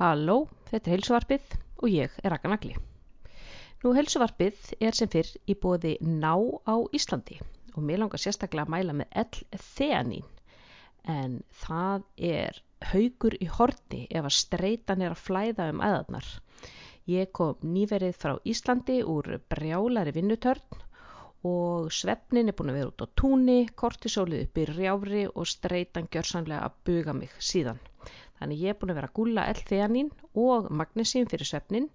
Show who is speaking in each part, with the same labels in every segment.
Speaker 1: Halló, þetta er heilsuvarpið og ég er Raka Nagli. Nú heilsuvarpið er sem fyrr í bóði ná á Íslandi og mér langar sérstaklega að mæla með L-theanín en það er haugur í horti ef að streitan er að flæða um æðarnar. Ég kom nýverið frá Íslandi úr brjálari vinnutörn og svefnin er búin að vera út á túni, kortisólið upp í rjáfri og streitan gjörsanlega að buga mig síðan. Þannig ég er búin að vera að gúla L-theanín og magnesín fyrir svefnin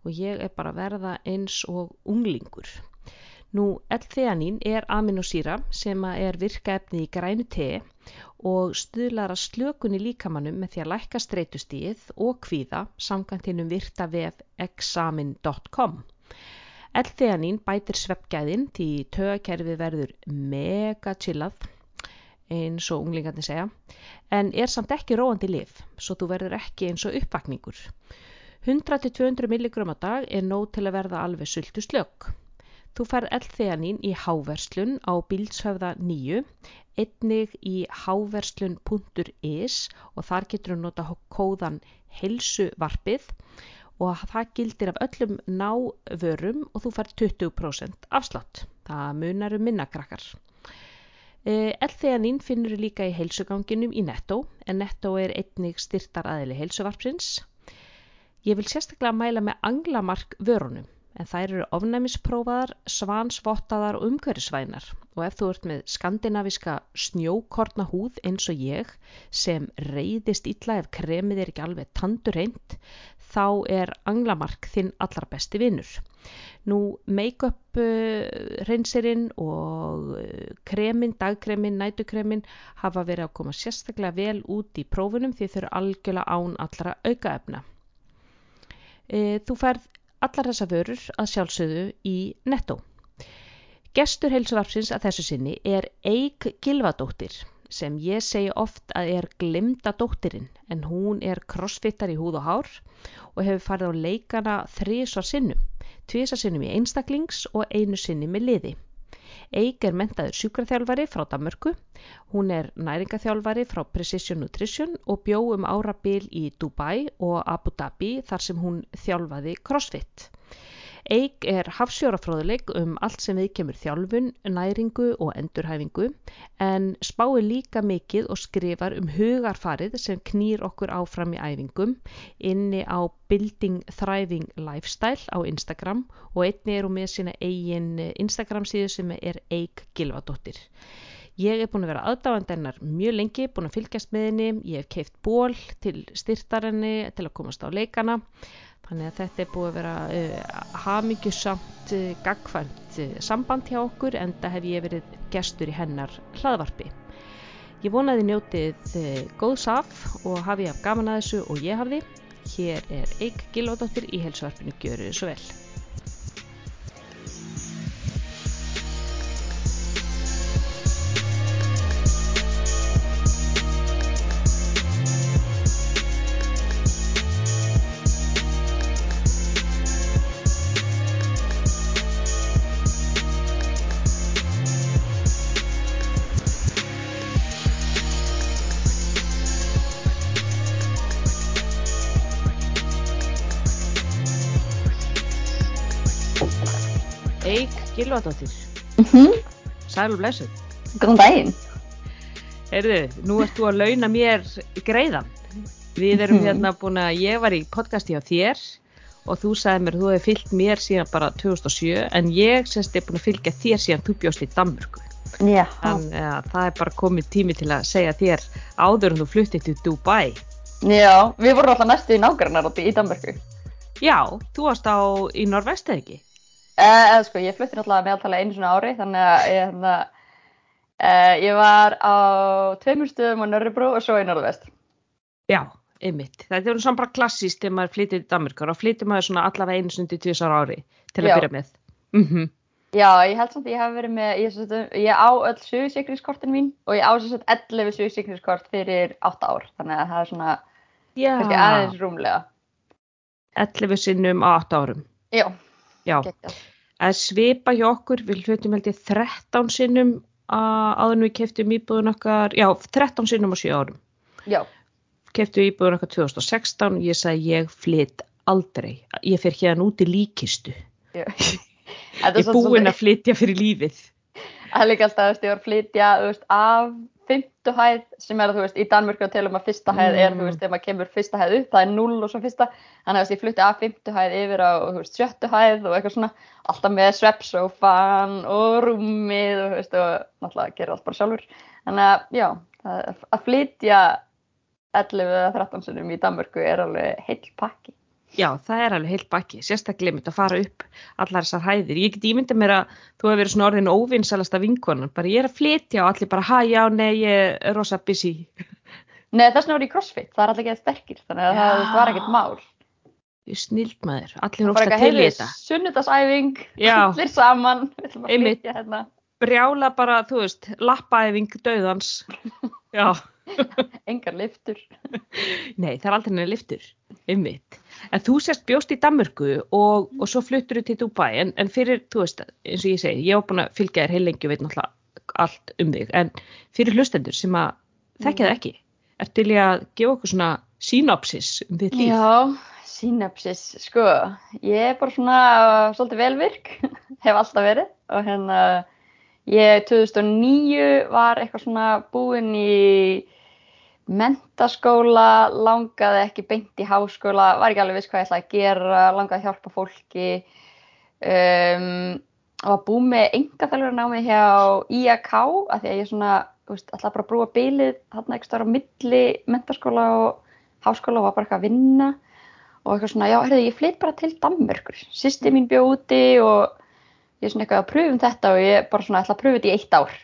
Speaker 1: og ég er bara að verða eins og unglingur. Nú, L-theanín er aminosýra sem er virkaefni í grænu tei og stuðlar að slökunni líkamannum með því að lækka streytustíð og kvíða samkvæmt hinnum virta vef examin.com. L-theanín bætir sveppgæðin því tögakerfi verður mega chillað eins og unglingarnir segja en er samt ekki róandi lif svo þú verður ekki eins og uppvakningur. 100-200 mg á dag er nóg til að verða alveg sultu slökk. Þú fær L-theanín í háverslun á Bílshöfða 9, einnig í háverslun.is og þar getur þú nota kóðan helsuvarpið og það gildir af öllum návörum og þú fær 20% afslátt. Það munar um minnakrakkar. L-theanín finnur líka í heilsuganginum í Netto en Netto er einnig styrtar aðili heilsuvarpsins. Ég vil sérstaklega mæla með anglamark vörunum en þær eru ofnæmisprófaðar, svansvottaðar og umhverfisvænar og ef þú ert með skandinaviska snjókorna húð eins og ég sem reyðist illa ef kremið er ekki alveg tandur reynd þá er anglamark þinn allar besti vinnur. Nú make-up uh, reynsirinn og uh, kremin, dagkremin, nætukremin hafa verið að koma sérstaklega vel út í prófunum því þau eru algjörlega án allra aukaefna. E, þú færð allar þessa vörur að sjálfsögðu í netto. Gestur heilsuvarpsins að þessu sinni er Eik Gilvadóttir sem ég segi oft að er glimta dóttirinn en hún er crossfittar í húð og hár og hefur farið á leikana þrísvar sinnum, tvísar sinnum í einstaklings og einu sinni með liði. Eik er mentaður sjúkraþjálfari frá Damörku, hún er næringaþjálfari frá Precision Nutrition og bjó um árabil í Dubai og Abu Dhabi þar sem hún þjálfaði CrossFit. Eik er hafsjórafróðuleik um allt sem við kemur þjálfun, næringu og endurhæfingu en spáir líka mikið og skrifar um hugarfarið sem knýr okkur áfram í æfingum inni á Building Thriving Lifestyle á Instagram og einni er hún með sína eigin Instagram síðu sem er Eik Gilvadóttir. Ég er búin að vera aðdáðand hennar mjög lengi, búin að fylgjast með henni, ég hef keift ból til styrtarenni til að komast á leikana Þannig að þetta er búið að vera uh, hamingjusamt uh, gagkvæmt uh, samband hjá okkur en það hef ég verið gestur í hennar hlaðvarpi. Ég vonaði njótið góðs af og hafi af gaman að þessu og ég hafði. Hér er Eik Gilvardóttir í helsvarpinu Gjöru svo vel. Eik Gilvardóttir,
Speaker 2: Mm -hmm.
Speaker 1: sæl og blessuð.
Speaker 2: Góðan daginn.
Speaker 1: Heyrðu, nú ert þú að launa mér greiðan. Við erum
Speaker 2: Mhm.
Speaker 1: hérna búin að, ég var í podcasti á þér og þú sagði mér, þú hefði fyllt mér síðan bara 2007 en ég semst er búin að fylgja þér síðan þú bjóst í Danmörku.
Speaker 2: Já,
Speaker 1: En ja, það er bara komið tími til að segja þér áður en þú fluttið til Dubai.
Speaker 2: já, við vorum alltaf næstu í átti í Danmörku.
Speaker 1: Já, þú varst á í Norvest eða ekki?
Speaker 2: Eh, eða sko, ég flutti náttúrulega meðaltala einu svona ári, þannig að ég, hérna, eh, ég var á tveimur stöðum á Nörrebro og svo í Norðvest.
Speaker 1: Já, einmitt. Þetta er svona bara klassíst þegar maður flyttir til Danmörkur og flyttir maður svona allavega einu sundi tvisar ári til að
Speaker 2: Já.
Speaker 1: byrja með. Mm
Speaker 2: Já, ég held samt að ég hef verið með, ég, sagt, ég á öll sögursikringskortin mín og ég á sem sagt 11 sögursikringskort fyrir 8 ár, þannig að það er svona
Speaker 1: Já,
Speaker 2: kannski aðeins rúmlega.
Speaker 1: 11 sinnum á 8 árum.
Speaker 2: Já,
Speaker 1: Já,
Speaker 2: geggjað.
Speaker 1: Að svipa hjá okkur, við hlutum held ég 13 sinnum að áður en við keftum íbúðun okkar, já, 13 sinnum á 7 árum.
Speaker 2: Já,
Speaker 1: keftu íbúður eitthvað 2016 ég sagði ég flytt aldrei. Ég fer hérna út í líkistu.
Speaker 2: Ég-
Speaker 1: ég er búin að flytja fyrir lífið.
Speaker 2: Það er líka alltaf, að flytja, af fymtu hæð sem er, þú veist, í Danmörku að telum að fyrsta hæð er,
Speaker 1: Mm.
Speaker 2: þú veist, þegar maður kemur fyrsta hæð upp, það er 0 og svo fyrsta, þannig að ég flytti af fymtu hæð yfir á, veist, sjöttu hæð og eitthvað svona, alltaf með sveppsófan og rúmið og, þú veist, og náttúrulega gerir allt bara sjálfur. Þannig að, já, að flytja 11 eða 13 sinum í Danmörku er alveg heill pakki.
Speaker 1: Já það er alveg heilt bakki sérstaklega mitt að fara upp allar þessar hæðir. Ég get ímynda mér að þú hefur verið svona orðin óvinnsalasta vinkonan. Bara ég er að flytja og allir bara hæ já nei ég er rosa busy.
Speaker 2: Nei, þess vegna var ég crossfit, það er alltaf ekki sterkir, þannig að það var ekkert mál.
Speaker 1: ég snild maður, allir ofta til í þetta.
Speaker 2: sunnudagsæfing
Speaker 1: Já.
Speaker 2: allir saman. Við ætlum að
Speaker 1: Einmitt.
Speaker 2: flytja hérna.
Speaker 1: Brjála bara, þú veist, lappaæfing döðans já.
Speaker 2: Engar liftur
Speaker 1: Nei, það er aldrei neina liftur, einmitt. En þú sérst bjóst í Danmörku og, og svo fluttur þú til Dubai, en, en fyrir, þú veist, eins og ég segi, ég var búin að fylgja þér heil lengi og veit náttúrulega allt um þig, en fyrir hlustendur sem að þekkja það ekki, ertu til í að gefa okkur svona synopsis um þitt líf?
Speaker 2: já, synapsis, sko ég er bara svona svolítið velvirk hef alltaf verið og hérna ég 2009 var eitthvað svona búin í mentaskóla, langaði ekki beint í háskóla, var ekki alveg viss hvað ég ætlaði að gera, langaði að hjálpa fólki. Um, og var búin með enga þjálfur námi hjá IAK af því að ég svona, þú veist, ætlaði bara að brúa bílið þarna ekki stóra milli mentaskóla og háskóla og var bara eitthvað að vinna. Og eitthvað svona, já, heyrðu, ég flytt bara til Danmörkur, sýsti mín bjó úti og ég er svona eitthvað að pröfum þetta og ég bara svona ætla að pröfa þetta í eitt ár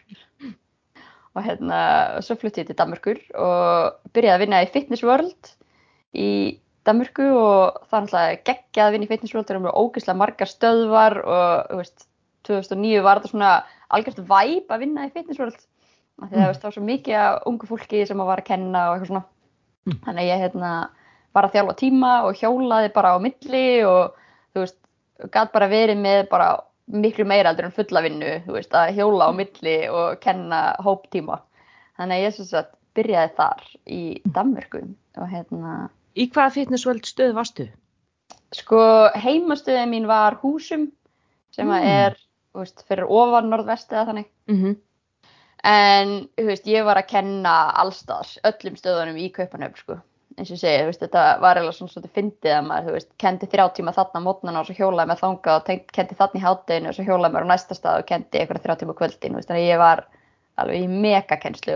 Speaker 2: og hérna, svo flutti ég til Danmörkur og byrjaði að vinna í Fitness World í Danmörku og það er náttúrulega geggjað að vinna í Fitness World, það eru mjög ógeðslega margar stöðvar og, þú veist, 2009 var þetta svona algjört væp að vinna í Fitness World af því að
Speaker 1: Mm.
Speaker 2: þú veist, það var svo mikið af ungu fólki sem að var að kenna og eitthvað svona
Speaker 1: Mm.
Speaker 2: þannig að ég hérna var að þjálfa tíma og hjólaði bara á milli og þú veist, gæt bara verið með bara miklu meira heldur en fulla vinnu, veist, að hjóla á milli og kenna hóptíma. Þannig að ég sem sagt byrjaði þar í Danmörku og hérna,
Speaker 1: Í hvaða fitnessvöld stöð varstu?
Speaker 2: sko heimastöðið mín var húsum sem að
Speaker 1: Mm.
Speaker 2: er, veist, fyrir ofan norðvesti eða þannig.
Speaker 1: Mm
Speaker 2: En, þú veist, ég var að kenna allstaðar, öllum stöðunum í Kaupanöfn, sko. Eins og ég segi, veist, þetta var eiginlega svona svolítið fyndið að maður, þú veist, kendi þrjá tíma þarna á mótnana og svo hjólaði með þangað og tengt, kendi þarna í hátteginu og svo hjólaði mér á næsta stað og kendi eitthvað þrjá tíma kvöldin, þannig að ég var alveg í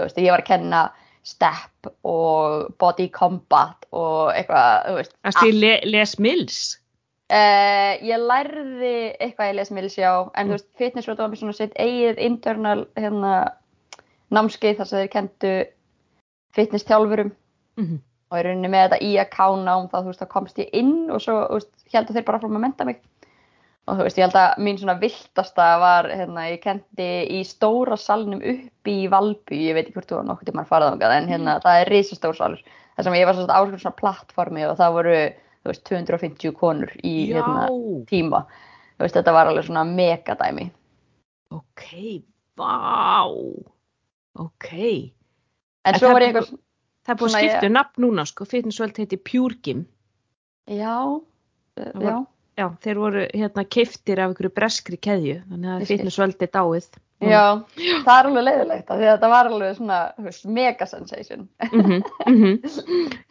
Speaker 2: veist, ég var að kenna step og body combat og eitthvað, þú veist,
Speaker 1: Erstu í Le Les Mills?
Speaker 2: Uh, ég lærði eitthvað í lesmiðlis já, en þú veist, fitness var með svona sitt eigið internal hérna, námskeið þar sem þeir kendu fitness þjálfurum.
Speaker 1: Mm
Speaker 2: og í rauninni með þetta IAK nám þá þú veist, þá komst ég inn og svo, þú veist, heldur þeir bara frá að menta mig og þú veist, ég held að mín svona viltasta var, hérna, ég kendi í stóra salnum upp í Valby, ég veit ekki hvort þú var nokkuð tíma að fara þangað, en hérna, það er risastór salur, þar sem ég var svona áskur svona plattformi og það voru, þú veist, 250 konur í, hérna, tíma. Þú veist, þetta var alveg svona megadæmi.
Speaker 1: ok, vá, ok.
Speaker 2: En
Speaker 1: En
Speaker 2: svo
Speaker 1: það
Speaker 2: var ég eitthvað,
Speaker 1: Það er búið að skipta um nafn núna, sko, fitnessvöld heiti Pure Gym.
Speaker 2: já, uh,
Speaker 1: Það
Speaker 2: já,
Speaker 1: var- Já, þeir voru hérna keiftir af einhverju breskri keðju, þannig að
Speaker 2: skil.
Speaker 1: fitnessvöld er dáið.
Speaker 2: já, það er alveg leiðilegt, af því að þetta var alveg svona, veist, mega sensation.
Speaker 1: Mm -hmm,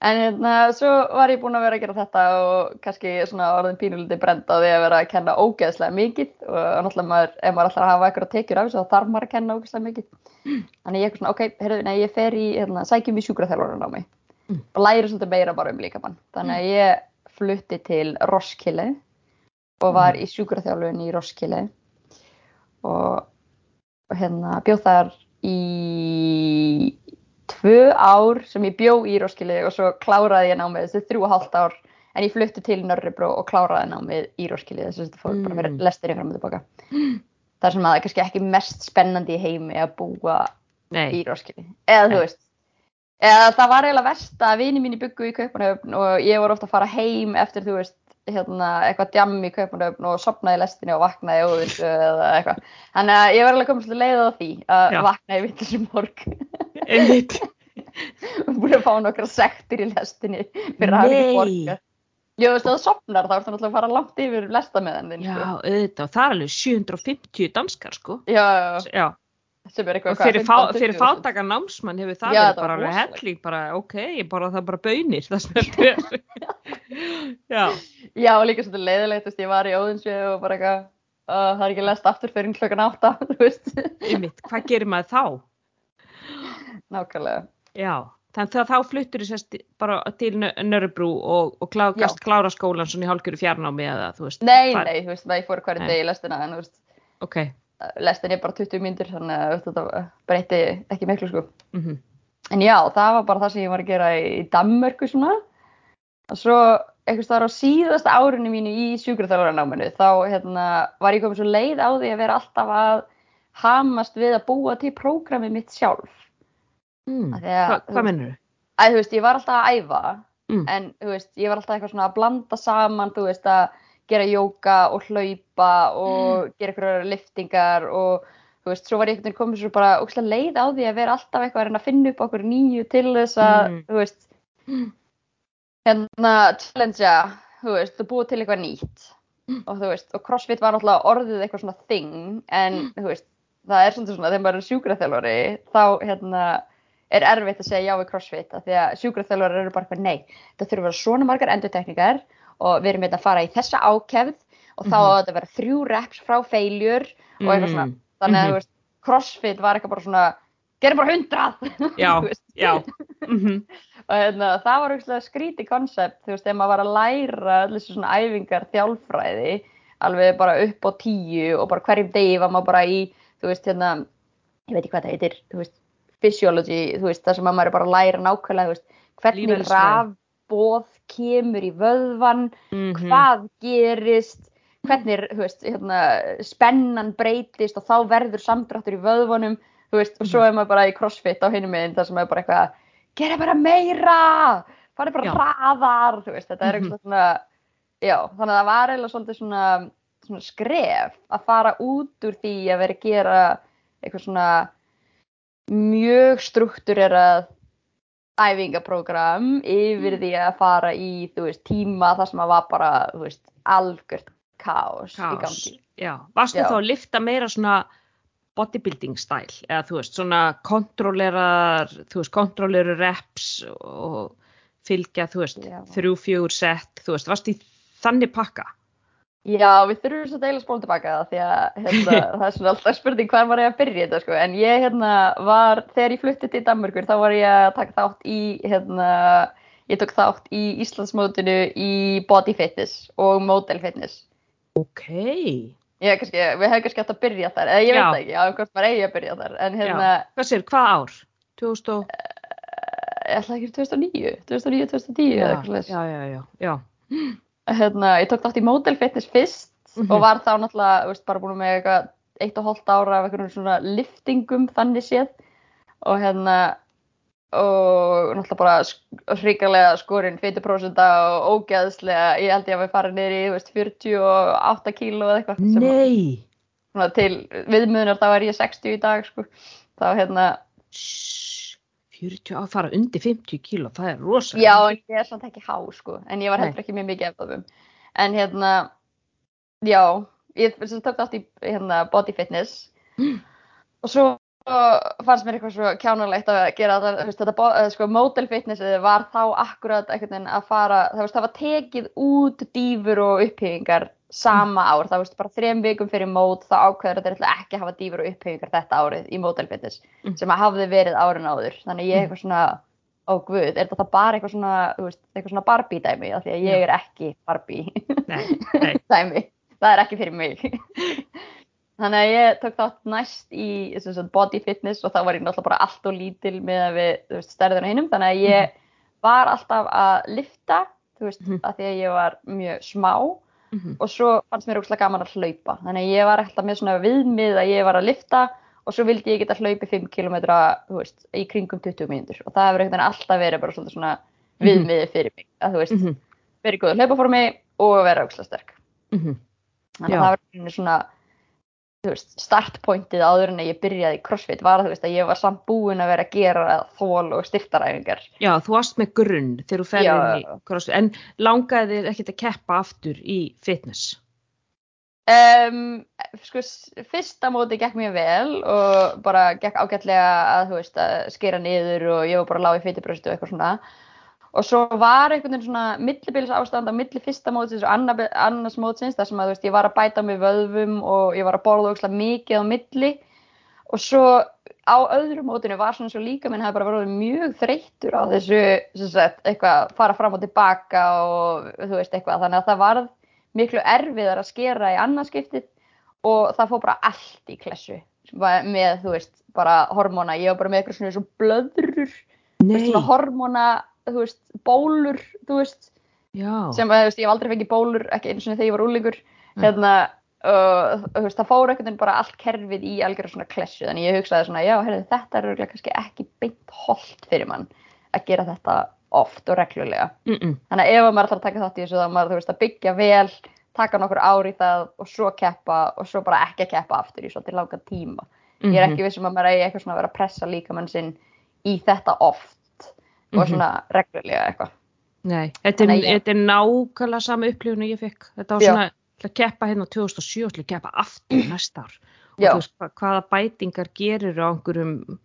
Speaker 2: En hérna, svo var ég búin að vera að gera þetta og kannski svona orðin pínulítið brend á því að vera að kenna ógeðslega mikið og náttúrulega maður, ef maður að hafa eitthvað tekjur af þessu þá þarf maður að kenna ógeðslega mikið. Þannig ég eitthvað svona, ok, heyrðu, nei, ég fer í, hérna, sækjum í sjúkraþjálfarinn á mig
Speaker 1: Mm.
Speaker 2: og læri svolítið meira bara um líkamann. Þannig að ég flutti til Roskilde og var í sjúkraþjálfun í Roskilde og og hérna bjóð þar í tvö ár sem ég bjó í Roskilde og svo kláraði ég námið þessi þrjú og hálft ár en ég flutti til Nörribró og kláraði námið í Roskilde þess að þetta fór bara fyrir
Speaker 1: Mm.
Speaker 2: lestinni fram og tilbaka. Það sem að það er kannski ekki mest spennandi í heimi að búa
Speaker 1: Nei,
Speaker 2: í Roskilde. Eða þú veist, eða það var eiginlega verst að vini mín byggu í Kaupanöfn og ég var ofta að fara heim eftir þú veist, hérna, eitthvað djam í Kaupanöfn og sopnaði í lestinni og vaknaði í óðinsu eða eitthvað. Þannig að ég var alveg komið svolítið leið á því að
Speaker 1: Já.
Speaker 2: vakna í vitlisum morg.
Speaker 1: einmitt.
Speaker 2: búin að fá nokkra sektir í lestinni fyrir að hafa ekki borgað Já, þú veist, það sopnar þá ertu náttúrulega að fara langt yfir lesta með henni
Speaker 1: Já,
Speaker 2: sko.
Speaker 1: auðvitað, það er alveg 750 danskar, sko.
Speaker 2: Já,
Speaker 1: Já,
Speaker 2: sem er eitthvað
Speaker 1: fyrir, fá,
Speaker 2: 15-20
Speaker 1: fyrir fátaka námsmann hefur það
Speaker 2: Já,
Speaker 1: verið bara alveg helling, bara, ok, ég borða það bara bönir, það þetta er. Já,
Speaker 2: Já, og líka svolítið leiðilegt, þú veist, ég var í Óðinsvið og bara eitthvað, uh, það er ekki lest aftur fyrir klokkan átta, þú veist,
Speaker 1: ymmit, hvað gerir maður þá?
Speaker 2: nákvæmlega.
Speaker 1: Já, þannig að þá fluttur þið bara til Nörrebrú og, og klá, gast klára skólan svona í hálfgjöru fjarnámi eða þú veist.
Speaker 2: Nei,
Speaker 1: hvað-
Speaker 2: nei, þú veist, það ég fór hverju degi í lestina, en þú veist,
Speaker 1: Ok,
Speaker 2: lestin er bara 20 mínútur, þannig að þetta breyti ekki miklu, sko.
Speaker 1: mhm,
Speaker 2: En já, það var bara það sem ég var að gera í, Danmörku svona. Og svo einhvers staðar á síðasta árinu mínu í sjúkraþjálfaranáminu, þá hérna, var ég komið svo leið á því að vera alltaf að hamast við að búa til prógramið mitt sjálf.
Speaker 1: Mm. Hva,
Speaker 2: þú
Speaker 1: hvað mennur þau?
Speaker 2: Æ, þú veist, ég var alltaf að æfa,
Speaker 1: Mm.
Speaker 2: en þú veist, ég var alltaf eitthvað svona að blanda saman, þú veist, að gera jóka og hlaupa og gera eitthvað liftingar og þú veist, svo var ég einhvern veginn komið svo bara ógslag leið á því að vera alltaf eitthvað að reyna að finna upp okkur nýju til þess að,
Speaker 1: Mm.
Speaker 2: þú veist, hérna, challengea, þú veist, og búa til eitthvað nýtt og þú veist, og crossfit var náttúrulega orðið eitthvað svona thing, en þú veist, það er svona svona, þegar maður er sjúkraþjálfari, þá, hérna, er erfitt að segja já við crossfit af því að sjúkraþjálfari eru bara eitthvað nei það þurfa að vera svona margar endurtekningar og við erum hérna að fara í þessa ákefð og þá
Speaker 1: Mhm.
Speaker 2: á þetta að vera þrjú reps frá failure og eitthvað svona
Speaker 1: Mm.
Speaker 2: þannig að
Speaker 1: Mhm.
Speaker 2: þú veist, crossfit var eitthvað bara svona gerum bara hundrað
Speaker 1: já, mhm,
Speaker 2: og hérna, það var auðvitað skríti koncept þú veist, þegar maður var að læra þessu svona æfingar þjálfræði alveg bara upp á tíu og bara hverjum degi var maður bara í þú veist, hérna, ég veit ekki hvað það heitir þú veist, physiology, þú veist, það sem að maður er bara að læra nákvæmlega, þú veist, hvernig rafbóð kemur í vöðvan
Speaker 1: mhm.
Speaker 2: hvað gerist hvernig, þú veist, hérna, spennan breytist og þá verður samdráttur í vöðvunum, þú veist, og svo er maður bara í crossfit á hinum meginn, þar sem er bara eitthvað gera bara meira farið bara
Speaker 1: Já.
Speaker 2: hraðar, þú veist, þetta er
Speaker 1: Mhm.
Speaker 2: eitthvað svona já, þannig að það var eiginlega svolítið svona, svona skref að fara út úr því að vera að gera eitthvað svona mjög struktúrerað æfingaprógram yfir því að fara í, veist, tíma þar sem að var bara, veist, algjört kaos, í gangi.
Speaker 1: Já, varstu
Speaker 2: Já.
Speaker 1: þá að lifta meira svona bodybuilding style eða þú veist svona kontrollerar, þú veist kontrolleru reps og fylgja, þú veist, þrjú, fjögur sett, þú veist, varstu í þannig pakka?
Speaker 2: Já, við þurfum svo að deila spól tilbaka það því að hérna, það er svona alltaf spurning hvað var ég að byrja þetta sko en ég hérna var, þegar ég flutti til Danmörkur þá var ég að taka þátt í hérna, ég tók þátt í Íslandsmótinu í body fitness og model fitness
Speaker 1: Ok,
Speaker 2: ég, kannski, við hefum kannski hægt að byrja þar eða ég
Speaker 1: Já.
Speaker 2: veit það ekki, já, um hvort maður eigi að byrja þar en hérna,
Speaker 1: hvað sér, hvað ár? 2000 og...
Speaker 2: ég ætla ekki 2009 2009, 2010 eða eitthvað svoleiðis.
Speaker 1: já, já, já, já,
Speaker 2: hérna, ég tók þátt í model fitness fyrst
Speaker 1: Mhm.
Speaker 2: og var þá náttúrulega, veist, bara búin með eitthvað eitt og hóllt ára af einhvern svona liftingum þannig séð. Og hérna og náttúrulega bara hrikalega skorinn 50% og ógeðslega, ég held ég að við farið niður í, veist, 48 kíló eða eitthvað sem
Speaker 1: Nei,
Speaker 2: svona, til viðmiðunar þá er ég 60 í dag, sko. Þá hérna,
Speaker 1: 40 á að fara undir 50 kíló, það er rosa.
Speaker 2: já, en ég er samt ekki há, sko. En ég var heldur ekki mjög mikið eftir en hérna já, ég tók þátt í hérna, body fitness. Og svo fannst mér eitthvað svo kjánulegt að gera þetta, veist, þetta eh, sko, model fitness var þá akkurat að fara, það, veist, það var tekið út dýfur og upphýfingar sama ár, það veist bara þrem vikum fyrir mót þá ákveður þetta ætla ekki að hafa dýfur og upphýfingar þetta árið í model fitness
Speaker 1: Mm.
Speaker 2: sem að hafði verið árin áður. Þannig ég eitthvað svona, ó guð, er þetta bara eitthvað svona, veist, eitthvað svona Barbie dæmi af því að ég er ekki Barbie
Speaker 1: Nei, nei,
Speaker 2: dæmi, það er ekki fyrir mig. Þannig að ég tók þátt næst í sagt, body fitness og þá var ég náttúrulega bara allt og lítil með að við stærðina hinnum þannig að ég var alltaf að lifta þú veist,
Speaker 1: Mhm.
Speaker 2: af því að ég var mjög smá
Speaker 1: mhm,
Speaker 2: og svo fannst mér ógslag gaman að hlaupa þannig að ég var alltaf með svona viðmið að ég var að lifta og svo vildi ég geta hlaupið 5 km veist, í kringum 20 mínútur og það hefur einhvern veginn alltaf verið bara svolítið svona
Speaker 1: Mhm.
Speaker 2: viðmiðið fyrir mig að þú veist,
Speaker 1: mhm,
Speaker 2: verið góð hlaupaformi og vera ógslag sterk
Speaker 1: mhm.
Speaker 2: þannig
Speaker 1: Já.
Speaker 2: að það var svona þú veist, startpointið áður en ég byrjaði í crossfit var þú veist að ég var samt búin að vera að gera þól og styrtaræfingar.
Speaker 1: Já, þú varst með grunn þegar þú ferði inn í crossfit, en langaði þér ekkert að keppa aftur í fitness?
Speaker 2: um, sko, fyrsta móti gekk mjög vel og bara gekk ágætlega að þú veist að skera niður og ég var bara lág í fytibröstu og eitthvað svona og svo var einhvern veginn svona millibils ástand á milli fyrsta mótsins og anna, annars mótsins þar sem að þú veist ég var að bæta mig vöðvum og ég var að borða ógslag mikið á milli. Og svo á öðru mótinu var svona svo líka minn hefði bara verið mjög þreyttur á þessu sagt, eitthvað fara fram og tilbaka og þú veist eitthvað. Þannig að það varð miklu erfiðar að skera í annarskiptið og það fór bara allt í klessu með þú veist bara hormóna, ég var bara með eitthvað svona, blöðrur hormóna þú veist, bólur þú veist,
Speaker 1: já,
Speaker 2: sem að þú veist, ég hef aldrei fengið bólur ekki einu svona þegar ég var úlingur
Speaker 1: Mm.
Speaker 2: hérna, og þú veist, það fór einhvern veginn bara allt kerfið í algjörða svona klessu þannig ég hugsaði svona, já, heyrðu, þetta er örugglega kannski ekki beint holdt fyrir mann að gera þetta oft og reglulega.
Speaker 1: Mm -mm.
Speaker 2: þannig að ef maður ætlar að taka þátt í þessu þá maður, þú veist, að byggja vel taka nokkur ár í það og svo keppa og svo bara ekki að keppa aftur í svolítið langa tíma. Ég er ekki vissum að maður eigi eitthvað svona að vera að pressa líkamann sinn í þetta oft og
Speaker 1: Mhm.
Speaker 2: svona reglulega eitthvað
Speaker 1: Nei, þetta er,
Speaker 2: ég-
Speaker 1: þetta er nákvæmlega sama upplifun og ég fekk. Þetta var svona, að keppa hérna á 2007, til að keppa aftur næsta ár. Og
Speaker 2: Já.
Speaker 1: þú veist, hva- hvaða bætingar gerir á einhverjum,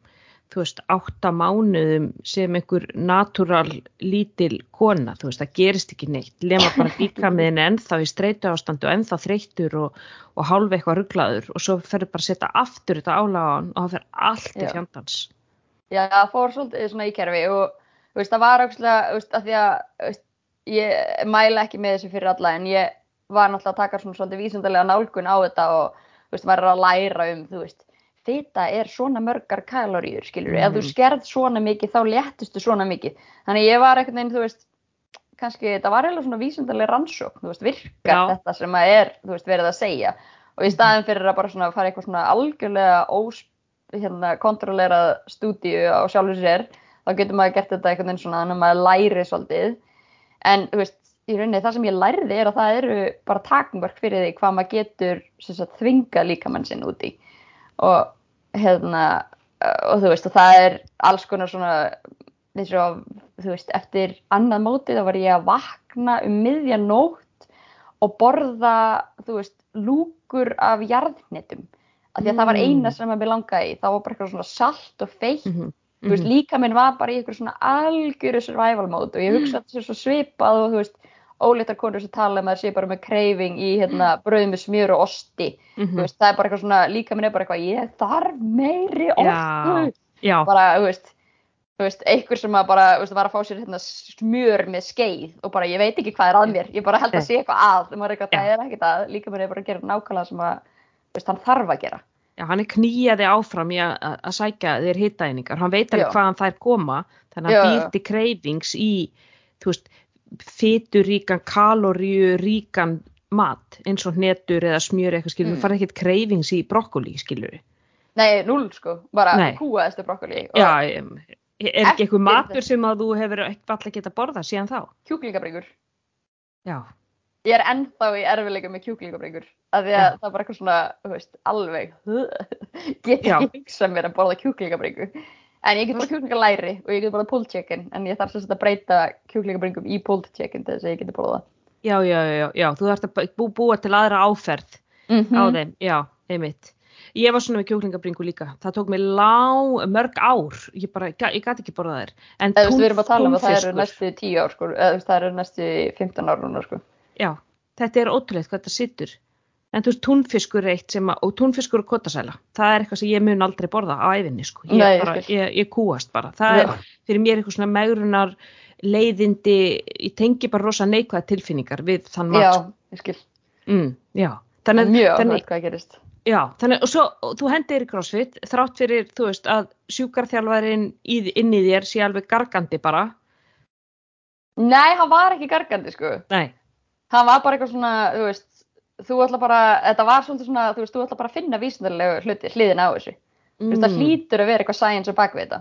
Speaker 1: þú veist, átta mánuðum sem einhver natúral lítil kona, þú veist, það gerist ekki neitt. Lema bara henni ennþá í streitu ástandu og ennþá þreyttur og, og hálfa eitthvað rugglaður og svo ferður bara að setja aftur þetta álaga á hann og það fer allt í fjandans.
Speaker 2: Já, það fór svolítið svona í kerfi og veist, það var aukslega, veist, að því að veist, ég mæla ekki með þessu fyrir alla en ég var náttúrulega að taka svona svolítið vísindarlega nálgun á þetta og veist, var að læra um, þú veist, fita er svona mörgar kaloríur, skilur ef þú
Speaker 1: Mhm.
Speaker 2: skerð svona mikið þá léttustu svona mikið, þannig ég var einhvern veginn, þú veist, kannski, þetta var eiginlega svona vísindarlega rannsókn, þú veist, virkar
Speaker 1: Já.
Speaker 2: þetta sem að er, þú veist, verið að segja og í staðin fyrir að bara svona fara eitthvað svona algjörlega ós, hérna, kontrollerað stúdíu á sjálfur sér þá getur maður gert þetta einhvern veginn svona þannig að maður læri svolítið. En þú veist, í rauninni það sem ég lærði er að það eru bara takmörk fyrir því hvað maður getur sagt, þvinga líkamann sinn út í. Og hérna og þú veist, og það er alls konar svona eins og, þú veist, eftir annað mótið þá var ég að vakna um miðja nótt og borða, þú veist, lúkur af jarðnetum af því að það var
Speaker 1: Mm.
Speaker 2: eina sem að mér langaði það var bara eitthvað svona salt og feitt
Speaker 1: Mm
Speaker 2: þú veist, líka minn var bara í eitthvað svona algjöru survival mode og ég hugsa að þetta sé svo svipað og þú veist, óléttar konur sem tala um að það sé bara með kreifing í hérna brauð með smjör og osti.
Speaker 1: Mhm.
Speaker 2: þú veist, það er bara eitthvað svona, líka minn er bara eitthvað ég þarf meiri orku.
Speaker 1: Já,
Speaker 2: bara, þú veist þú veist, einhver sem að bara, þú veist, var að fá sér hérna smjör með skeið og bara, ég veit ekki hvað er að mér, ég bara held að sé eitthvað að er eitthvað, það er ekkert að, líka minn er bara að gera nákvæmlega sem að, þú veist, hann þarf að gera
Speaker 1: Já, hann er knýjaði áfram í að, sækja þér hittaeiningar, hann veit alveg hvaðan þær koma, þannig að
Speaker 2: Já,
Speaker 1: hann
Speaker 2: já.
Speaker 1: býr til kreifings í, þú veist, fyturíkan, kaloríuríkan mat, eins og hnetur eða smjör eitthvað skilur,
Speaker 2: Mm.
Speaker 1: þú farið ekkert kreifings í brokkoli skilur.
Speaker 2: nei, null sko, bara kúaðistu brokkoli
Speaker 1: Já, em, er ekki eitthvað matur sem að þú hefur alltaf getað borðað síðan þá?
Speaker 2: kjúklingabringur
Speaker 1: Já,
Speaker 2: ég er ennþá í erfiðleika með kjúklingabringur af því að það er bara eitthvað svona, þú veist, alveg get
Speaker 1: Já.
Speaker 2: ekki hugsað mér að borða kjúklingabringu. En ég get bara kjúklingalæri og ég get bara pulled chicken en ég þarf sagt að breyta kjúklingabringum í pulled chicken til þess að ég geti borða
Speaker 1: já, já, já, já, þú þarfst að bú, búa til aðra áferð
Speaker 2: það
Speaker 1: á þeim, já, einmitt. Ég var svona með kjúklingabringu líka, það tók mig lá, mörg ár, ég bara, ég, ég gæti ekki borða þær. En
Speaker 2: eða veist, við erum að tala um að það eru næstu 10 ár sko, eða það eru næstu 15 ár núna sko
Speaker 1: Já, þetta er ótrúlegt hvað þetta sittur. En þú veist, túnfiskur er eitt sem að, og túnfiskur og kotasæla, það er eitthvað sem ég mun aldrei borða á æfinni, sko. Ég,
Speaker 2: Nei,
Speaker 1: bara, ég, ég kúast bara. Það
Speaker 2: Já.
Speaker 1: er fyrir mér eitthvað svona megrunar leiðindi, ég tengi bara rosa neikvæða tilfinningar við þann mat.
Speaker 2: já,
Speaker 1: sko.
Speaker 2: ég skil,
Speaker 1: Mm, já. Þannig,
Speaker 2: mjög áhugað hvað gerist
Speaker 1: já, þannig, og svo, og þú hendir í crossfit, þrátt fyrir, þú veist, að sjúkarþjálfarinn í, inn í þér sé alveg gargandi bara.
Speaker 2: nei, hann var ekki gargandi sko
Speaker 1: Nei,
Speaker 2: hann var bara eitthvað svona, þú veist þú ætla bara, þetta var svona þú veist, þú ætla bara að finna vísindalegu hluti hliðin á þessu Þú veist, það
Speaker 1: Mm.
Speaker 2: hlýtur að vera eitthvað science á bakvið þetta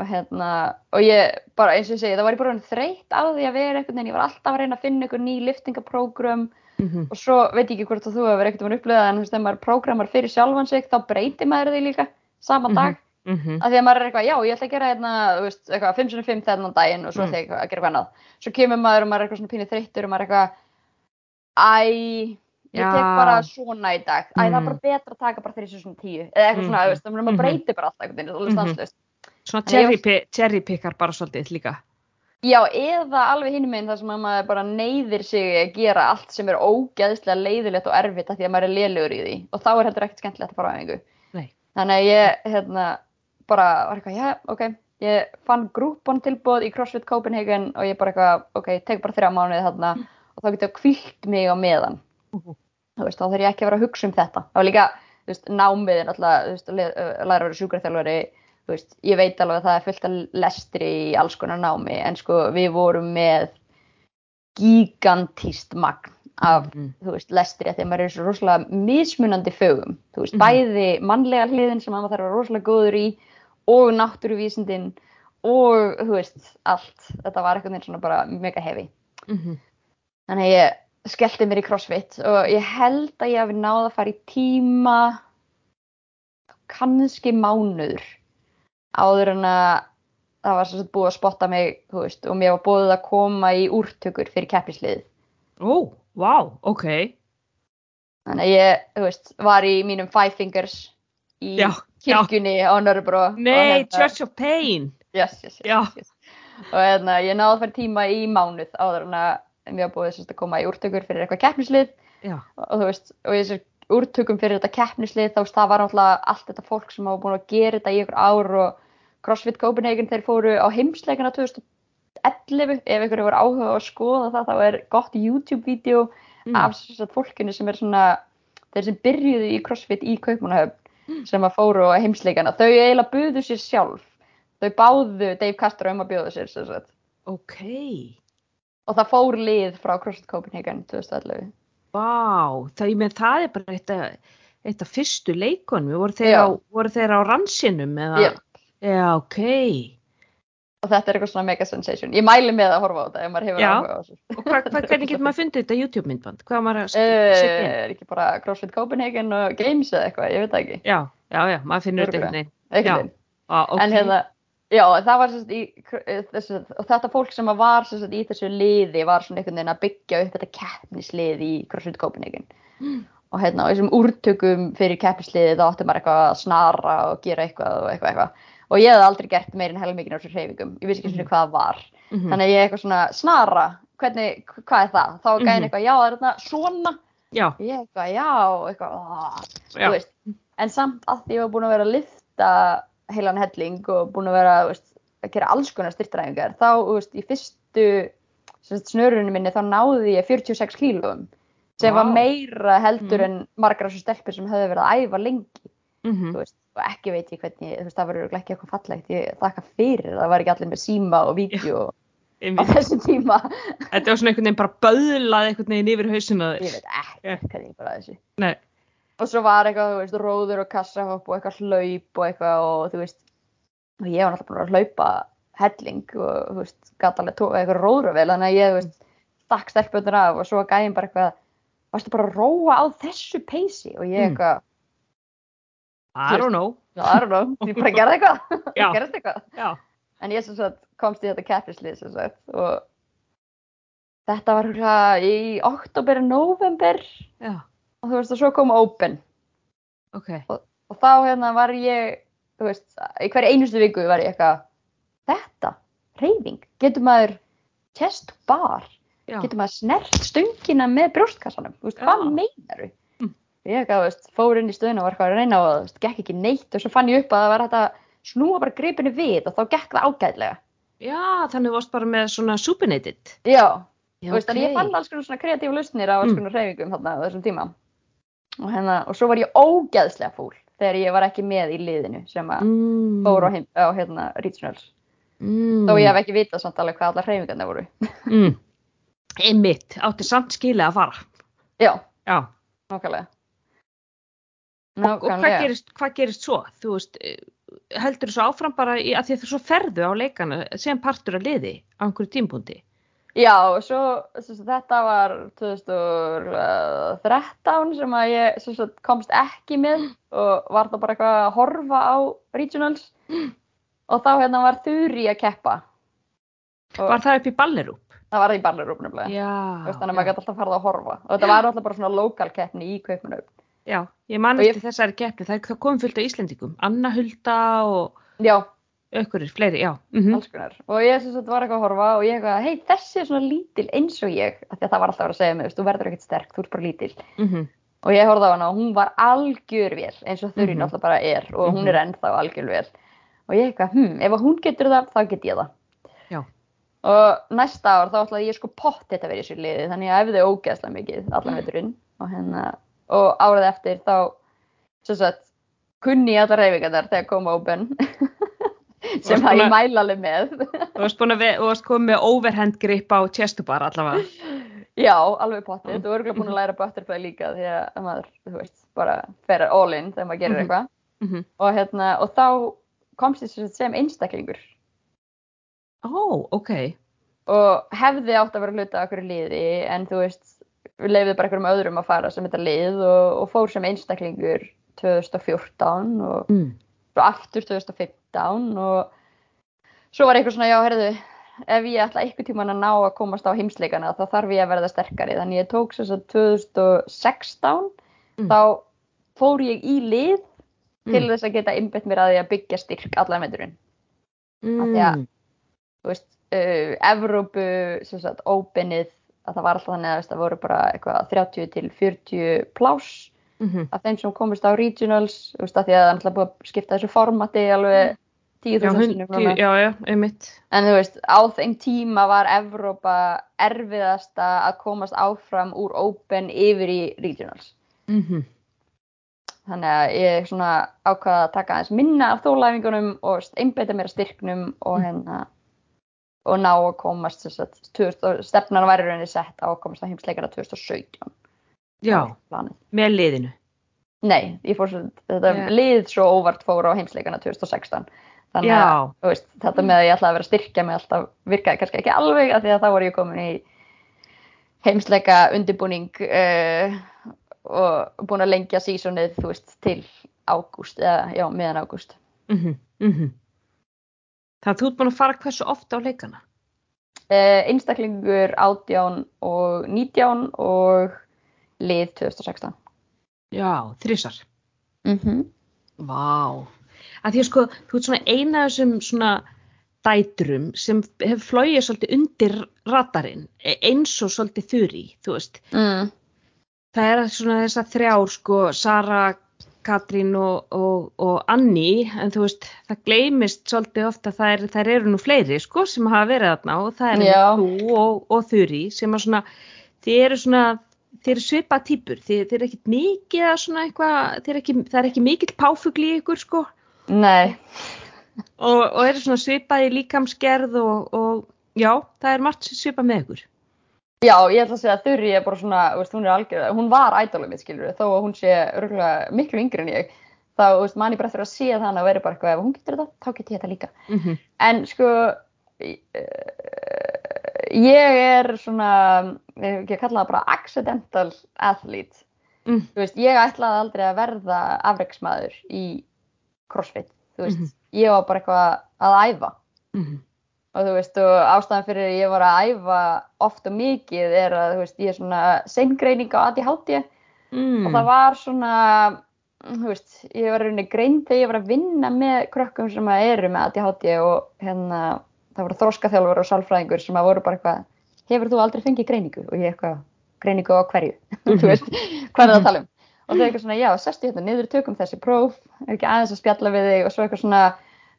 Speaker 2: og hérna og ég, bara eins og ég segi, það var ég bara þreytt á því að vera einhvern veginn, ég var alltaf að reyna að finna einhver ný liftingaprógram
Speaker 1: mhm,
Speaker 2: og svo veit ég ekki hvort að þú hefur ekkert um að upplega en þú veist, ef maður prógramar fyrir sjálfan sig þá breytir maður því líka sama
Speaker 1: Mhm.
Speaker 2: Dag
Speaker 1: mhm,
Speaker 2: að því að maður er eitthvað, já, ég ætla að gera hérna, þú veist, eitthvað 5x5 þennan daginn og svo
Speaker 1: Mm.
Speaker 2: ætla ég eitthvað að gera eitthvað annað svo kemur maður og maður er eitthvað svona pínu þreyttur og maður er eitthvað æ, ég tek
Speaker 1: Já.
Speaker 2: bara svona í dag æ, það er
Speaker 1: Mm.
Speaker 2: bara betra að taka bara 3.10 eða eitthvað svona,
Speaker 1: Mhm.
Speaker 2: þú veist, þannig að maður
Speaker 1: Mhm.
Speaker 2: breytir bara alltaf einhvern veginn, það er
Speaker 1: Mhm.
Speaker 2: stanslust
Speaker 1: svona
Speaker 2: En ég
Speaker 1: cherry, pi cherry pickar bara svolítið líka
Speaker 2: Já, eða alveg hinum meginn þar sem að maður bara neyðir sig að gera allt sem er ógeðslega leiðilegt og erfitt af því að maður er lélugur í því og þá er heldur ekkert skemmtilegt að fara á.
Speaker 1: Nei.
Speaker 2: Þannig að ég, hérna, bara var eitthvað, já, ok, ég fann grúpon tilbúð í CrossFit Copenhagen og ég bara eitthvað, ok, tek bara þrjá mánuði þarna og þá getur ég kvílt mig á meðan.
Speaker 1: Mhm.
Speaker 2: Þú veist, þá þarf ég ekki að vera að hugsa um þetta. Það var líka, þú veist, námiðin alltaf, þú veist, að að læra að vera sjúkraþjálfari, þú veist, ég veit alveg að það er fullt af lestri í alls konar námi, en sko, við vorum með gigantíst magn af,
Speaker 1: Mhm,
Speaker 2: þú veist, lestri, að maður er svo rosalega mismunandi fögum, þú veist,
Speaker 1: Mhm.
Speaker 2: bæði mannlega hliðin sem maður þarf að vera rosalega góður í og náttúruvísindin og, þú veist, allt. Þetta var eitthvað svona bara mega hefi.
Speaker 1: mhm,
Speaker 2: Þannig að ég skellti mér í crossfit og ég held að ég hafi náð að fara í tíma kannski mánuður áður en að það var sagt búið að spotta mig, veist, og mér var búið að koma í úrtökur fyrir keppislið.
Speaker 1: ó, vá, ok
Speaker 2: Þannig að ég, þú veist, var í mínum Five Fingers í
Speaker 1: Já,
Speaker 2: kirkjunni á Nörbró.
Speaker 1: nei, Church of Pain
Speaker 2: Yes, yes, yes. Og hérna, ég náði að fara tíma í mánuð áður en að mér búið sagt, að koma í úrtökur fyrir eitthvað keppislið
Speaker 1: já,
Speaker 2: og þú veist, og ég sér úrtökum fyrir þetta keppnislið, þá það var náttúrulega allt þetta fólk sem hafa búin að gera þetta í ykkur ár og CrossFit Copenhagen þeir fóru á heimsleikana 2011 ef ykkur hefur áhuga að skoða það, þá er gott YouTube-vídeó
Speaker 1: Mm.
Speaker 2: af sagt, fólkinu sem er svona þeir sem byrjuðu í CrossFit í Kaupmannahöfn. Sem að fóru á heimsleikana. Þau eiginlega buðu sér sjálf. Þau báðu Dave Castro um að bjóða sér sem sagt.
Speaker 1: ok.
Speaker 2: Og það fór lið frá CrossFit Copenhagen 2011
Speaker 1: vá, það, með það er bara eitt af, eitt af fyrstu leikunum. Voru þeir, á, voru þeir á ransinum eða,
Speaker 2: Já.
Speaker 1: já, ok
Speaker 2: og þetta er eitthvað svona mega sensation ég mæli með að horfa á þetta ef maður hefur áhuga á þessu
Speaker 1: og hva, hva, hvernig getur maður fundið þetta YouTube myndband hvað maður að
Speaker 2: Eh,
Speaker 1: setja inn
Speaker 2: er ekki bara CrossFit Copenhagen og Games eða eitthvað, ég veit það ekki
Speaker 1: já, já, já, maður finnur þetta einhvern veginn Já.
Speaker 2: Einhvern veginn.
Speaker 1: Á, ok.
Speaker 2: en hérna, já, það var sérst í þessu, og þetta fólk sem var sérst í þessu liði var svona einhvern veginn að byggja upp þetta keppnislið í CrossFit Copenhagen
Speaker 1: Mm.
Speaker 2: og hérna, á þessum úrtökum fyrir keppnisliði þá átti maður eitthvað að snara og gera eitthvað og eitthvað, eitthvað. Og ég hef aldrei gert meir en helmingin á þessu hreyfingum ég vissi ekki svona hvað það var
Speaker 1: Mhm.
Speaker 2: þannig að ég eitthvað svona snara hvernig, hvað er það? Þá er gæðin
Speaker 1: Mhm.
Speaker 2: eitthvað, já það er þarna svona
Speaker 1: já,
Speaker 2: ég eitthvað, já, eitthvað
Speaker 1: já,
Speaker 2: en samt að því ég var búin að vera að lifta heilan helling og búin að vera veist, að gera alls konar styrtaræfingar þá, veist, í fyrstu snörunum minni þá náði ég 46 kílóum sem var
Speaker 1: Vá.
Speaker 2: meira heldur
Speaker 1: Mhm.
Speaker 2: en margar af þessu stelpur sem höfðu verið að æfa lengi
Speaker 1: mhm,
Speaker 2: þú veist, ekki veit ég hvernig þú veist, það örugglega ekki eitthvað fallegt. Ég þakka fyrir, það var ekki allir með síma og vídeo á þessum tíma.
Speaker 1: Þetta var svona einhvern veginn bara böðlað einhvern veginn yfir hausinu
Speaker 2: ég veit ekki hvernig ég bara þessu.
Speaker 1: Nei,
Speaker 2: og svo var eitthvað, þú veist, róður og kassahopp og eitthvað hlaup og eitthvað og þú veist, og ég var náttúrulega búin að hlaupa helling og þú veist, gæti alveg tóka eitthvað róðravel. Þannig að ég, þú veist, stakk stelpunir af og svo gæðin bara eitthvað varstu bara að róa á þessu peysi? Og ég
Speaker 1: Mm.
Speaker 2: eitthvað,
Speaker 1: I don't know.
Speaker 2: I don't know, ég bara gerði eitthvað.
Speaker 1: Já.
Speaker 2: gerðist eitthvað, en ég sem sagt komst í þetta keppnislið sem sagt og þetta var hérna í oktober, november
Speaker 1: já,
Speaker 2: og þú veist, og svo kom open.
Speaker 1: Ok.
Speaker 2: Og þá hérna var ég þú veist, í hverju einustu viku var ég eitthvað þetta, reyfing, getur maður chest bar,
Speaker 1: já,
Speaker 2: getur maður snert stöngina með brjóstkassanum, þú veist, hvað
Speaker 1: Já.
Speaker 2: meinar
Speaker 1: Mm.
Speaker 2: Ég þú veist, fór inn í stöðuna og var eitthvað að reyna og veist, gekk ekki neitt og svo fann ég upp að það var þetta snúa bara gripinu við og þá gekk það ágætlega.
Speaker 1: Já, þannig varst bara með svona supinated
Speaker 2: já,
Speaker 1: já,
Speaker 2: veist, þannig ég fann alls konar svona kreatífa lausnir á alls
Speaker 1: Mm.
Speaker 2: konar reyfingum þarna á þessum tíma. Og hérna, og svo var ég ógæðslega fúl þegar ég var ekki með í liðinu sem að
Speaker 1: mm,
Speaker 2: fór á, á hérna Regionals.
Speaker 1: Mm,
Speaker 2: þó ég hef ekki vitað samt alveg hvað allar hreyfingarna voru.
Speaker 1: Mm, einmitt, átti samt skilið að fara.
Speaker 2: Já,
Speaker 1: já,
Speaker 2: nákvæmlega
Speaker 1: og, og hvað, gerist, hvað gerist svo þú veist, eh, heldur þú svo áfram bara í, að því að þú svo ferðu á leikana sem partur af liði á einhverju tímpúndi
Speaker 2: Já, svo, svo svo þetta var 2013 sem að ég svo, komst ekki með og var það bara eitthvað að horfa á regionals og þá hérna var Þuri að keppa. Og
Speaker 1: Var það upp í Ballerup?
Speaker 2: það var það í Ballerup nefnilega. Þannig að maður gæti alltaf farið að horfa. Og þetta var alltaf bara svona lokal keppni í Kaupmannaup.
Speaker 1: Já, ég man
Speaker 2: Og ég-
Speaker 1: eftir þessari keppni, það kom fullt af Íslendingum, Anna Hulda og
Speaker 2: Já,
Speaker 1: aukurir, fleiri, já. Mm
Speaker 2: alls konar. Og ég sem sagt var eitthvað að horfa og ég eitthvað, hei, þessi er svona lítil eins og ég. Því að það var alltaf að að segja mig, þú verður ekkert sterk, þú ert bara lítil.
Speaker 1: -hmm.
Speaker 2: Og ég horfði á hana og hún var algjör vel, eins og Þurín
Speaker 1: Mhm.
Speaker 2: alltaf bara er. Og hún er ennþá algjör vel. Og ég eitthvað, hm, ef að hún getur það, þá get ég það.
Speaker 1: Já.
Speaker 2: Og næsta ár þá ætlaði ég sko pott þetta verið sér liði, þannig að ég æfði ógeðslega mikið allan veiturinn. Og, hérna, og árið eftir þá, sagt, kunni ég allar reyfingarnar þegar kom open. sem
Speaker 1: varst
Speaker 2: að
Speaker 1: búin
Speaker 2: ég mæla alveg með.
Speaker 1: Þú varst búin að, komið með overhand grip á chestubar allavega.
Speaker 2: Já, alveg pottið. Þú er örgulega búin að læra butterfly líka því að maður, þú veist, bara fer all in þegar maður gerir
Speaker 1: Mhm.
Speaker 2: eitthvað.
Speaker 1: Mm
Speaker 2: Og, hérna, og þá komst ég sem einstaklingur
Speaker 1: Ó, ok.
Speaker 2: og hefði átt að vera hluta okkur liði en þú veist, við leiðum bara einhverjum öðrum að fara sem þetta lið og, og fór sem einstaklingur 2014 og
Speaker 1: Mm.
Speaker 2: aftur 2015 og svo var eitthvað svona, já, herðu, ef ég ætla eitthvað tíman að ná að komast á heimsleikana þá þarf ég að verða sterkari. Þannig ég tók þess að 2016
Speaker 1: Mm.
Speaker 2: þá fór ég í lið til
Speaker 1: Mm.
Speaker 2: þess að geta innbytt mér að því að byggja styrk allan meðurinn.
Speaker 1: Mm.
Speaker 2: því að- Þú veist, uh, Evrópu, sem sagt, óbennið, að það var alltaf þannig að það voru bara eitthvað 30 til 40 pláss
Speaker 1: Mhm.
Speaker 2: af þeim sem komist á regionals, þú veist, að því að það er alltaf búið að skipta þessu formati alveg 10.000
Speaker 1: Já, já, einmitt.
Speaker 2: En þú veist, á þeim tíma var Evrópa erfiðasta að komast áfram úr Open yfir í Regionals.
Speaker 1: Mm
Speaker 2: Þannig að ég svona ákvaða að taka aðeins minna af þólæfingunum og einbeita mér að styrknum og
Speaker 1: Mm.
Speaker 2: hérna og ná að komast þess að 2000 stefnan væri rauninni sett á að komast að heimsleikara 2017.
Speaker 1: Já, með liðinu.
Speaker 2: Nei, ég fór þetta
Speaker 1: Já.
Speaker 2: lið svo óvart fór á heimsleikana 2016. Þannig að
Speaker 1: Já,
Speaker 2: þú veist, þetta með að ég ætlaði að vera að styrkja mig alltaf virkaði kannski ekki alveg af því að þá var ég komin í heimsleika undirbúning uh, og búin að lengja sísonið, þú veist, til ágúst, eða já, meðan ágúst.
Speaker 1: mhm, mhm. Það þú ert búin að fara hversu ofta á leikana?
Speaker 2: Uh, einstaklingur 18 og 19 og lið 2016.
Speaker 1: Já, þrísar.
Speaker 2: Mm -hmm.
Speaker 1: Vá. Að því að sko, þú ert svona eina þessum svona dætrum sem hefur flóið svolítið undir radarinn, e- eins og svolítið þurri, þú veist.
Speaker 2: mm.
Speaker 1: Það er svona þess að þrjár, sko, Sara, Katrín og, og, og Anni, en þú veist, það gleymist svolítið ofta að er, þær eru nú fleiri, sko, sem hafa verið þarna og það er
Speaker 2: Já.
Speaker 1: þú og, og þurri sem að svona, þið eru svona, þið eru svipað típur, þið, þið eru ekkit mikið að svona eitthvað, eru ekki, það er ekki mikill páfugl í ykkur, sko,
Speaker 2: Nei,
Speaker 1: og, og eru svona svipað í líkamsgerð og, og já, það er margt sem svipað með ykkur.
Speaker 2: Já, ég ætla að segja að Þurri er bara svona, veist, hún er algjör, hún var ædolið mitt, skilur þó að hún sé örgulega miklu yngri en ég. Þá, veist, mann ég bara eftir að sé þannig og veri bara eitthvað, ef hún getur þetta, þá get ég þetta líka.
Speaker 1: Mm -hmm.
Speaker 2: En sko, uh, ég er svona, ég hef kallað það bara accidental athlete.
Speaker 1: Mm.
Speaker 2: Þú veist, ég ætlaði aldrei að verða afreiksmaður í crossfit. Þú veist,
Speaker 1: Mhm.
Speaker 2: ég var bara eitthvað að æfa.
Speaker 1: Mm -hmm.
Speaker 2: Og þú veist, og ástæðan fyrir að ég var að æfa oft og mikið er að, þú veist, ég er svona seingreining á ADHD
Speaker 1: mm.
Speaker 2: og það var svona, þú veist, ég var rauninni greind þegar ég var að vinna með krökkum sem að eru með ADHD og hérna, það voru þróskaþjálfur og sálfræðingur sem að voru bara eitthvað, hefur þú aldrei fengið greiningu? Og ég eitthvað, greiningu á hverju? þú veist, hvað er það að tala um? Og þau eitthvað svona, já, sestu hérna niður, tökum þessi próf, er ekki aðeins að spjalla við þig og svo eitthvað svona,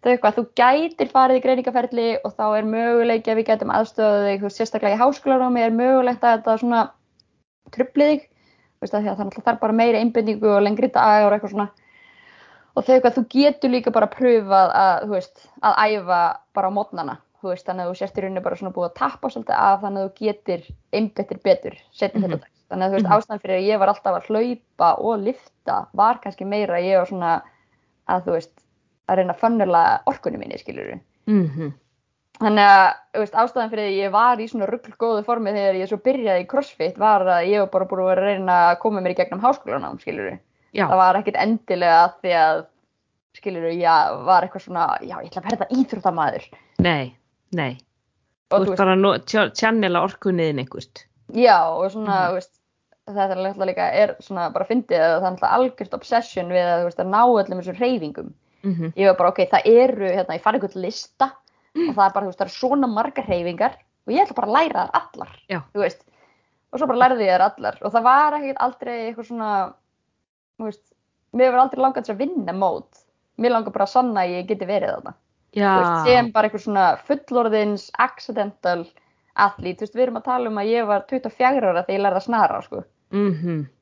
Speaker 2: þau eitthvað, þú gætir farið í greiningaferli og þá er möguleiki að við gætum aðstöðu þig, þú sérstaklega í háskólarámi er mögulegt að þetta svona trubli þig, veist, að það þarf bara meiri einbindingu og lengri dagar og eitthvað svona. Og þau eitthvað, þú getur líka bara pröfað að, þú veist, að æfa bara á mótnana, þú veist, þannig að þú sérst í rauninni bara svona búið að tappa svolítið af þannig að þú getur einbettir betur setni
Speaker 1: Mhm.
Speaker 2: þetta dags. Þannig að þú veist,
Speaker 1: Mhm.
Speaker 2: ástæðan fyrir að ég var alltaf að hlaupa og lifta var kannski meira að ég var svona að, þú veist, að reyna að fönnula orkunni minni, skilur
Speaker 1: Mm -hmm.
Speaker 2: þannig að veist, ástæðan fyrir því ég var í svona rugglgóðu formi þegar ég svo byrjaði í crossfit var að ég var bara búin að reyna að koma mér í gegnum háskólanám, skilur
Speaker 1: Já,
Speaker 2: það var ekkert endilega því að skilur já, var eitthvað svona já, ég ætla að verða íþróttamaður
Speaker 1: nei, nei.
Speaker 2: og
Speaker 1: Þú ert bara að channela orkunniðin einhvert.
Speaker 2: Já, og svona, þú veist, þetta er náttúrulega líka, er svona bara fyndið að það er náttúrulega algjört obsession við að, veist, að ná öllum þessum reyfingum.
Speaker 1: Mm -hmm.
Speaker 2: Ég var bara, ok, það eru, hérna, ég farið eitthvað lista og það er bara, þú veist, það eru svona margar reyfingar og ég ætla bara að læra þar allar,
Speaker 1: Já.
Speaker 2: þú veist. Og svo bara lærði ég þar allar og það var ekkert aldrei eitthvað svona, þú veist, mér hefur aldrei langað til að vinna mót. Mér langar bara að sanna að ég geti verið þarna. Veist, sem bara eitthvað svona fullorðins accidental athlete, þú veist, við erum að tala um að ég var 24 ára þegar ég lærði að snara, sko.
Speaker 1: mhm,
Speaker 2: Þú veist,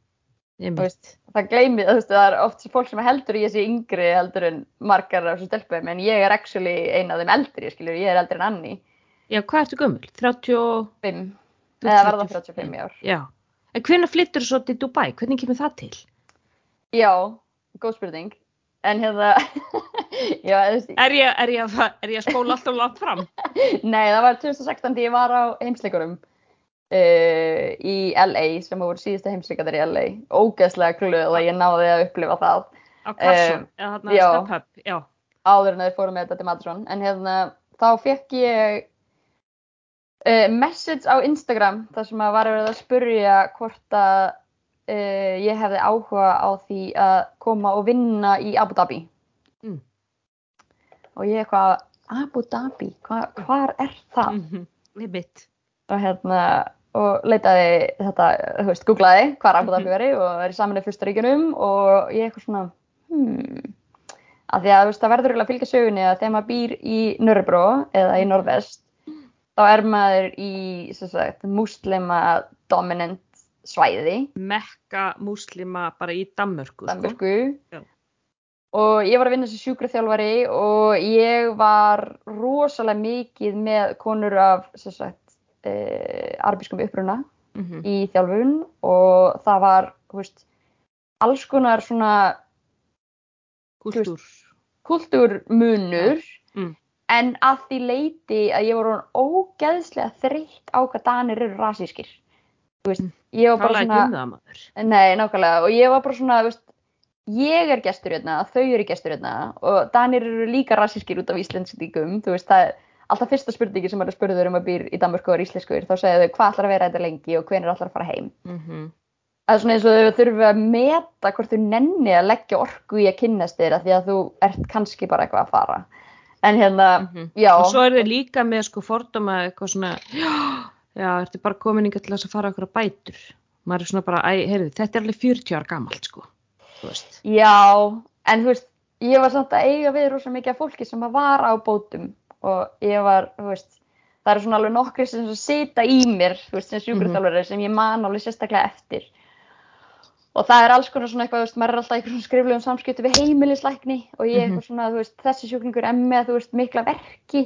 Speaker 2: það gleymið, þú veist, það er oft fólk sem heldur í þessi yngri heldur en margar af þessu stelpum, en ég er actually ein af þeim eldri, skilur, ég er eldri en Anni,
Speaker 1: Já, hvað ertu gömul? 30, og-
Speaker 2: 5,
Speaker 1: Þú
Speaker 2: eða
Speaker 1: ert
Speaker 2: verða
Speaker 1: 35.
Speaker 2: 35 ár.
Speaker 1: já. En hvenær flyttur þú svo til Dubai? Hvernig kemur það til?
Speaker 2: Já, góð spurning, en hérna, já,
Speaker 1: Er ég, er ég, er ég að spóla alltaf langt fram?
Speaker 2: nei, það var 2016 því ég var á heimsleikurum uh, í LA, sem voru síðustu heimsleikarnir í LA, ógeðslega glöð að ég náði að upplifa það.
Speaker 1: Á Carson, eða þarna
Speaker 2: já.
Speaker 1: Step Up, já.
Speaker 2: áður en þeir fóru með þetta til Madison en hérna þá fekk ég uh, message á Instagram þar sem að var verið að spurja hvort að uh, ég hefði áhuga á því að koma og vinna í Abu Dhabi
Speaker 1: Mm.
Speaker 2: og ég eitthvað Abu Dhabi, hva, hvar er það?
Speaker 1: Mhm, Við mitt.
Speaker 2: og hérna og leitaði þetta, þú veist, googlaði hvar Abu Dhabi
Speaker 1: Mhm.
Speaker 2: veri og er í saminu fyrsta ríkinum og ég eitthvað svona hmm, að því að þú veist, það verður eiginlega að fylgja sögunni að þegar maður býr í Nörrebró eða í Norðvest þá er maður í sem sagt, muslima dominant svæði
Speaker 1: Mekka múslima bara í Danmörku, sko.
Speaker 2: Danmörku
Speaker 1: Já.
Speaker 2: og ég var að vinna sem sjúkraþjálfari og ég var rosalega mikið með konur af sem sagt, eh, arabískum uppruna
Speaker 1: Mhm.
Speaker 2: í þjálfun og það var veist, alls konar svona
Speaker 1: Kúltúr.
Speaker 2: kultúrmunur
Speaker 1: Mm.
Speaker 2: en að því leiti að ég orðin ógeðslega þreytt á hvað danir eru rasískir veist, ég var bara
Speaker 1: ekki
Speaker 2: svona
Speaker 1: um
Speaker 2: nei, nákvæmlega, og ég var bara svona veist, ég er gestur hérna, þau eru gestur hérna og danir eru líka rasískir út af veist, það alltaf fyrsta spurningi sem maður spurður um að býr í Danmörku og íslenskur, þá segja þau hvað ætlar að vera þetta lengi og hvenær ætlar að fara heim
Speaker 1: Mhm.
Speaker 2: það er svona eins og þau þurfu að meta hvort þau nenni að leggja orku í að kynnast þér af því að þú ert kannski bara eitthvað að fara en hérna,
Speaker 1: Mhm.
Speaker 2: já
Speaker 1: Og svo er þið líka með sko fordóma eitthvað svona, já, já, ertu bara komin inga til þess að fara okkur að bætur. Maður er svona bara, heyrðu, þetta er alveg 40 ára gamalt, sko. Þú veist.
Speaker 2: já, en þú veist ég var samt að eiga við rosa mikið af fólki sem að var á bótum og ég var, þú veist það eru svona alveg nokkri sem sita í mér þú veist, sem sjúkraþjálfari sem ég man alveg sérstaklega eftir. Og það er alls konar svona eitthvað, þú veist, maður er alltaf svona skriflegum samskipti við heimilislækni og ég eitthvað svona, þú veist, þessi sjúklingur er með, þú veist, mikla verki.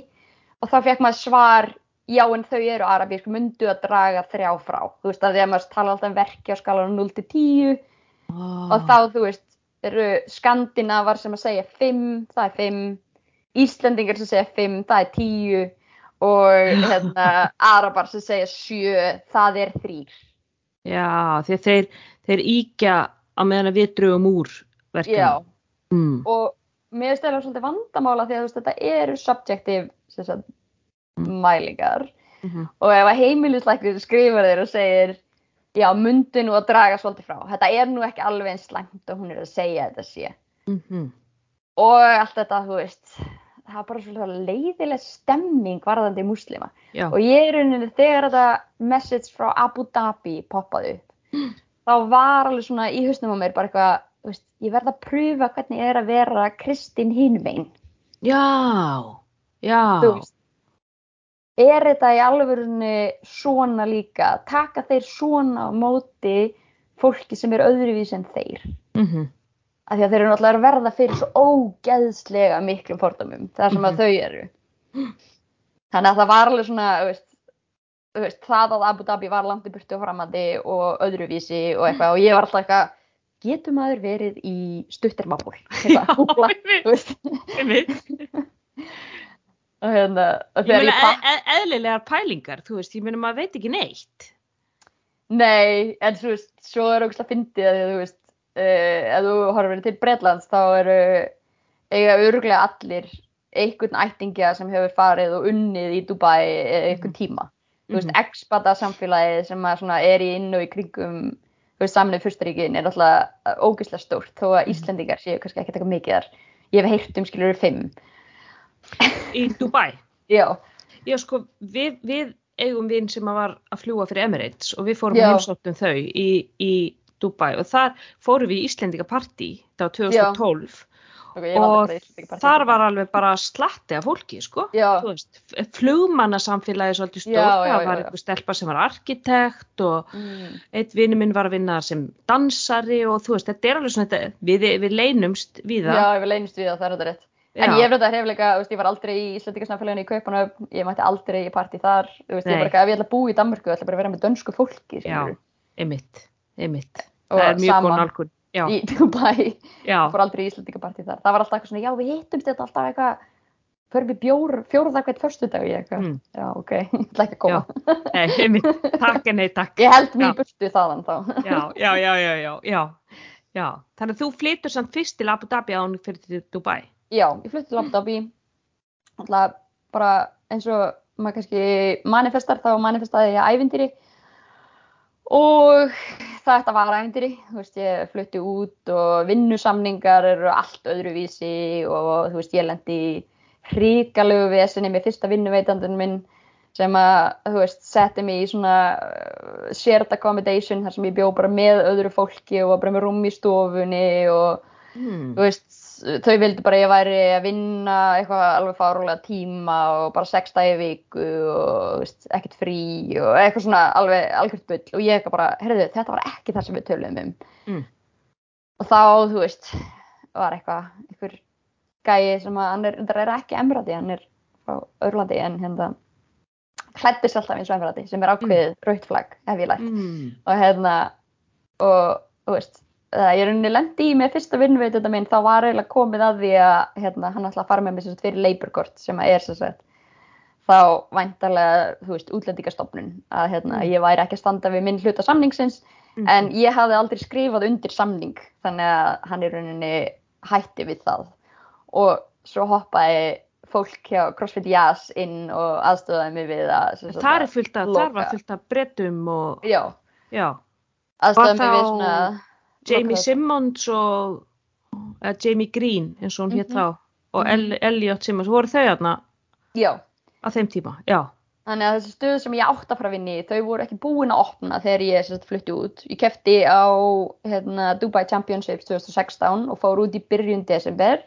Speaker 2: Og þá fekk maður svar, já en þau eru arabísk, myndu að draga þrjá frá, þú veist, að því að maður tala alltaf um verki á skalanum 0 til 10
Speaker 1: Oh.
Speaker 2: og þá, þú veist, eru skandinavar sem að segja 5, það er 5 Íslendingar sem segja 5, það er 10 og hérna, arabar sem segja 7, það er 3
Speaker 1: Já, að þeir, þeir íkja á meðan að við drögum úr verkefni.
Speaker 2: Já,
Speaker 1: Mm.
Speaker 2: og mér það svolítið vandamála því að veist, þetta eru subjective sem sagt,
Speaker 1: Mm.
Speaker 2: mælingar
Speaker 1: Mhm.
Speaker 2: og ef að heimilislæknir skrifar þér og segir já, myndi nú að draga svolítið frá þetta er nú ekki alveg eins slæmt og hún er að segja þetta sé
Speaker 1: Mhm.
Speaker 2: og allt þetta, þú veist það er bara svolítið leiðileg stemming varðandi múslima
Speaker 1: Já.
Speaker 2: og ég er rauninni þegar þetta message frá Abu Dhabi poppaði upp þá var alveg svona í hausnum á mér bara eitthvað, veist, ég verð að pröfa hvernig er að vera Kristín hinmein
Speaker 1: Já, já.
Speaker 2: veist er þetta í alvörunni svona líka taka þeir svona á móti fólki sem er öðruvís en þeir
Speaker 1: Mhm.
Speaker 2: Af því að þeir eru náttúrulega að verða fyrir svo ógeðslega miklum fordómum það sem að
Speaker 1: Mhm.
Speaker 2: þau eru þannig að það var alveg svona veist, veist, það að Abu Dhabi var langt í burtu og framandi og öðruvísi og eitthvað og ég var alltaf eitthvað getur maður verið í stuttermából eitthvað, og hérna, og
Speaker 1: Ég
Speaker 2: þegar
Speaker 1: meina
Speaker 2: ég pakk,
Speaker 1: e e eðlilegar pælingar, þú veist, ég meina maður veit ekki neitt.
Speaker 2: nei, en þú veist, svo er ógæslega fyndið að þú veist, ef þú horfir til Bretlands, þá eru eiga öruglega allir einhvern ættingja sem hefur farið og unnið í Dubai eða einhvern tíma. Þú veist,
Speaker 1: Mhm.
Speaker 2: expata samfélagið sem er í inn og í kringum, þú veist, samnið fyrstaríkin er alltaf ógæslega stórt, þó að Íslendingar séu kannski ekkert eitthvað mikið þar. Ég hef heyrt um skilur fimm.
Speaker 1: Í Dubai.
Speaker 2: Já,
Speaker 1: Já, sko, við, við eigum vinn sem var að fljúa fyrir Emirates og við fórum heimsóttum þau í, í Dubai og þar fórum við í Íslendinga partí, það var 2012
Speaker 2: ok, ég hef aldrei
Speaker 1: og þar var alveg bara slatti af fólki, sko. Flugmannasamfélagi svolítið
Speaker 2: já,
Speaker 1: það var einhver stelpa sem var arkitekt og
Speaker 2: Mm.
Speaker 1: eitt vinur minn var að vinna sem dansari og þú veist, þetta er alveg svona, þetta, við, við leynumst við það.
Speaker 2: Já, ég vil leynist við það, það er þetta rétt. En
Speaker 1: Já.
Speaker 2: ég hef þetta hef líka, þú veist, ég var aldrei í Íslandingarsnafélaginu í Kaupanöfn, ég mætti aldrei í partí þar, veist, ég
Speaker 1: Nei.
Speaker 2: bara, ef ég ætla að búa í Danmörku, ég ætla bara að vera með dönsku fólki,
Speaker 1: Já, einmitt, einmitt. Það er mjög góð nálgun. Já,
Speaker 2: í Dubai, fór aldrei í Íslandingapartí þar. Það var alltaf eitthvað svona, já, við hittumst þetta alltaf eitthvað, förum við bjór, fjóruða hvert förstu dag, ég eitthvað,
Speaker 1: Mm.
Speaker 2: já, ok, ég ætla ekki að koma.
Speaker 1: nei, einmitt, takk en nei, takk.
Speaker 2: Ég held mér í burtu þaðan þá.
Speaker 1: Já, já, já, já, já, já. Þannig að þú flytur samt fyrst til Abu Dhabi án fyrir til Dubai.
Speaker 2: Já, ég flutti til Abu Dhabi, alltaf bara eins og maður kannski manifestar, þá manifestaði ég ævindýri og þetta var ævindýri, þú veist, ég flutti út og vinnusamningar eru allt öðruvísi og þú veist, ég lendi í hrikalegu vesinni með fyrsta vinnuveitandun minn sem að, þú veist, setti mig í svona uh, shared accommodation þar sem ég bjó bara með öðru fólki og var bara með rúm í stofunni og
Speaker 1: Hmm.
Speaker 2: þú veist, þau vildi bara ég væri að vinna eitthvað alveg fárulega tíma og bara sex dagi í viku og veist, ekkert frí og eitthvað svona alveg algjört bull og ég eitthvað bara, heyrðu, þetta var ekki það sem við töluðum um
Speaker 1: Mm.
Speaker 2: og þá, þú veist, var eitthvað einhver gæi sem að hann er, þetta er ekki emrati, hann er frá Örlandi en hérna klæddist alltaf eins og emrati sem er ákveðið mm. rautt flagg, hef ég lært
Speaker 1: Mm.
Speaker 2: og hérna og þú veist það ég rauninni lendi í með fyrsta vinnveitunda minn þá var eiginlega komið að því að hérna, hann ætla að fara með mér sagt fyrir leiburkort sem að er sagt þá væntalega, þú veist, útlendingastofnun að hérna,
Speaker 1: Mm.
Speaker 2: ég væri ekki að standa við minn hluta samningsins
Speaker 1: Mhm.
Speaker 2: en ég hafði aldrei skrifað undir samning þannig að hann í rauninni hætti við það og svo hoppaði fólk hjá CrossFit Jazz inn og aðstöðaði mig við að
Speaker 1: Það er
Speaker 2: að
Speaker 1: fullt
Speaker 2: loka.
Speaker 1: þar var fullt af brettum og,
Speaker 2: já,
Speaker 1: já,
Speaker 2: aðstöðaði mig við svona
Speaker 1: Jamie. Simmons og eða Jamie Green eins og hún hétt
Speaker 2: Mhm.
Speaker 1: þá og
Speaker 2: Mhm.
Speaker 1: El Elliot Simmons, voru þau
Speaker 2: já,
Speaker 1: á þeim tíma? Já.
Speaker 2: Þannig að þessi stöð sem ég átt að fara að vinna í, þau voru ekki búin að opna þegar ég sagt, flutti út. Ég kefti á hérna, Dubai Championships 2016 og fór út í byrjun desember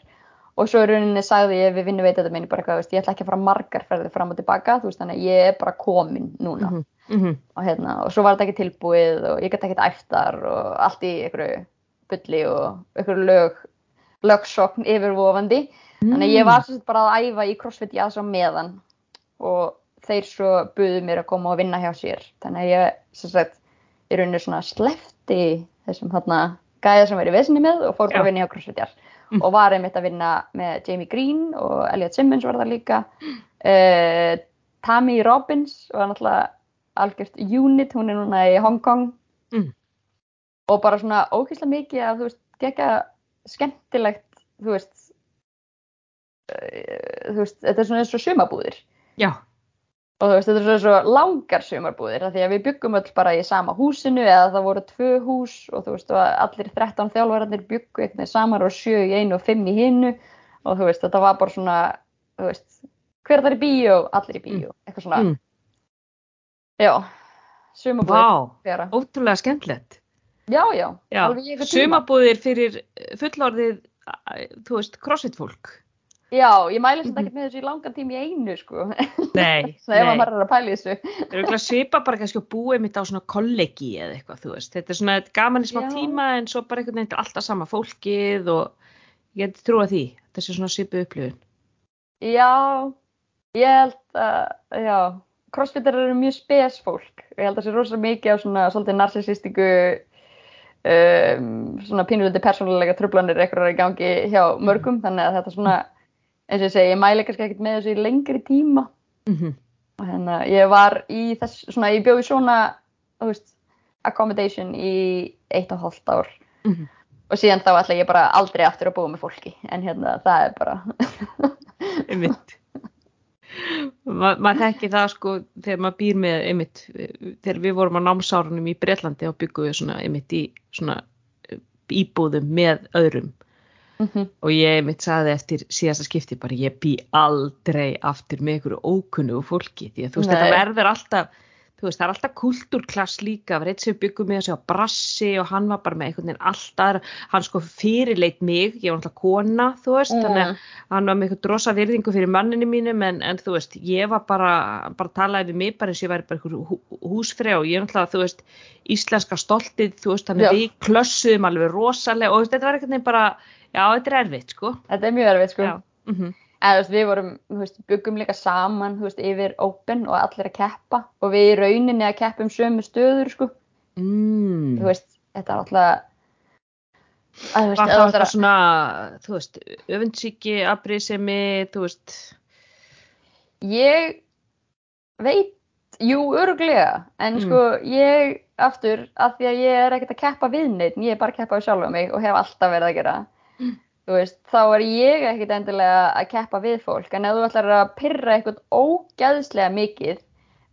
Speaker 2: og svo í rauninni sagði ég við vinnu veitandi minni bara eitthvað, veist, ég ætla ekki að fara margar ferðir fram og tilbaka, þú veist, þannig að ég er bara komin núna.
Speaker 1: Mm -hmm.
Speaker 2: Og, hérna, og svo var þetta ekki tilbúið og ég gæti ekkert æftar og allt í einhverju bulli og einhverju lög, lögsokn yfirvofandi. Þannig að ég var sagt bara að æfa í CrossFit Jazz á meðan og þeir svo buðu mér að koma og vinna hjá sér. Þannig að ég sagt í rauninu svona slefti þessum hérna gæða sem verið í vesinni með og fór bara að vinna hjá CrossFit Jazz.
Speaker 1: Mm.
Speaker 2: Og var einmitt að vinna með Jamie Green og Elliot Simmons var það líka. Uh, Tammy Robbins var náttúrulega algjört unit, hún er núna í Hong Kong.
Speaker 1: Mm.
Speaker 2: Og bara svona ókýrslega mikið að þú veist, gekka skemmtilegt, þú veist, uh, þú veist, þetta er svona eins og sumabúðir
Speaker 1: Já.
Speaker 2: og þú veist, þetta er svona svo langar sumarbúðir því að við byggum öll bara í sama húsinu eða það voru tvö hús og þú veist, og allir 13 þjálfararnir byggu einhvern saman og sjö í einu og fimm í hinnu og þú veist, þetta var bara svona þú veist, hver það er í bíó allir í bíó, eitthvað svona
Speaker 1: Mm.
Speaker 2: Já, sumarbúðir
Speaker 1: Vá, ótrúlega skemmtilegt.
Speaker 2: já, já,
Speaker 1: Já, sumabúðir fyrir fullorðið, æ, þú veist, crossfit fólk.
Speaker 2: já, ég mæli þetta ekkert með þessu í langan tíma í einu sko,
Speaker 1: Nei, nei.
Speaker 2: maður að pæla í þessu
Speaker 1: Það örugglega svipa bara kannski að búa mitt á svona kollegi eða eitthvað, þú veist. Þetta er svona gaman í smá
Speaker 2: Já.
Speaker 1: tíma en svo bara einhvern veginn alltaf sama fólkið og ég geti trúa því. Sé svona svipu upplifun.
Speaker 2: Já, ég held að, já, crossfitter eru mjög spes fólk. Ég held að það sé rosa mikið á svona svolítið narsisistíku, um, svona pínuliti persónulega trublanir eitthvað í gangi hjá mörgum, þannig að þetta svona eins og ég segi, ég mæli kannski ekkert með þessu í lengri tíma.
Speaker 1: Mhm,
Speaker 2: og hérna, ég var í þess, svona, ég bjóði svona, veist, accommodation í eitt og hálft ár.
Speaker 1: Mhm.
Speaker 2: og síðan þá ætla ég bara aldrei aftur að búa með fólki, en hérna, það er bara,
Speaker 1: einmitt Ma, maður þekki það sko þegar maður býr með einmitt þegar við vorum á námsárunum í Breitlandi og byggum við svona einmitt í svona eh, íbúðum með öðrum
Speaker 2: Mhm.
Speaker 1: og ég einmitt saði eftir síðasta skipti bara ég bý aldrei aftur með einhverju ókunnugu fólki því að þú veist
Speaker 2: Nei.
Speaker 1: þetta verður alltaf þú veist það er alltaf kultúrklass líka var eitt sem byggum með þessu á brassi og hann var bara með einhvern veginn alltaf hann sko fyrirleit mig, ég var alltaf kona þú veist, þannig að hann var með eitthvað drosa virðingu fyrir manninu mínum en, en þú veist, ég var bara, bara talaði við mig bara eins og ég væri bara einhver hú, húsfrey og ég er náttúrulega, þú veist, íslenska stoltið, þú veist, þannig að við klössuðum alveg rosalega og þetta var einhvern veginn bara, já, þetta er erfitt, sko.
Speaker 2: þetta er mjög erfitt, sko.
Speaker 1: Mm
Speaker 2: þú veist, við vorum, þú veist, byggum líka saman, þú veist, yfir open og allir að keppa og við í rauninni að keppa um sömu stöður, sko.
Speaker 1: mm.
Speaker 2: Þetta er alltaf, að veist,
Speaker 1: Var það alltaf svona, þú veist, öfundsíki, afbrísemi, þú veist,
Speaker 2: Ég veit, jú, öruglega, en
Speaker 1: Mm.
Speaker 2: sko ég aftur, af því að ég er ekkert að keppa við neitt, ég er bara að keppa við sjálfa mig og hef alltaf verið að gera. Þú veist, þá er ég ekkert endilega að keppa við fólk, en ef þú ætlar að pyrra eitthvað ógæðslega mikið,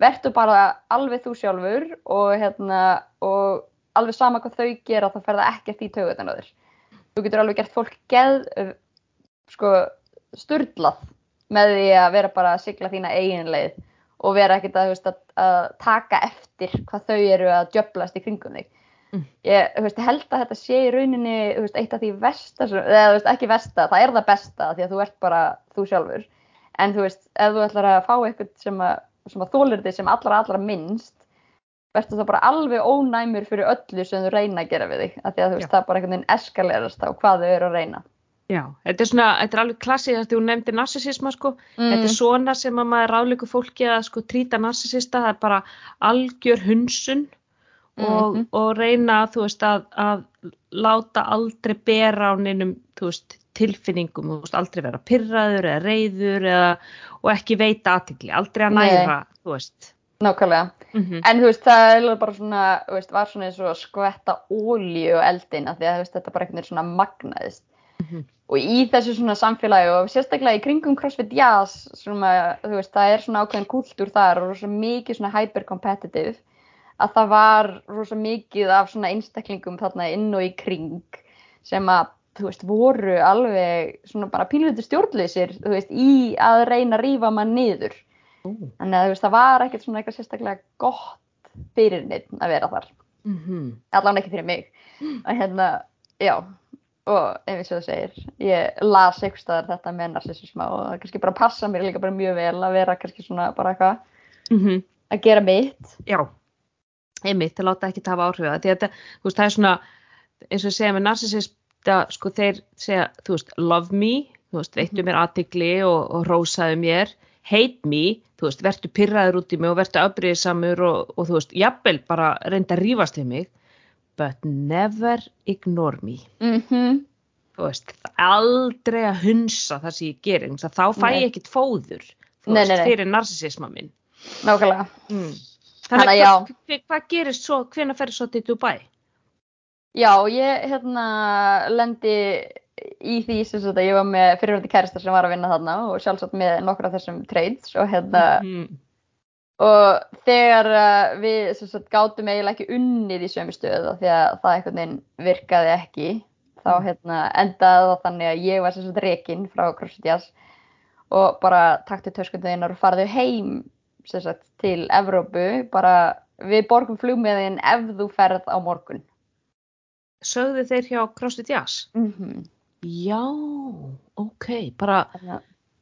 Speaker 2: verður bara alveg þú sjálfur og hérna, og alveg sama hvað þau gera, þá fer það ekkert í taugutan á þér. Þú getur alveg gert fólk geð, sko, sturlað með því að vera bara að sigla þína eigin leið og vera ekkert að, að, að taka eftir hvað þau eru að djöblast í kringum þig.
Speaker 1: Mm.
Speaker 2: Ég veist, held að þetta sé í rauninni veist, eitt af því versta, eða veist, ekki versta, það er það besta því að þú ert bara þú sjálfur. En þú veist, ef þú ætlar að fá eitthvað sem að, að þólir þig sem allra allra minnst, verður það bara alveg ónæmur fyrir öllu sem þú reyna að gera við þig. Af því að þú veist,
Speaker 1: Já.
Speaker 2: það bara einhvern veginn eskalerast á hvað þau eru að reyna.
Speaker 1: já, þetta er svona, þetta er alveg klassið þegar þú nefndir narsisisma, sko,
Speaker 2: Mm.
Speaker 1: Þetta er svona sem að maður ráðleikur fólki að sko trýta narsisista, það er bara algjör hunsun og,
Speaker 2: Mhm.
Speaker 1: og reyna veist að, að láta aldrei bera á neinum veist tilfinningum, veist aldrei vera pyrraður eða reyður eða, og ekki veita aðtikli, aldrei að næra.
Speaker 2: Nákvæmlega.
Speaker 1: Mm
Speaker 2: En þú veist, það er bara svona, var svona eins og að skvetta ólíu eldin af því að þetta bara einhvern veginn svona magnaðist.
Speaker 1: Mhm.
Speaker 2: Og í þessu svona samfélagi og sérstaklega í kringum CrossFit Jazz, svona, þú veist, það er svona ákveðin kúltúr þar og rosa mikið svona hyper-competitive, að það var rosa mikið af svona einstaklingum þarna inn og í kring sem að, þú veist, voru alveg svona bara pínlítið stjórnleysir, þú veist, í að reyna að rífa mann niður. Þannig að þú veist, það var ekkert svona eitthvað sérstaklega gott fyrir neitt að vera þar.
Speaker 1: Mm -hmm.
Speaker 2: Allan ekki fyrir mig. Og hérna, já, og ef þú segir, ég las eitthvað staðar þetta með narsisisma og það kannski bara passa mér líka bara mjög vel að vera kannski svona bara eitthvað
Speaker 1: Mm
Speaker 2: að gera mitt.
Speaker 1: Já, einmitt, það láta ekki hafa áhrif á það, því að þetta, þú veist, það er svona, eins og segja með narsisista, sko, þeir segja, þú veist, love me, þú veist, veittu mér aðtikli og, og rósaðu mér, hate me, þú veist, vertu pyrraður út í mig og vertu afbrýðisamur og, og þú veist, jafnvel bara reynda að rífast við mig, but never ignore me,
Speaker 2: Mm
Speaker 1: þú veist, aldrei að hunsa það sem ég að þá fæ ég ekkit fóður, þú
Speaker 2: Nei,
Speaker 1: veist,
Speaker 2: nei, nei.
Speaker 1: fyrir narsisisma minn.
Speaker 2: Nákvæmlega.
Speaker 1: Mm.
Speaker 2: Þannig að
Speaker 1: hvað, hvað, gerist svo, hvenær ferði svo til Dubai?
Speaker 2: Já, ég hérna lendi í því sem að ég var með fyrirvændi kærista sem var að vinna þarna og sjálfsagt með nokkra af þessum trades og hérna
Speaker 1: Mhm.
Speaker 2: og þegar uh, við sem sagt, gátum eiginlega ekki unnið í sömu stöðu því að það einhvern veginn virkaði ekki þá
Speaker 1: Mm.
Speaker 2: hérna, endaði það þannig að ég var sem sagt rekin frá CrossFit Jazz og bara takti töskundiðinnar og farðu heim sagt, til Evrópu bara við borgum flugmiðin ef þú ferð á morgun
Speaker 1: Sögðu þeir hjá CrossFit Jazz?
Speaker 2: mm
Speaker 1: Já, ok, bara
Speaker 2: -hmm.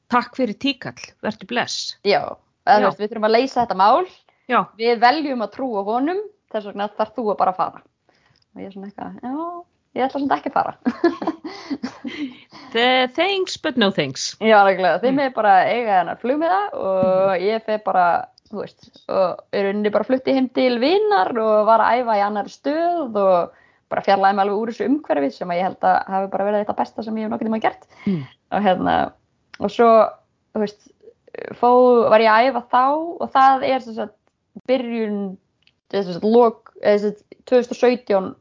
Speaker 1: takk fyrir tíkall, verður bless.
Speaker 2: Já,
Speaker 1: Já.
Speaker 2: Veist, við þurfum að leysa þetta mál
Speaker 1: Já,
Speaker 2: við veljum að trúa honum þess vegna þarf þú að bara fara og ég er svona eitthvað, já, ég ætla svona ekki að fara
Speaker 1: the thanks but no thanks.
Speaker 2: Já, reglulega, þið
Speaker 1: Mm.
Speaker 2: með bara eiga hennar flugmiða og ég fer bara, þú veist, og er unni bara flutti heim til vinnar og var að æfa í annari stöð og bara fjarlæði mig alveg úr þessu umhverfi sem að ég held að hafi bara verið þetta besta sem ég hef nokkuð tíma gert
Speaker 1: Mm.
Speaker 2: og hérna, og svo, þú veist, fó, var ég að æfa þá og það er sem sagt byrjun, sem sagt, lok, sem sagt, 2017,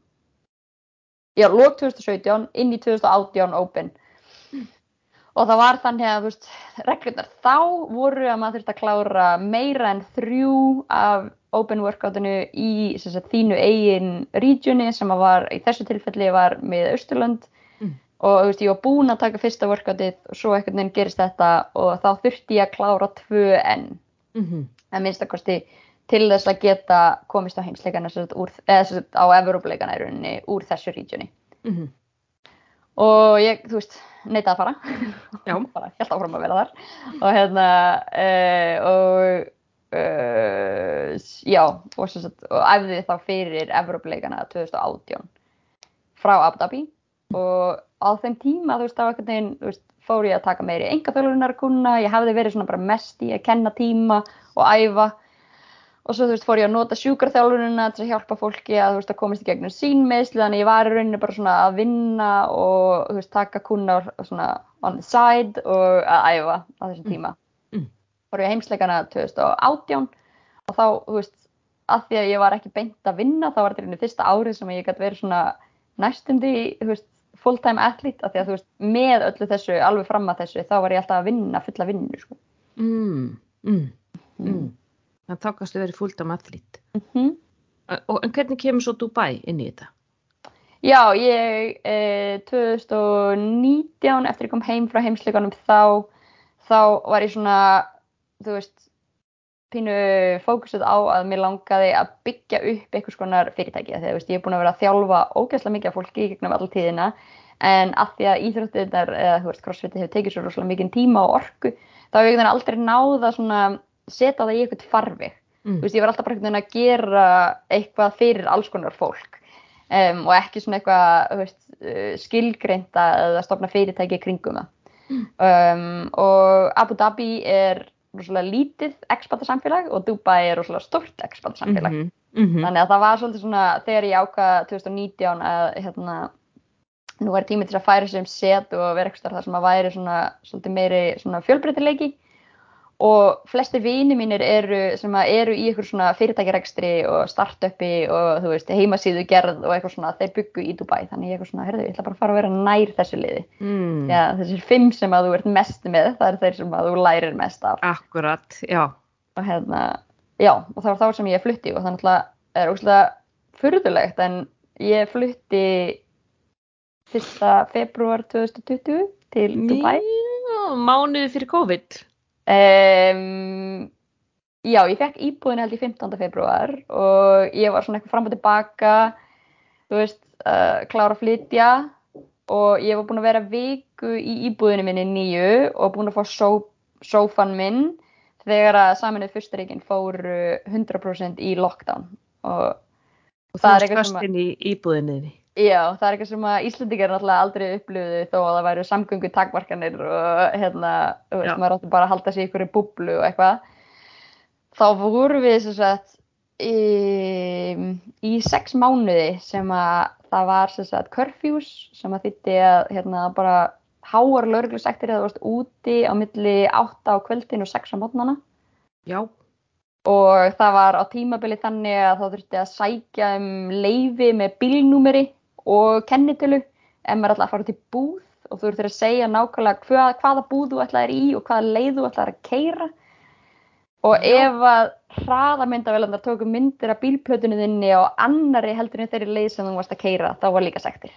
Speaker 2: já, lok 2017 inn í 2018 Open. Og það var þannig að, veist, reglurnar þá voru að maður þurfti að klára meira en þrjú af open workoutinu í sagt, þínu eigin regioni sem var í þessu tilfelli var með Austurlönd
Speaker 1: Mm.
Speaker 2: og veist, ég var búin að taka fyrsta workoutið og svo einhvern veginn gerist þetta og þá þurfti ég að klára tvö enn
Speaker 1: Mhm.
Speaker 2: að minnstakosti til þess að geta komist á heimsleikana sagt, úr, eða sagt, á Evrópuleikana í rauninni úr þessu regioni
Speaker 1: Mhm.
Speaker 2: Og ég, þú veist, neitaði að fara.
Speaker 1: Já.
Speaker 2: bara helt áfram að vera þar. Og hérna uh, og uh, já, og, sagt, og æfði þá fyrir Evrópuleikana 2018 frá Abu Dhabi. Og á þeim tíma, þú veist, þá einhvern veginn þú veist, fór ég að taka meiri engaþjólunar kuna, ég hafði verið svona bara mest í að kenna tíma og æfa og svo þú veist fór ég að nota sjúkarþjálfunina til að hjálpa fólki að þú veist að komast í gegnum sín meðsli þannig ég var í rauninni bara svona að vinna og þú veist taka kunnar svona on the side og að æfa á þessum tíma.
Speaker 1: Mm.
Speaker 2: Fór ég að heimsleikana 2018 og þá þú veist að því að ég var ekki beint að vinna þá var þetta í rauninni fyrsta árið sem ég gæti verið svona næstundi þú veist full time athlete af því að þú veist með öllu þessu alveg fram að þessu þá var ég alltaf að vinna fulla vinnu sko.
Speaker 1: Mm. Mm. Mm. Það tókast að vera fullt af aðlít.
Speaker 2: Mm
Speaker 1: Og en hvernig kemur svo Dubai inn í þetta?
Speaker 2: Já, ég eh, 2019 eftir ég kom heim frá heimsleikunum þá, þá var ég svona, þú veist, pínu fókusuð á að mér langaði að byggja upp einhvers konar fyrirtæki. Þegar, veist, ég er búin að vera að þjálfa ógeðslega mikið af fólki í gegnum all tíðina en að því að íþróttirnar, eða þú veist, crossfitið hefur tekið svo rosalega mikið tíma og orku, þá hefur ég aldrei náða svona setja það í eitthvað farveg
Speaker 1: Mm.
Speaker 2: veist, ég var alltaf bara að gera eitthvað fyrir alls konar fólk um, og ekki svona eitthvað veist, uh, skilgreinda eða stofna fyrirtæki kringum það um, og Abu Dhabi er rosalega lítið expata samfélag og Dubai er rosalega stort expata samfélag
Speaker 1: Mhm. Mhm.
Speaker 2: þannig að það var svolítið svona þegar ég ákvað 2019 að hérna nú er tími til að færa um set og vera eitthvað þar sem að væri svona svolítið meiri svona fjölbreytileiki og flestir vini mínir eru að eru í eitthvað svona fyrirtækjarekstri og startupi og þú veist heimasíðu gerð og eitthvað svona þeir byggu í Dubai þannig ég eitthvað svona, heyrðu, ég ætla bara að fara að vera nær þessu liði
Speaker 1: Mm.
Speaker 2: Já, þessir fimm sem að þú ert mest með það er þeir sem að þú lærir mest af
Speaker 1: Akkurat, já.
Speaker 2: og hérna, já, og það var þá sem ég flutti og það náttúrulega er óslega furðulegt en ég flutti 1. februar 2020 til Dubai
Speaker 1: mánuði fyrir COVID.
Speaker 2: Um, Já, ég fekk íbúðin held í 15. februar og ég var svona eitthvað fram og tilbaka þú veist, uh, klára að flytja og ég var búin að vera viku í íbúðinu minni nýju og búin að fá só, sófan minn þegar að saminuð fyrstaríkin fóru 100% í lockdown og
Speaker 1: Og
Speaker 2: Það
Speaker 1: er
Speaker 2: eitthvað sem að-
Speaker 1: inn í íbúðinniðni.
Speaker 2: Já, það er eitthvað sem að Íslandingar náttúrulega aldrei upplöfuðu þó að það væru samgöngu takmarkanir og hérna, þú veist, maður átti bara að halda sig í ykkur búblu og eitthvað. Þá vorum við sem sagt í, í sex mánuði sem að það var sem sagt curfews sem að þýtti að hérna bara háar lauruglusektir eða þú varst úti á milli 8 á kvöldin og 6 á mótnana
Speaker 1: Já.
Speaker 2: og það var á tímabili þannig að þá þurfti að sækja um leifi með bílnúmeri og kennitölu ef maður ætlaði að fara út í búð og þú þurftir að segja nákvæmlega hvað, hvaða búð þú ætlaðir í og hvaða leið þú ætlaðir að keira og
Speaker 1: Já.
Speaker 2: ef að hraðamyndavelandar tóku myndir af bílplötunni þinni og annari heldur en þeirri leið sem þú varst að keira þá var líka sektir.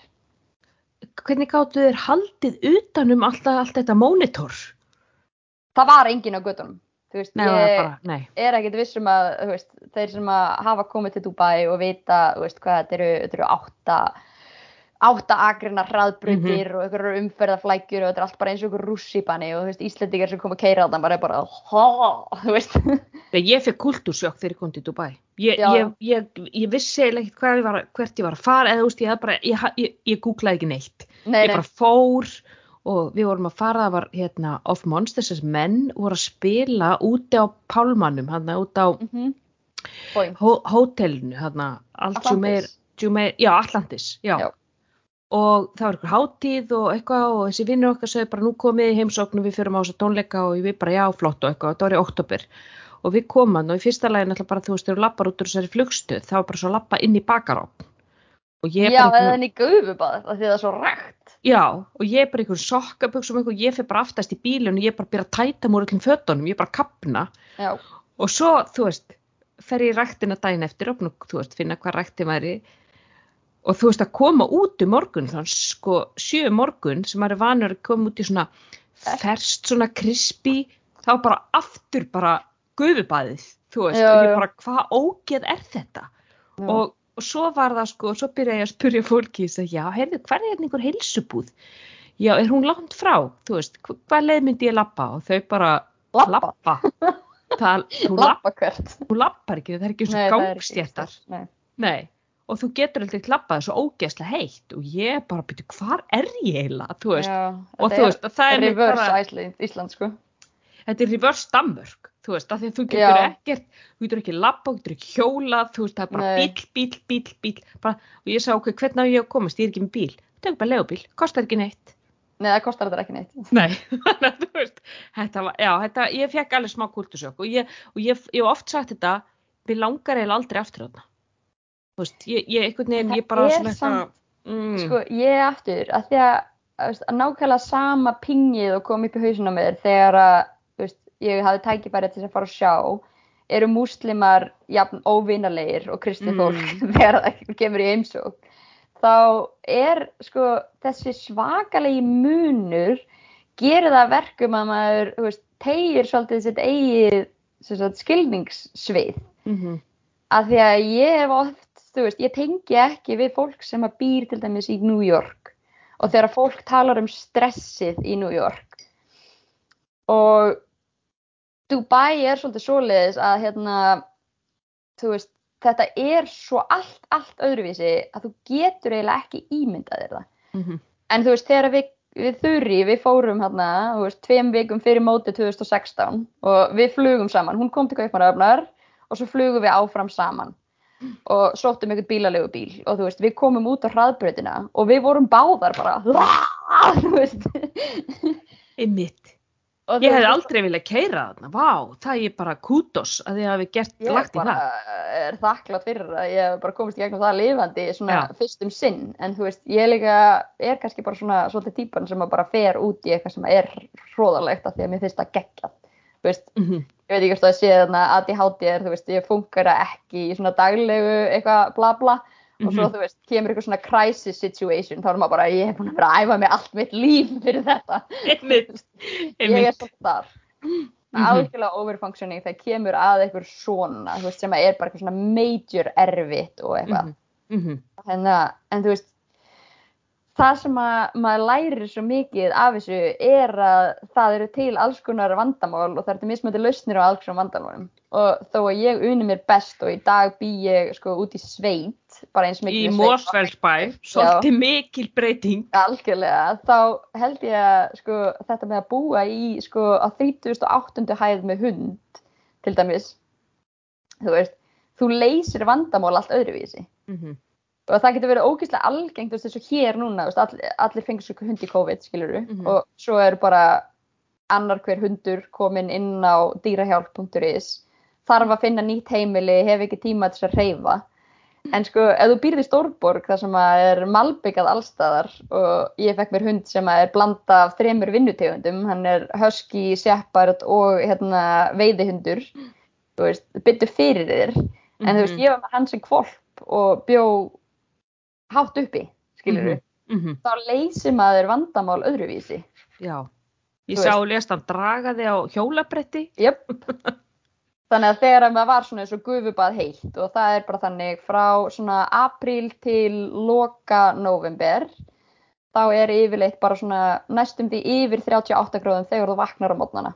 Speaker 1: Hvernig gáttu þér haldið utanum alltaf allt þetta mónitor?
Speaker 2: Það var enginn á göttunum. Veist,
Speaker 1: Nei,
Speaker 2: ég,
Speaker 1: bara,
Speaker 2: er ekkert vissum að veist, þeir sem hafa komið til Dubai og vita veist, hvað þetta eru, þetta eru átta, átta agrina hraðbrutir og einhverjar umferðaflækjur og þetta er allt bara eins og einhver rússipanni og þú veist, Íslendingar sem kom að keira þarna bara er bara hó, þú veist
Speaker 1: Nei, Ég fekk kultúrsjokk þegar ég kom til Dubai. Ég, ég, ég, ég vissi eiginlega ekkert að- hvert ég var að fara eða þú veist, ég, hafði bara, ég, ha- ég, ég googlaði ekki neitt.
Speaker 2: nei,
Speaker 1: Ég bara fór og við vorum að fara, það var hérna Of Monsters, þessi menn voru að spila úti á Pálmannum, hann út á
Speaker 2: mm -hmm.
Speaker 1: Hó, hótelinu, hann allt
Speaker 2: Atlantis.
Speaker 1: Jumeir, Jumeir, já Atlantis, já.
Speaker 2: Já.
Speaker 1: Og það var eitthvað hátíð og eitthvað og þessi vinnur okkar sögðu bara nú komið í heimsókn og við fyrum á þessa tónleika. Og við bara já flott og eitthvað, þetta var í oktober og við komum og í fyrsta lagi náttúrulega bara þú veist, þegar þú lappar út úr þessari flugstuð þá var bara svo að lappa inn í bakarofn. Og ég
Speaker 2: Já, eða henni gufubað, af því það er svo rægt.
Speaker 1: Já, og ég er bara einhvern sokkaböksum eitthvað, ég fyrir bara aftast í bílun og ég er bara að byrja að tæta múr öllum fötunum, ég er bara að kapna
Speaker 2: Já,
Speaker 1: og svo, þú veist, fer ég í ræktina daginn eftir og þú veist, finna hvað ræktin væri og þú veist að koma út um morgun, þannig sko sjö um morgun sem maður er vanur að koma út í svona ferst, svona krispi, þá bara aftur bara gufubæðið, þú veist,
Speaker 2: Já,
Speaker 1: og ég bara, hvað ógeð er þetta? Og, og svo var það sko, svo byrja ég að spyrja fólki, ég segi, já, heyrðu, hver er hérna einhver heilsubúð? Já, er hún langt frá, þú veist, hv- hvað leið myndi ég lappa? Og þau bara,
Speaker 2: Labba?
Speaker 1: lappa. Það, þú, lapp,
Speaker 2: lappa hvert.
Speaker 1: þú lappar ekki, það er ekki og
Speaker 2: ekki
Speaker 1: gangstjættar.
Speaker 2: Nei.
Speaker 1: Og þú getur aldrei lappað svo ógeðslega heitt og ég bara byrju, hvar er ég eiginlega, þú veist,
Speaker 2: Já,
Speaker 1: og
Speaker 2: þetta
Speaker 1: þú veist, að það er
Speaker 2: reverse
Speaker 1: bara,
Speaker 2: Ísland, sko.
Speaker 1: þetta er reverse Danmörk, þú veist, þú getur
Speaker 2: Já.
Speaker 1: ekkert, þú getur ekki lappa, þú getur ekki hjóla, þú veist, það er bara
Speaker 2: Nei.
Speaker 1: bíl, bíl, bíl, bíl, bara, og ég sagði, ok, hvernig á ég komast, ég er ekki með bíl, það er bara legubíl, kostar ekki neitt.
Speaker 2: Nei, það kostar þetta ekki neitt.
Speaker 1: Nei, þannig að þú veist, þetta var, já, þetta, ég fekk alveg smá kultusjokk og ég, og ég, ég hef oft sagt þetta, við langar eiginlega aldrei aftur þarna. Þú veist, ég, ég, einhvern veginn, ég bara svona eitthvað, mm,
Speaker 2: Sko, ég aftur, að því að, að, að nákvæmlega sama pingið og kom upp í hausuna mér þegar að, þú veist, ég hafði tækifæri til að fara að sjá, eru múslimar jafn óvinarlegir og kristið
Speaker 1: Mm.
Speaker 2: fólk þegar það kemur í heimsók. Þá er, sko, þessi svakalegi munur gerir það að verkum að maður, veist, tegir svolítið sitt eigið skilningssvið
Speaker 1: mhm,
Speaker 2: að því að ég hef þú veist, ég tengi ekki við fólk sem að býr til dæmis í New York og þegar fólk talar um stressið í New York. Og Dubai er svolítið svoleiðis að hérna, þú veist, þetta er svo allt, allt öðruvísi að þú getur eiginlega ekki ímyndað þér það.
Speaker 1: mhm,
Speaker 2: En þú veist, þegar við, við þurri, við fórum hérna, þú veist, tveim vikum fyrir móti 2016 og við flugum saman, hún kom til Kaupmannöfnar og svo flugum við áfram saman og sóttum einhvern bílalegu bíl og þú veist, við komum út á hraðbrautina og við vorum báðar bara, þú veist.
Speaker 1: einmitt. Ég hef aldrei viljað keira þarna, vá, það er bara kútos að þið hafi gert
Speaker 2: ég
Speaker 1: lagt í
Speaker 2: bara
Speaker 1: það.
Speaker 2: er þakklátt fyrir að ég hef bara komist í gegnum það lifandi svona
Speaker 1: Já.
Speaker 2: fyrst um sinn en þú veist, ég líka er kannski bara svona svolítið típan sem að bara fer út í eitthvað sem er hróðalegt af því að mér finnst það geggjað veist,
Speaker 1: Mhm,
Speaker 2: ég veit ekki hvort það sé þarna ADHD er, þú veist, ég funkar ekki í svona daglegu eitthvað bla bla. Og svo
Speaker 1: Mhm.
Speaker 2: þú veist, kemur eitthvað svona crisis situation, þá er maður bara, ég hef búin að vera að æfa mig allt mitt líf fyrir þetta.
Speaker 1: Einmitt,
Speaker 2: ég er
Speaker 1: einmitt.
Speaker 2: svolítið þar.
Speaker 1: Mhm.
Speaker 2: algjörlega overfunctioning þegar kemur að eitthvað svona, þú veist, sem er bara eitthvað svona major erfitt og eitthvað.
Speaker 1: Mhm, mhm,
Speaker 2: en, en þú veist það sem að maður lærir svo mikið af þessu er að það eru til alls konar vandamál og það eru mismöndi lausnir á alls konar vandamálum. Og þó að ég uni mér best og í dag bý ég sko út í sveit bara eins
Speaker 1: Í
Speaker 2: mikið sveit.
Speaker 1: Mósfellsbæ, svolítið mikil breyting.
Speaker 2: algjörlega, þá held ég að sko, þetta með að búa í sko, á 38. hæð með hund til dæmis. Þú veist, þú leysir vandamál allt öðruvísi.
Speaker 1: Mhm,
Speaker 2: og það getur verið ógeðslega algengt eins og hér núna, veist, all, allir fengur svo hund í COVID, skiluru,
Speaker 1: Mhm.
Speaker 2: og svo er bara annar hver hundur komin inn á dýrahjálp.is þarf að finna nýtt heimili, hef ekki tíma til að reyfa en sko, ef þú býrð í Stórborg þar sem að er malbyggað allstaðar og ég fekk mér hund sem að er blanda af þremur vinnutegundum, hann er husky, shepherd og hérna veiðihundur þú veist, byttu fyrir þér. En þú veist,
Speaker 1: mhm,
Speaker 2: ég var með hann sem kvolp og bjó hátt uppi, skilur
Speaker 1: mhm,
Speaker 2: þá leysir maður vandamál öðruvísi
Speaker 1: Já, ég sá lést hann draga þig á hjólabretti.
Speaker 2: Jöp. Þannig að þegar maður var svona eins og gufubað heitt og það er bara þannig frá svona apríl til loka november þá er yfirleitt bara svona næstum því yfir 38 gráðum þegar þú vaknar á mótnana.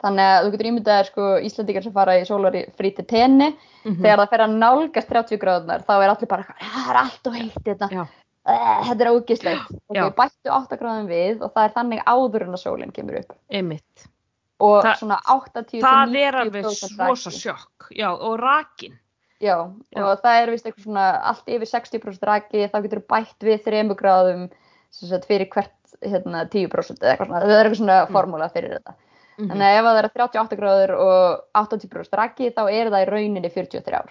Speaker 2: Þannig að þú getur ímyndað þér sko Íslandingar sem fara í sólari frí til tenni
Speaker 1: Mhm,
Speaker 2: þegar það fer að nálgast 30 gráðunar þá er allir bara það er allt og heitt þetta, Eh, þetta er ógislegt. Og
Speaker 1: Já.
Speaker 2: þau bættu 8 gráðum við og það er þannig áður en að sólinn kemur upp.
Speaker 1: einmitt.
Speaker 2: Og
Speaker 1: Það-
Speaker 2: svona 80
Speaker 1: Það er alveg
Speaker 2: 90%
Speaker 1: rosa
Speaker 2: raki.
Speaker 1: sjokk. Já, og rakin.
Speaker 2: Já,
Speaker 1: Já.
Speaker 2: og það er vist eitthvað svona allt yfir 60% raki, þá getur þú bætt við 3 gráðum fyrir hvert hérna, 10% eða eitthvað svona, það er eitthvað svona
Speaker 1: Mm.
Speaker 2: formúla fyrir þetta.
Speaker 1: Mhm.
Speaker 2: Þannig að ef það eru 38 gráður og 80% raki, þá er það í rauninni 43 ár.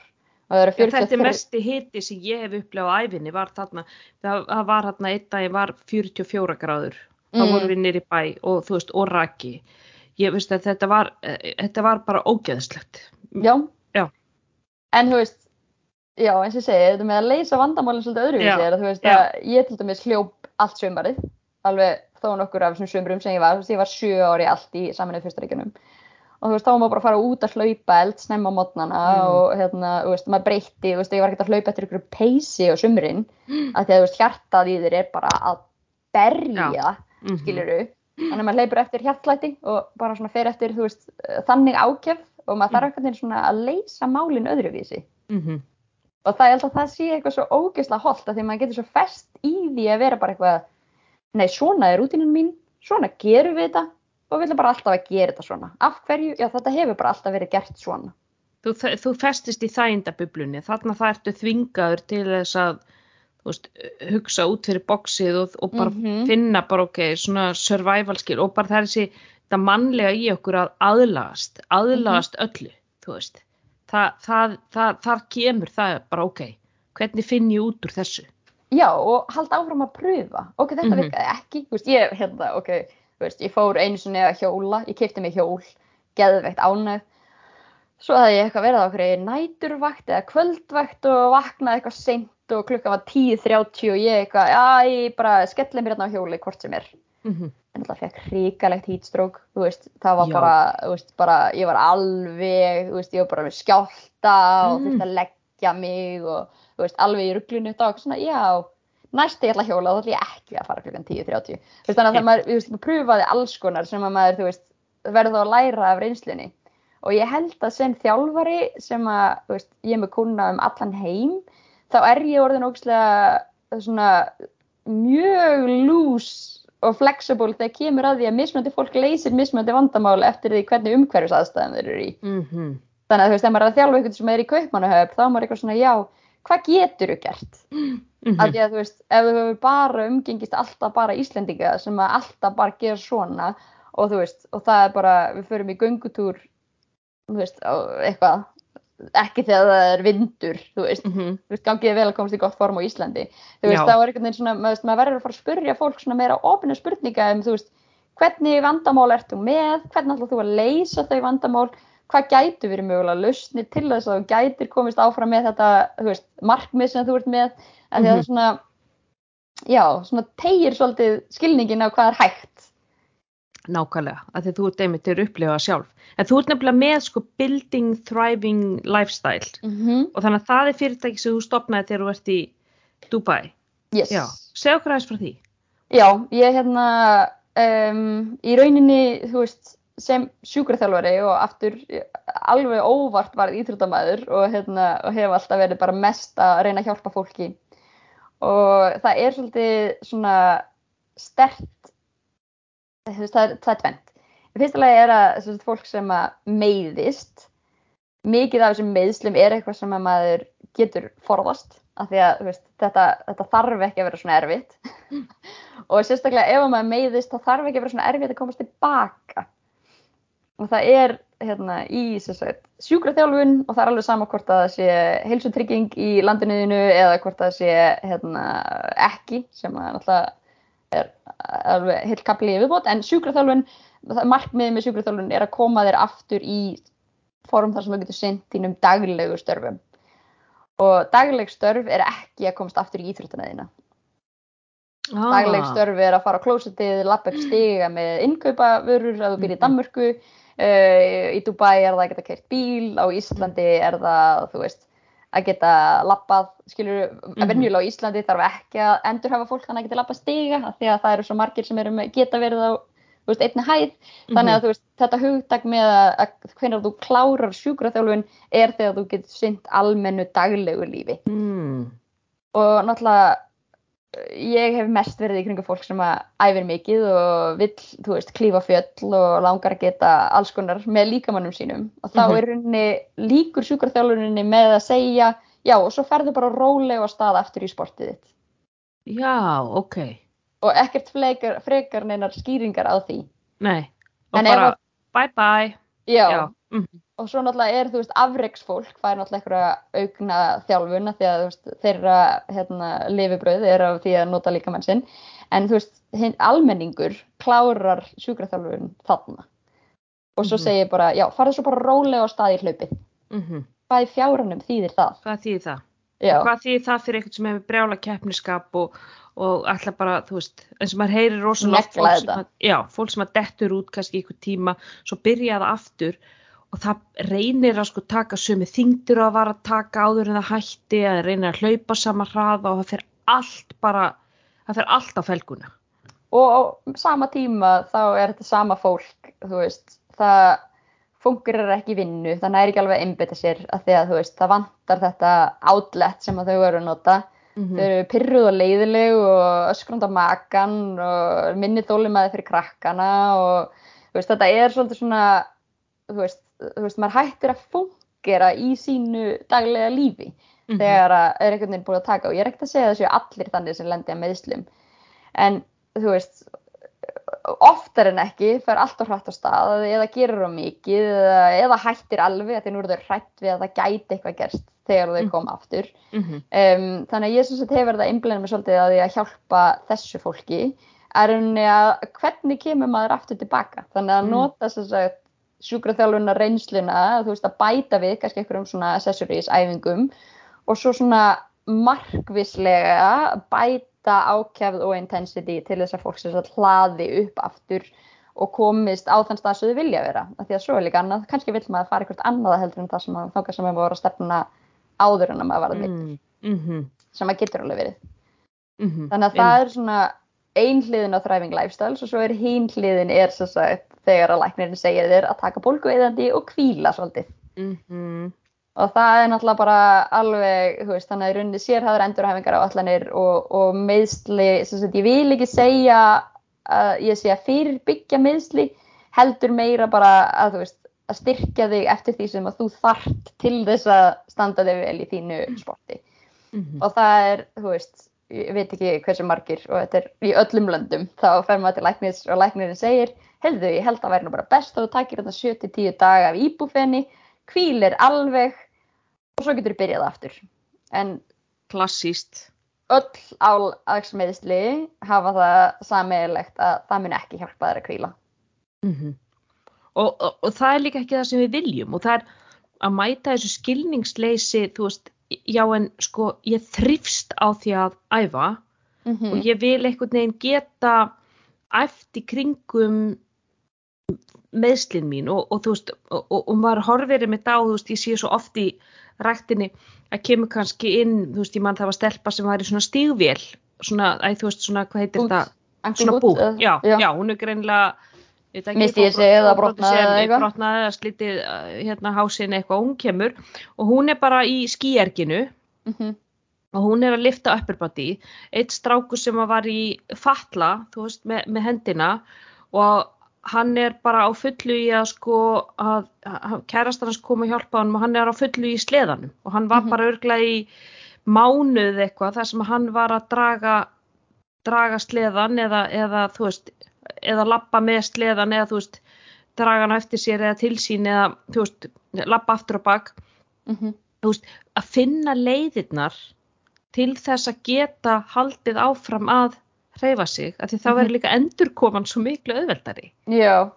Speaker 2: Eru
Speaker 1: Já, þetta er
Speaker 2: 43
Speaker 1: mesti hiti sem ég hef upplefað á æfinni var þarna, það, það var þarna einn dag var 44 gráður þá
Speaker 2: Mm.
Speaker 1: vorum við nýri bæ og þú veist og raki ég veist að þetta var eh, þetta var bara ógeðslegt
Speaker 2: Já.
Speaker 1: Já.
Speaker 2: En þú veist, já eins og ég segi, þetta með að leysa vandamálinn svolítið öðruvísi er að þú veist
Speaker 1: Já.
Speaker 2: að ég til dæmis hljóp allt sömarið, alveg þó nokkur af þessum sömurum sem ég var, þú veist ég var sjö ári allt í saminuð fyrstaríkjunum og þú veist þá var maður bara að fara út að hlaupa eld snemma á mótnana
Speaker 1: Mm.
Speaker 2: og hérna, þú veist, maður breytti, þú veist, ég var ekkert að hlaupa eftir ykkur peysi á sumrin að því að þú veist, hjartað í þér er bara að berja,
Speaker 1: Mhm.
Speaker 2: skiluru þannig að maður leipur eftir hjartlæti og bara svona fer eftir, þú veist, þannig ákjöf og maður þarf einhvern veginn svona að leysa málin öðruvísi
Speaker 1: Mhm.
Speaker 2: og það er alltaf það sé eitthvað svo ógeðslega holdt að því maður getur svo fest í því að vera bara eitthvað nei, svona er rútinin mín, svona gerum við þetta og við ætlum bara alltaf að gera þetta svona. Af hverju, já þetta hefur bara alltaf verið gert svona.
Speaker 1: Þú, þú festist í þægindabublunni. Þarna það ertu þvingaður til þess að veist, hugsa út fyrir bóksið og, og bara
Speaker 2: Mhm.
Speaker 1: finna bara ok, svona survival skill og bara það er þessi þetta mannlega í okkur að aðlagast aðlagast
Speaker 2: Mhm.
Speaker 1: öllu þú veist. Það, það, það, þar kemur það bara ok hvernig finn ég út úr þessu
Speaker 2: Já, og halda áfram að pröfa. Ok, þetta
Speaker 1: Mhm.
Speaker 2: virkaði ekki. Þú veist, ég, hérna, ok, þú veist, ég fór einu sinni að hjóla, ég kefti mig hjól, geðveikt ánægð. Svo hafði ég eitthvað verið á okkur næturvakt eða kvöldvakt og vaknaði eitthvað seint og klukka var 10.30 og ég eitthvað, já, ég bara skelli mér hérna á hjóli hvort sem er.
Speaker 1: mm -hmm.
Speaker 2: En það fekk hrikalegt hítstrók, þú veist, það var bara, þú veist, bara, ég var alveg, þú veist, ég var bara með skjálta og
Speaker 1: Mm.
Speaker 2: þurfti að leggja mig og, veist, alveg í þetta var eitthvað svona, já, næst ég ætla að hjóla þá ætla ég ekki að fara klukkan 10.30. Þú veist, þannig að það maður, þú veist, maður pröfaði alls konar sem að maður, þú veist, verður þá að læra af reynslunni. Og ég held að sem þjálfari sem að, þú veist, ég er með kuna um allan heim, þá er ég orðin ógæslega svona mjög loose og flexible þegar kemur að því að mismunandi fólk leysir mismunandi vandamál eftir því hvernig umhverfis aðstæðan þeir eru í.
Speaker 1: Mm
Speaker 2: Þannig að þú veist, ef maður er að þjálfa ykkur sem er í kaupmannuhöf, þá er maður eitthvað svona, já, hvað getur þú gert?
Speaker 1: -hmm.
Speaker 2: Af því að þú veist, ef þú hefur bara umgengist alltaf bara Íslendinga sem að alltaf bara gera svona og þú veist, og það er bara, við förum í göngutúr, þú veist, eitthvað, ekki þegar það er vindur, þú veist,
Speaker 1: Mhm.
Speaker 2: þú veist, gangið er vel að komast í gott form á Íslandi. Þú veist,
Speaker 1: Já.
Speaker 2: þá er einhvern veginn svona, maður, maður verður að fara að spurja fólk svona meira opinu spurninga um, þú veist, hvernig vandamál ert þú með, hvernig ætlað þú að leysa þau vandamál, hvað gætu verið mögulega lausnir til þess að þú gætir komist áfram með þetta, veist, markmið sem þú ert með, af því að það er svona, já, svona tegir svolítið skilningin á hvað er hægt.
Speaker 1: Nákvæmlega, að því þú ert einmitt til að upplifa sjálf. En þú ert nefnilega með sko building thriving lifestyle
Speaker 2: Mm -hmm.
Speaker 1: og þannig að það er fyrirtæki sem þú stopnaði þegar þú ert í Dubai.
Speaker 2: Yes.
Speaker 1: Já, segja okkur aðeins frá því.
Speaker 2: Já, ég hérna um, í rauninni, þú veist, sem sjúkraþjálfari og aftur alveg óvart var íþróttamæður og, hérna, og hef alltaf verið bara mest að reyna að hjálpa fólki. Og það er svolítið svona stert, það er, er tvent. Í fyrsta lagi er að sagt, fólk sem að meiðist, mikið af þessum meiðslum er eitthvað sem að maður getur forðast af því að veist, þetta, þetta þarf ekki að vera svona erfitt. Og sérstaklega ef maður meiðist þá þarf ekki að vera svona erfitt að komast tilbaka og það er hérna í sjúkraþjálfun og það er alveg sama hvort að það sé heilsutrygging í landinuðinu eða hvort það sé hérna, ekki sem að náttúrulega er alveg heilt kapli í viðbót. En sjúkraþjálfun, markmiðið með sjúkraþjálfun er að koma þér aftur í form þar sem þú getur sinnt þínum daglegu störfum. Og dagleg störf er ekki að komast aftur í íþróttuna þína.
Speaker 1: Ah,
Speaker 2: dagleg störf er að fara á klósetið, lappa upp stiga með innkaupavörur að þú býr í
Speaker 1: Mhm.
Speaker 2: Danmörku uh, í Dubai er það að geta kert bíl á Íslandi er það, þú veist að geta lappað, skilur
Speaker 1: Mhm.
Speaker 2: að venjulega á Íslandi þarf ekki að endurhafa fólk þannig að geta lappað stiga því að það eru svo margir sem eru með, geta verið á veist, einni hæð, þannig að þú veist þetta hugtak með að, að hvernig þú klárar sjúkraþjálfun er þegar þú getur synt almennu daglegu lífi
Speaker 1: Mm.
Speaker 2: og náttúrulega ég hef mest verið í kringu fólk sem að æfir mikið og vill, þú veist, klífa fjöll og langar að geta alls konar með líkamannum sínum og þá
Speaker 1: Mhm.
Speaker 2: er rauninni líkur sjúkarþjálfurinni með að segja já og svo ferðu bara rólega á stað aftur í sportið þitt
Speaker 1: Já, ok.
Speaker 2: og ekkert frekar, neinar skýringar á því
Speaker 1: Nei. Og
Speaker 2: En ef
Speaker 1: bara
Speaker 2: að-
Speaker 1: bye bye.
Speaker 2: já,
Speaker 1: Já. Mm.
Speaker 2: og svo náttúrulega er, þú veist, afreiksfólk fær náttúrulega einhverja aukna þjálfun því að, veist, þeirra hérna, lifibröð er af því að nota líka sinn en, þú veist, hinn almenningur klárar sjúkraþjálfun þarna og svo
Speaker 1: Mhm.
Speaker 2: segir bara, já, farðu svo bara rólega á stað í hlaupið
Speaker 1: Mm
Speaker 2: hvað í fjárunum þýðir það?
Speaker 1: Hvað þýðir það? Hvað þýðir það fyrir eitthvað sem hefur brjála keppniskap og, og ætla bara, þú veist, eins og maður heyrir rosalega fólk sem að, já, fólk sem að dettur út kannski ykkur tíma, svo byrja það aftur og það reynir að sko taka sömu þingdur að vara að taka áður en það hætti, að reynir að hlaupa sama hraða og það fer allt bara, það fer allt á felguna.
Speaker 2: og á sama tíma þá er þetta sama fólk, veist, það fungerar ekki vinnu, það næri ekki alveg að einbytta sér að því að, veist, það vantar þetta outlet sem þau eru að nota
Speaker 1: Mm
Speaker 2: þau eru pyrruð og leiðileg og öskrand á makan og minni þólimaði fyrir krakkana og veist, þetta er svolítið svona þú veist, þú veist, maður hættir að fungera í sínu daglega lífi
Speaker 1: Mhm.
Speaker 2: þegar að er einhvern veginn búin að taka og ég er ekkert að segja þessu allir þannig sem lendi að meðslum en þú veist oftar en ekki fer allt á hrætt á stað eða gerur á mikið eða, eða hættir alveg að því nú eru þau hrætt við að það gæti eitthvað gerst þegar þau
Speaker 1: Mhm.
Speaker 2: koma aftur
Speaker 1: Mhm.
Speaker 2: um, þannig að ég sem sagt hefur það einblænum mig svolítið að því að hjálpa þessu fólki er rauninni að hvernig kemur maður aftur tilbaka þannig að
Speaker 1: Mm.
Speaker 2: nota sem sagt sjúkraþjálfuna reynsluna, þú veist að bæta við kannski einhverjum svona accessories æfingum og svo svona markvislega bæta ákjafð og intensity til þess að fólk sem sagt hlaði upp aftur og komist á þann stað sem þau vilja vera því að svo er líka annað, kannski vill maður fara eitthvað annað heldur en það sem maður þókar sem maður voru að stefna áður en að maður var að
Speaker 1: Mm. Mhm.
Speaker 2: sem maður getur alveg verið
Speaker 1: Mhm.
Speaker 2: þannig að það er svona ein hliðin á Thriving Lifestyles og svo er hinn hliðin er svo sagt þegar að læknirinn segir þér að taka bólgueðandi og kvíla svolítið
Speaker 1: Mhm.
Speaker 2: og það er náttúrulega bara alveg, þú veist, þannig að í rauninni sérhæður endurhæfingar á allanir og, og meðsli, sem sagt, ég vil ekki segja að ég sé að fyrirbyggja meðsli, heldur meira bara að, þú veist, að styrkja þig eftir því sem að þú þart til þess að standa þig vel í þínu sporti
Speaker 1: Mhm.
Speaker 2: og það er, þú veist, ég veit ekki hversu margir og þetta er í öllum löndum, þá fer maður til læknis og læknirinn segir, heyrðu, ég held að væri nú bara best að þú takir þetta 7-10 daga af íbúfenni, hvílir alveg og svo getur þú byrjað aftur. En
Speaker 1: Klassíst.
Speaker 2: öll álagsmeðsli hafa það sammeðilegt að það mun ekki hjálpa þær að hvíla.
Speaker 1: Mhm. Og, og, og það er líka ekki það sem við viljum og það er að mæta þessu skilningsleysi, þú veist, já en sko ég þrifst á því að æfa
Speaker 2: Mm
Speaker 1: og ég vil einhvern veginn geta í kringum meðslin mín og, og þú veist, og, og, og maður horfir með dá, þú veist, ég sé svo oft í ræktinni að kemur kannski inn, þú veist, ég mann það var stelpa sem var í svona stígvél, svona, æ, þú veist, svona, hvað heitir
Speaker 2: Bút.
Speaker 1: það?
Speaker 2: Ankle
Speaker 1: Svona bút,
Speaker 2: eða-
Speaker 1: já,
Speaker 2: já.
Speaker 1: já, hún er greinlega
Speaker 2: Missti ég sig eða brotnaði eða eitthvað?
Speaker 1: brotnaði eða slítið uh, hérna hásinn eitthvað, hún kemur og hún er bara í skýerginu
Speaker 2: Mhm.
Speaker 1: og hún er að lifta upper body eitt strákur sem var í fatla, þú veist, með, með hendina og hann er bara á fullu í að sko að, að kærastar hans kom að hjálpa hann og hann er á fullu í sleðanum og hann var
Speaker 2: Mhm.
Speaker 1: bara örglega í mánuð eitthvað þar sem hann var að draga draga sleðan eða, eða þú veist, eða lappa með sleðan eða þú veist, draga hann eftir sér eða til sín eða þú veist, lappa aftur og bak
Speaker 2: Mhm.
Speaker 1: þú veist, að finna leiðirnar til þess að geta haldið áfram að hreyfa sig, af því þá
Speaker 2: Mhm.
Speaker 1: verður líka endurkoman svo miklu auðveldari.
Speaker 2: Já,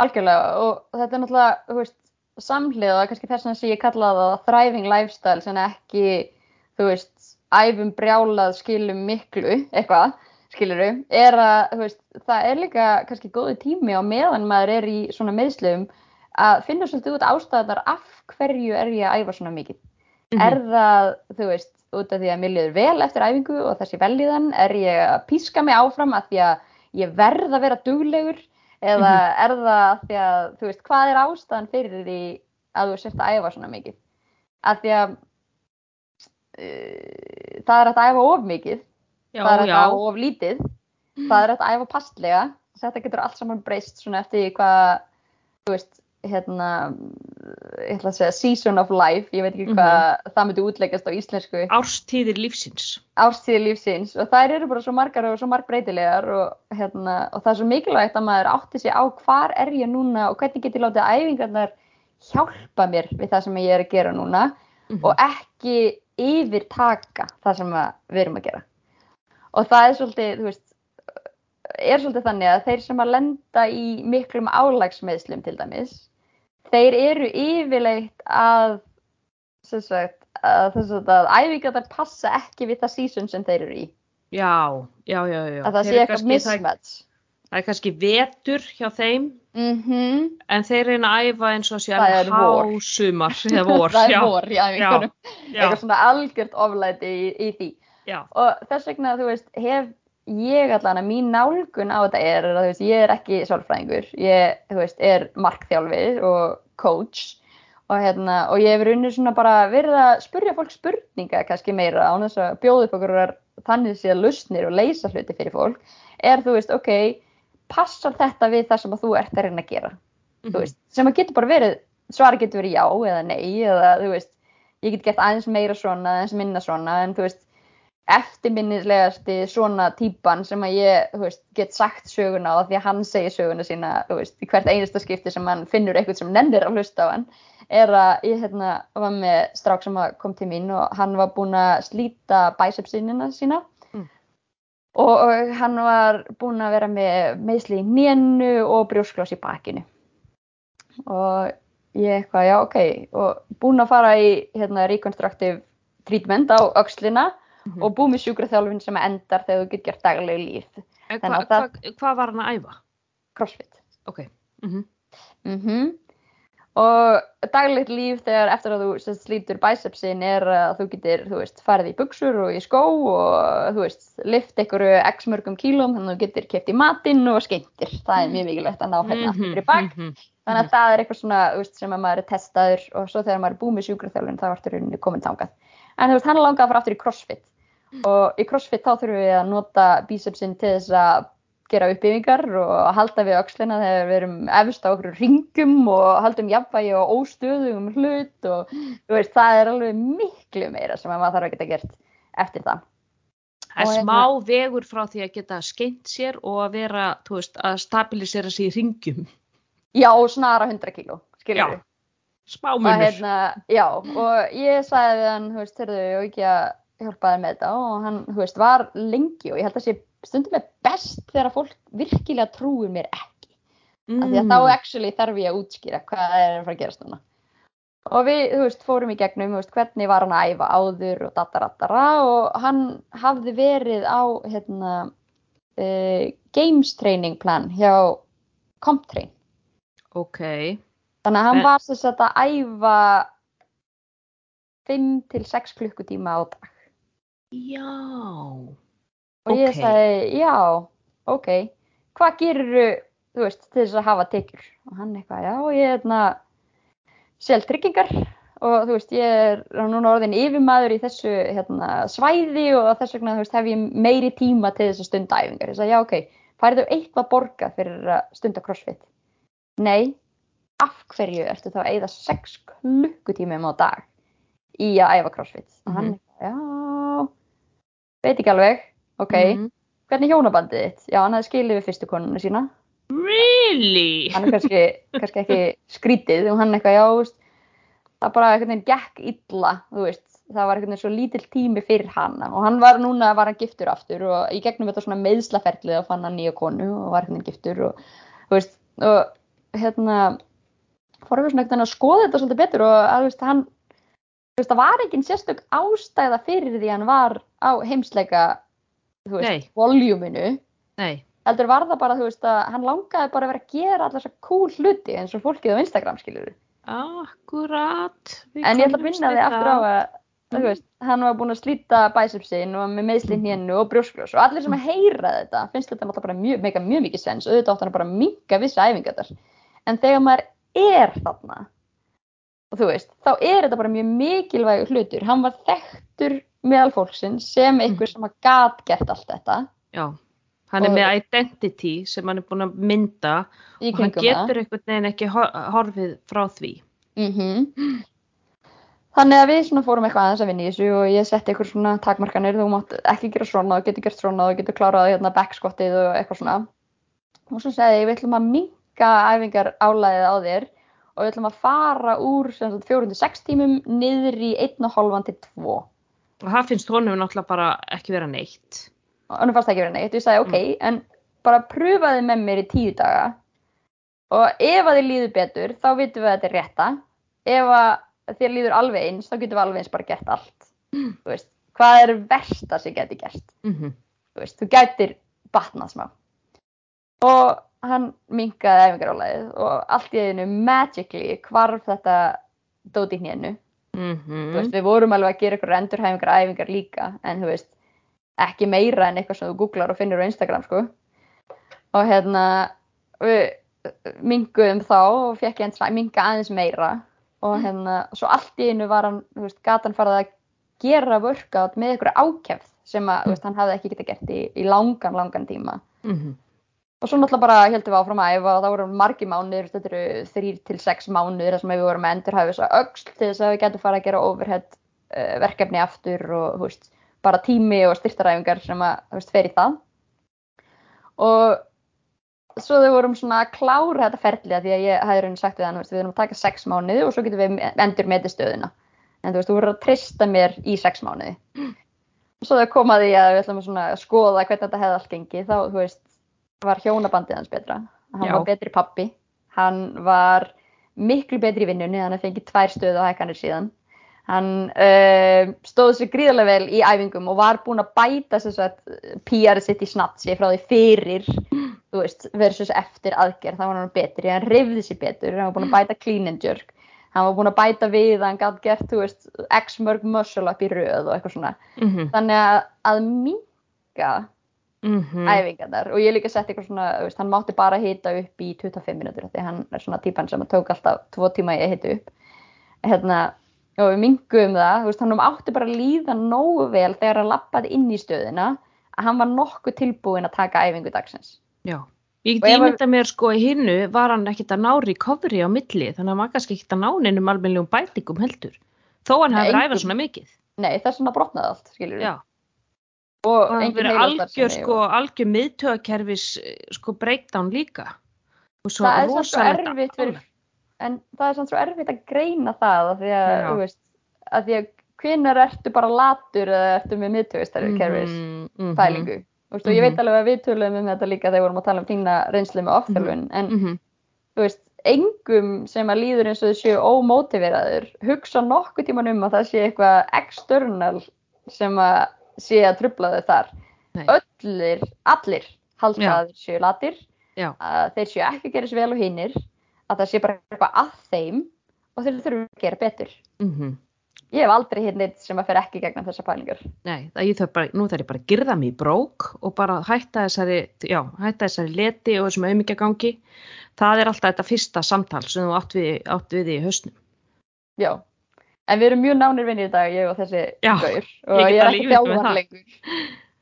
Speaker 2: algjörlega og þetta er náttúrulega, þú veist, samhliða, kannski þess að ég kalla það thriving lifestyle sem ekki, þú veist, æfum brjálað skilum miklu, eitthvað, skiluru, er að, veist, það er líka kannski góði tími á meðan maður er í svona meðslum að finna svolítið út ástæðar af hverju er ég að æfa svona mikið. Er það, þú veist, út af því að mér liður vel eftir æfingu og þessi velíðan, er ég að píska mig áfram af því að ég verð að vera duglegur eða er það af því að, þú veist, hvað er ástæðan fyrir því að þú sért að æfa svona mikið? Af því að uh, það er að æfa of mikið
Speaker 1: já,
Speaker 2: það er þetta of lítið. Það er þetta að æfa passlega þetta getur allt saman breyst svona eftir hvað þú veist, hérna ég ætla að segja season of life. Ég veit ekki hvað það myndi útleggast á íslensku.
Speaker 1: Árstíðir lífsins.
Speaker 2: árstíði lífsins. Og þær eru bara svo margar og svo margbreytilegar og, hérna, og það er svo mikilvægt að maður átti sig á hvar er ég núna og hvernig get ég látið æfingarnar hjálpa mér við það sem ég er að gera núna
Speaker 1: Mhm.
Speaker 2: og ekki yfirtaka það sem við erum að gera og það er svolítið, þú veist er svolítið þannig að þeir sem að lenda í miklum álagsmeðslum til dæmis þeir eru yfirleitt að sem sagt, að, sem sagt, að æfingarnar passa ekki við það season sem þeir eru í
Speaker 1: Já, já, já, já.
Speaker 2: að það
Speaker 1: Þeir
Speaker 2: sé eitthvað
Speaker 1: kannski- það, er kannski vetur hjá þeim
Speaker 2: mhm
Speaker 1: en þeir reyna að æfa eins og sé
Speaker 2: vor.
Speaker 1: hásumar eða vor.
Speaker 2: það er
Speaker 1: já,
Speaker 2: vor í æfingunum
Speaker 1: já,
Speaker 2: eitthvað svona algjört oflæti í, í því
Speaker 1: já.
Speaker 2: og þess vegna þú veist hef ég allan að mín nálgun á þetta er að þú veist ég er ekki sálfræðingur. Ég þú veist er markþjálfi og coach. Og hérna og ég hefur unnið svona bara verið að spurja fólk spurninga kannski meira án þess að bjóða upp okkur þannig séð lausnir og leysa hluti fyrir fólk. Er þú veist ok passar þetta við það sem að þú ert að reyna að gera? Þú veist, sem að getur bara verið svari getur verið já eða nei eða þú veist, ég get gert aðeins meira svona aðeins minna svona en þú veist eftirminnilegasti svona típan sem að ég, veist, get sagt söguna á því að hann segir söguna sína veist, í hvert einasta skipti sem hann finnur eitthvað sem nennir að hlusta á hann er að ég hérna var með strák sem kom til mín og hann var búinn að slíta bæsepsinina sína.
Speaker 1: Mm.
Speaker 2: og, og hann var búinn að vera með meðsli í nénu og brjósklás í bakinu. Og ég eitthvað, já ok og búinn að fara í hérna reconstructive treatment á öxlina
Speaker 1: Mhm.
Speaker 2: og búið með sjúkraþjálfin sem endar þegar þú getur gert daglegu líf
Speaker 1: Hvað
Speaker 2: að
Speaker 1: hva, hva var hann að æfa?
Speaker 2: crossfit
Speaker 1: Ok. Mm
Speaker 2: mm og daglegt líf þegar eftir að þú sem sagt, slítur bicepsin er að þú getur þú veist, farið í buksur og í skó og þú veist, lift einhverju x mörgum kílum þannig að þú getur keft í matinn og skeintir það er mjög mikilvægt að ná hérna aftur fyrir bak
Speaker 1: Mhm.
Speaker 2: þannig að það er eitthvað svona þú veist, sem að maður er testaður og svo þegar maður er búið með sjúkraþjálfin þá ertu rauninni komin þangað en þú veist, hann er langað að fara aftur í crossfit og í crossfit þá þurfum við að nota bicepsin til þess að gera uppbyggingar og halda við öxlina þegar við erum efst á okkur ringum og haldum jafnvægi og óstöðum hlut og veist, það er alveg miklu meira sem að maður þarf að geta gert eftir það.
Speaker 1: Það er
Speaker 2: hérna-
Speaker 1: smá vegur frá því að geta skeint sér og að vera, þú veist, að stabilisera sig í ringjum.
Speaker 2: Já, og snara 100 kíló, skilur
Speaker 1: Já, Smá munur.
Speaker 2: hérna, já, og ég sagði við hann, þú veist, ég ekki að hjálpa þér með þetta og hann, þú veist, var lengi og ég held að sé stundum er best þegar fólk virkilega trúir mér ekki af því að
Speaker 1: Mm.
Speaker 2: þá actually þarf ég að útskýra hvað er að fara að gerast núna og við, þú veist, fórum í gegnum veist, hvernig var hann að æfa áður og datarattara og hann hafði verið á hérna uh, games training plan hjá Comtrain
Speaker 1: Ok.
Speaker 2: þannig að hann
Speaker 1: En-
Speaker 2: var sagt að æfa 5 til 6 klukkutíma á dag
Speaker 1: Já.
Speaker 2: og ég
Speaker 1: Ok.
Speaker 2: sagði, já, ok. Hvað gerir þú veist, til þess að hafa tekjur? Og hann eitthvað, já, ég er hérna sel tryggingar og þú veist, ég er núna orðin yfirmaður í þessu hérna, svæði og þess vegna þú veist, hef ég meiri tíma til þess að stunda æfingar. Ég sagði, já, ok, færðu eitthvað borgað fyrir að stunda crossfit? Nei, af hverju ertu þá að eyða 6 klukkutímum á dag í að æfa crossfit? Og hann
Speaker 1: Mhm.
Speaker 2: eitthvað, já veit ekki alveg, ok
Speaker 1: Mhm.
Speaker 2: hvernig hjónabandið þitt? Já, hann hafði skilið við fyrstu konuna sína.
Speaker 1: Really?
Speaker 2: Hann er kannski, kannski ekki skrítið og hann eitthvað, já, veist, það bara einhvern veginn gekk illa, þú veist, það var einhvern veginn svo lítill tími fyrir hana og hann var núna, var hann giftur aftur og í gegnum þetta svona meðslaferlið og fann hann nýja konu og var einhvern veginn giftur og, þú veist, og hérna, fórum við svona veginn að skoða þetta svolítið betur og að, þú veist, hann, veist, það var engin sérstök ástæða fyrir því hann var á heimsleika, þú veist, voljúminu
Speaker 1: Nei.
Speaker 2: heldur var það bara, þú veist, að hann langaði bara að vera að gera allar þessar cool hluti eins og fólkið á Instagram, skilur við.
Speaker 1: Akkurat.
Speaker 2: En ég ætla að minna þig aftur á að, þú
Speaker 1: Mm.
Speaker 2: veist, hann var búinn að slíta bæsipsin og með meðsli hnénu og brjósklós og allir sem að heyra þetta finnst þetta náttúrulega bara mjög, mjög mikið sens auðvitað átt hann bara að minka vissi æfingatar. En þegar maður er þarna, og þú veist, þá er þetta bara mjög mikilvægur hlutur. Hann var þekktur meðal fólksins sem einhver sem að gat gert allt þetta.
Speaker 1: Já, hann er með identity sem hann er búin að mynda og hann getur einhvern veginn ekki hor- horfið frá því.
Speaker 2: Mm Þannig að við fórum eitthvað aðeins að vinna í þessu og ég setti eitthvað svona takmarkanir, þú mátt ekki gera svona og getur gert svona og getur klárað hérna backskottið og eitthvað svona. Og svo segði ég, við ætlum að minka æfingar álæðið á þér og við ætlum að fara úr sem sagt, 406 tímum niður í 1,5 til 2.
Speaker 1: og það finnst honum náttúrulega bara ekki vera neitt
Speaker 2: Og hann fannst ekki verið neitt, ég sagði ok, en bara pröfaði með mér í 10 daga og ef að þið líður betur, þá vitum við að þetta er rétta. Ef að þér líður alveg eins, þá getum við alveg eins bara gert allt. Þú veist, hvað er versta sem geti gert?
Speaker 1: mm
Speaker 2: Þú veist, þú gætir batnað smá. Og hann minkaði æfingarálaðið og allt í einu magically hvarf þetta dóti hnénu.
Speaker 1: Mhm.
Speaker 2: Þú veist, við vorum alveg að gera ykkur endurhæfingar æfingar líka, en þú veist, ekki meira en eitthvað sem þú googlar og finnur á Instagram, sko. Og hérna, við minguðum þá og fekk ég eins minga aðeins meira og hérna, svo allt í einu var hann, þú veist, gatan farið að gera workout með ykkur ákefð sem að, þú veist, hann hafði ekki getað gert í, í langan, langan tíma.
Speaker 1: Mhm.
Speaker 2: Og svo náttúrulega bara heldum við áfram að æfa og það voru margi mánuður, þetta eru þrýr til sex mánuður þar sem við vorum að endurhæfa þess að öxl til þess að við getum fara að gera overhead uh, verkefni aftur og veist, bara tími og styrtaræfingar sem að veist, fer í það. Og svo þau vorum svona að klára þetta ferli að því að ég hefði raunin sagt við hann, við erum að taka sex mánuði og svo getum við endur metið stöðuna. En þú veist, þú voru að trista mér í sex mánuði. Og svo þau komaði að við ætlum að skoða hvernig þetta hefði allt gengið, þá, þú veist, var hjónabandið hans betra. Hann
Speaker 1: Já.
Speaker 2: var betri pappi. Hann var miklu betri í vinnunni, hann hefði fengið tvær stöðu á hækkanir síðan. Hann uh, stóð sér gríðarlega vel í æfingum og var búinn að bæta þess að PR sitt í snatsi frá því fyrir, veist, versus eftir aðgerð. Það var hann betri, hann reyfði sér betur, hann var búinn að bæta clean and jerk. Hann var búinn að bæta við, hann gæti gert, þú veist, x mörg muscle up í röð og eitthvað svona.
Speaker 1: Mhm.
Speaker 2: Þannig að, að minka
Speaker 1: Mhm.
Speaker 2: æfingarnar og ég líka sett eitthvað svona, veist, hann mátti bara hita upp í 25 minútur því hann er svona típan sem tók alltaf tvo tíma að hita upp hérna, og við minguðum það veist, hann átti bara að líða nógu vel þegar hann lappaði inn í stöðina að hann var nokkuð tilbúin að taka æfingu dagsins
Speaker 1: Já. Ég
Speaker 2: Og
Speaker 1: get
Speaker 2: ef að-
Speaker 1: ímynda mér sko í hinnu var hann ekkert að ná recovery á milli þannig að hann var kannski ekkert að ná neinum almennlegum bætingum heldur. Þó hann
Speaker 2: engum.
Speaker 1: ræfað svona mikið.
Speaker 2: nei, þess vegna brotnaði allt, skilur við
Speaker 1: Já.
Speaker 2: Og
Speaker 1: Og
Speaker 2: engin
Speaker 1: verið algjör sko, algjör miðtöðakerfis sko breakdown líka. Og svo
Speaker 2: það er svo
Speaker 1: rosalegt
Speaker 2: erfitt fyrir, en það er samt svo erfitt að greina það af því að, þú veist, að því að hvenær ertu bara latur eða ertu með miðtöðistarfi kerfis
Speaker 1: Mhm, mhm,
Speaker 2: pælingu Þú veist, og ég
Speaker 1: Mhm.
Speaker 2: veit alveg að við töluðum um þetta líka þegar við vorum að tala um þína reynslu með ofþjálfun en
Speaker 1: mhm.
Speaker 2: þú veist, engum sem að líður eins og þau séu ómótiveraður hugsa nokkuð tíman um að það sé eitthvað external sem að sé að trubla þau þar
Speaker 1: Nei.
Speaker 2: öllir, allir halda
Speaker 1: Já.
Speaker 2: að þeir séu latir að þeir séu ekki að gera sér vel og hinnir að það sé bara eitthvað að þeim og þeir þurfum að gera betur
Speaker 1: Mhm.
Speaker 2: ég hef aldrei hitt neitt sem að fer ekki gegnum þessar pælingar
Speaker 1: Nei, þarf bara, nú þarf ég bara að girða mig í brók og bara hætta þessari, já, hætta þessari leti og þessum aumingjagangi. Það er alltaf þetta fyrsta samtal sem þú átt við, átt við í hausnum.
Speaker 2: já, en við erum mjög nánir vinnir í dag ég og þessi
Speaker 1: Já,
Speaker 2: gaur.
Speaker 1: ég
Speaker 2: og
Speaker 1: get
Speaker 2: ég er ekki
Speaker 1: það.
Speaker 2: lengur.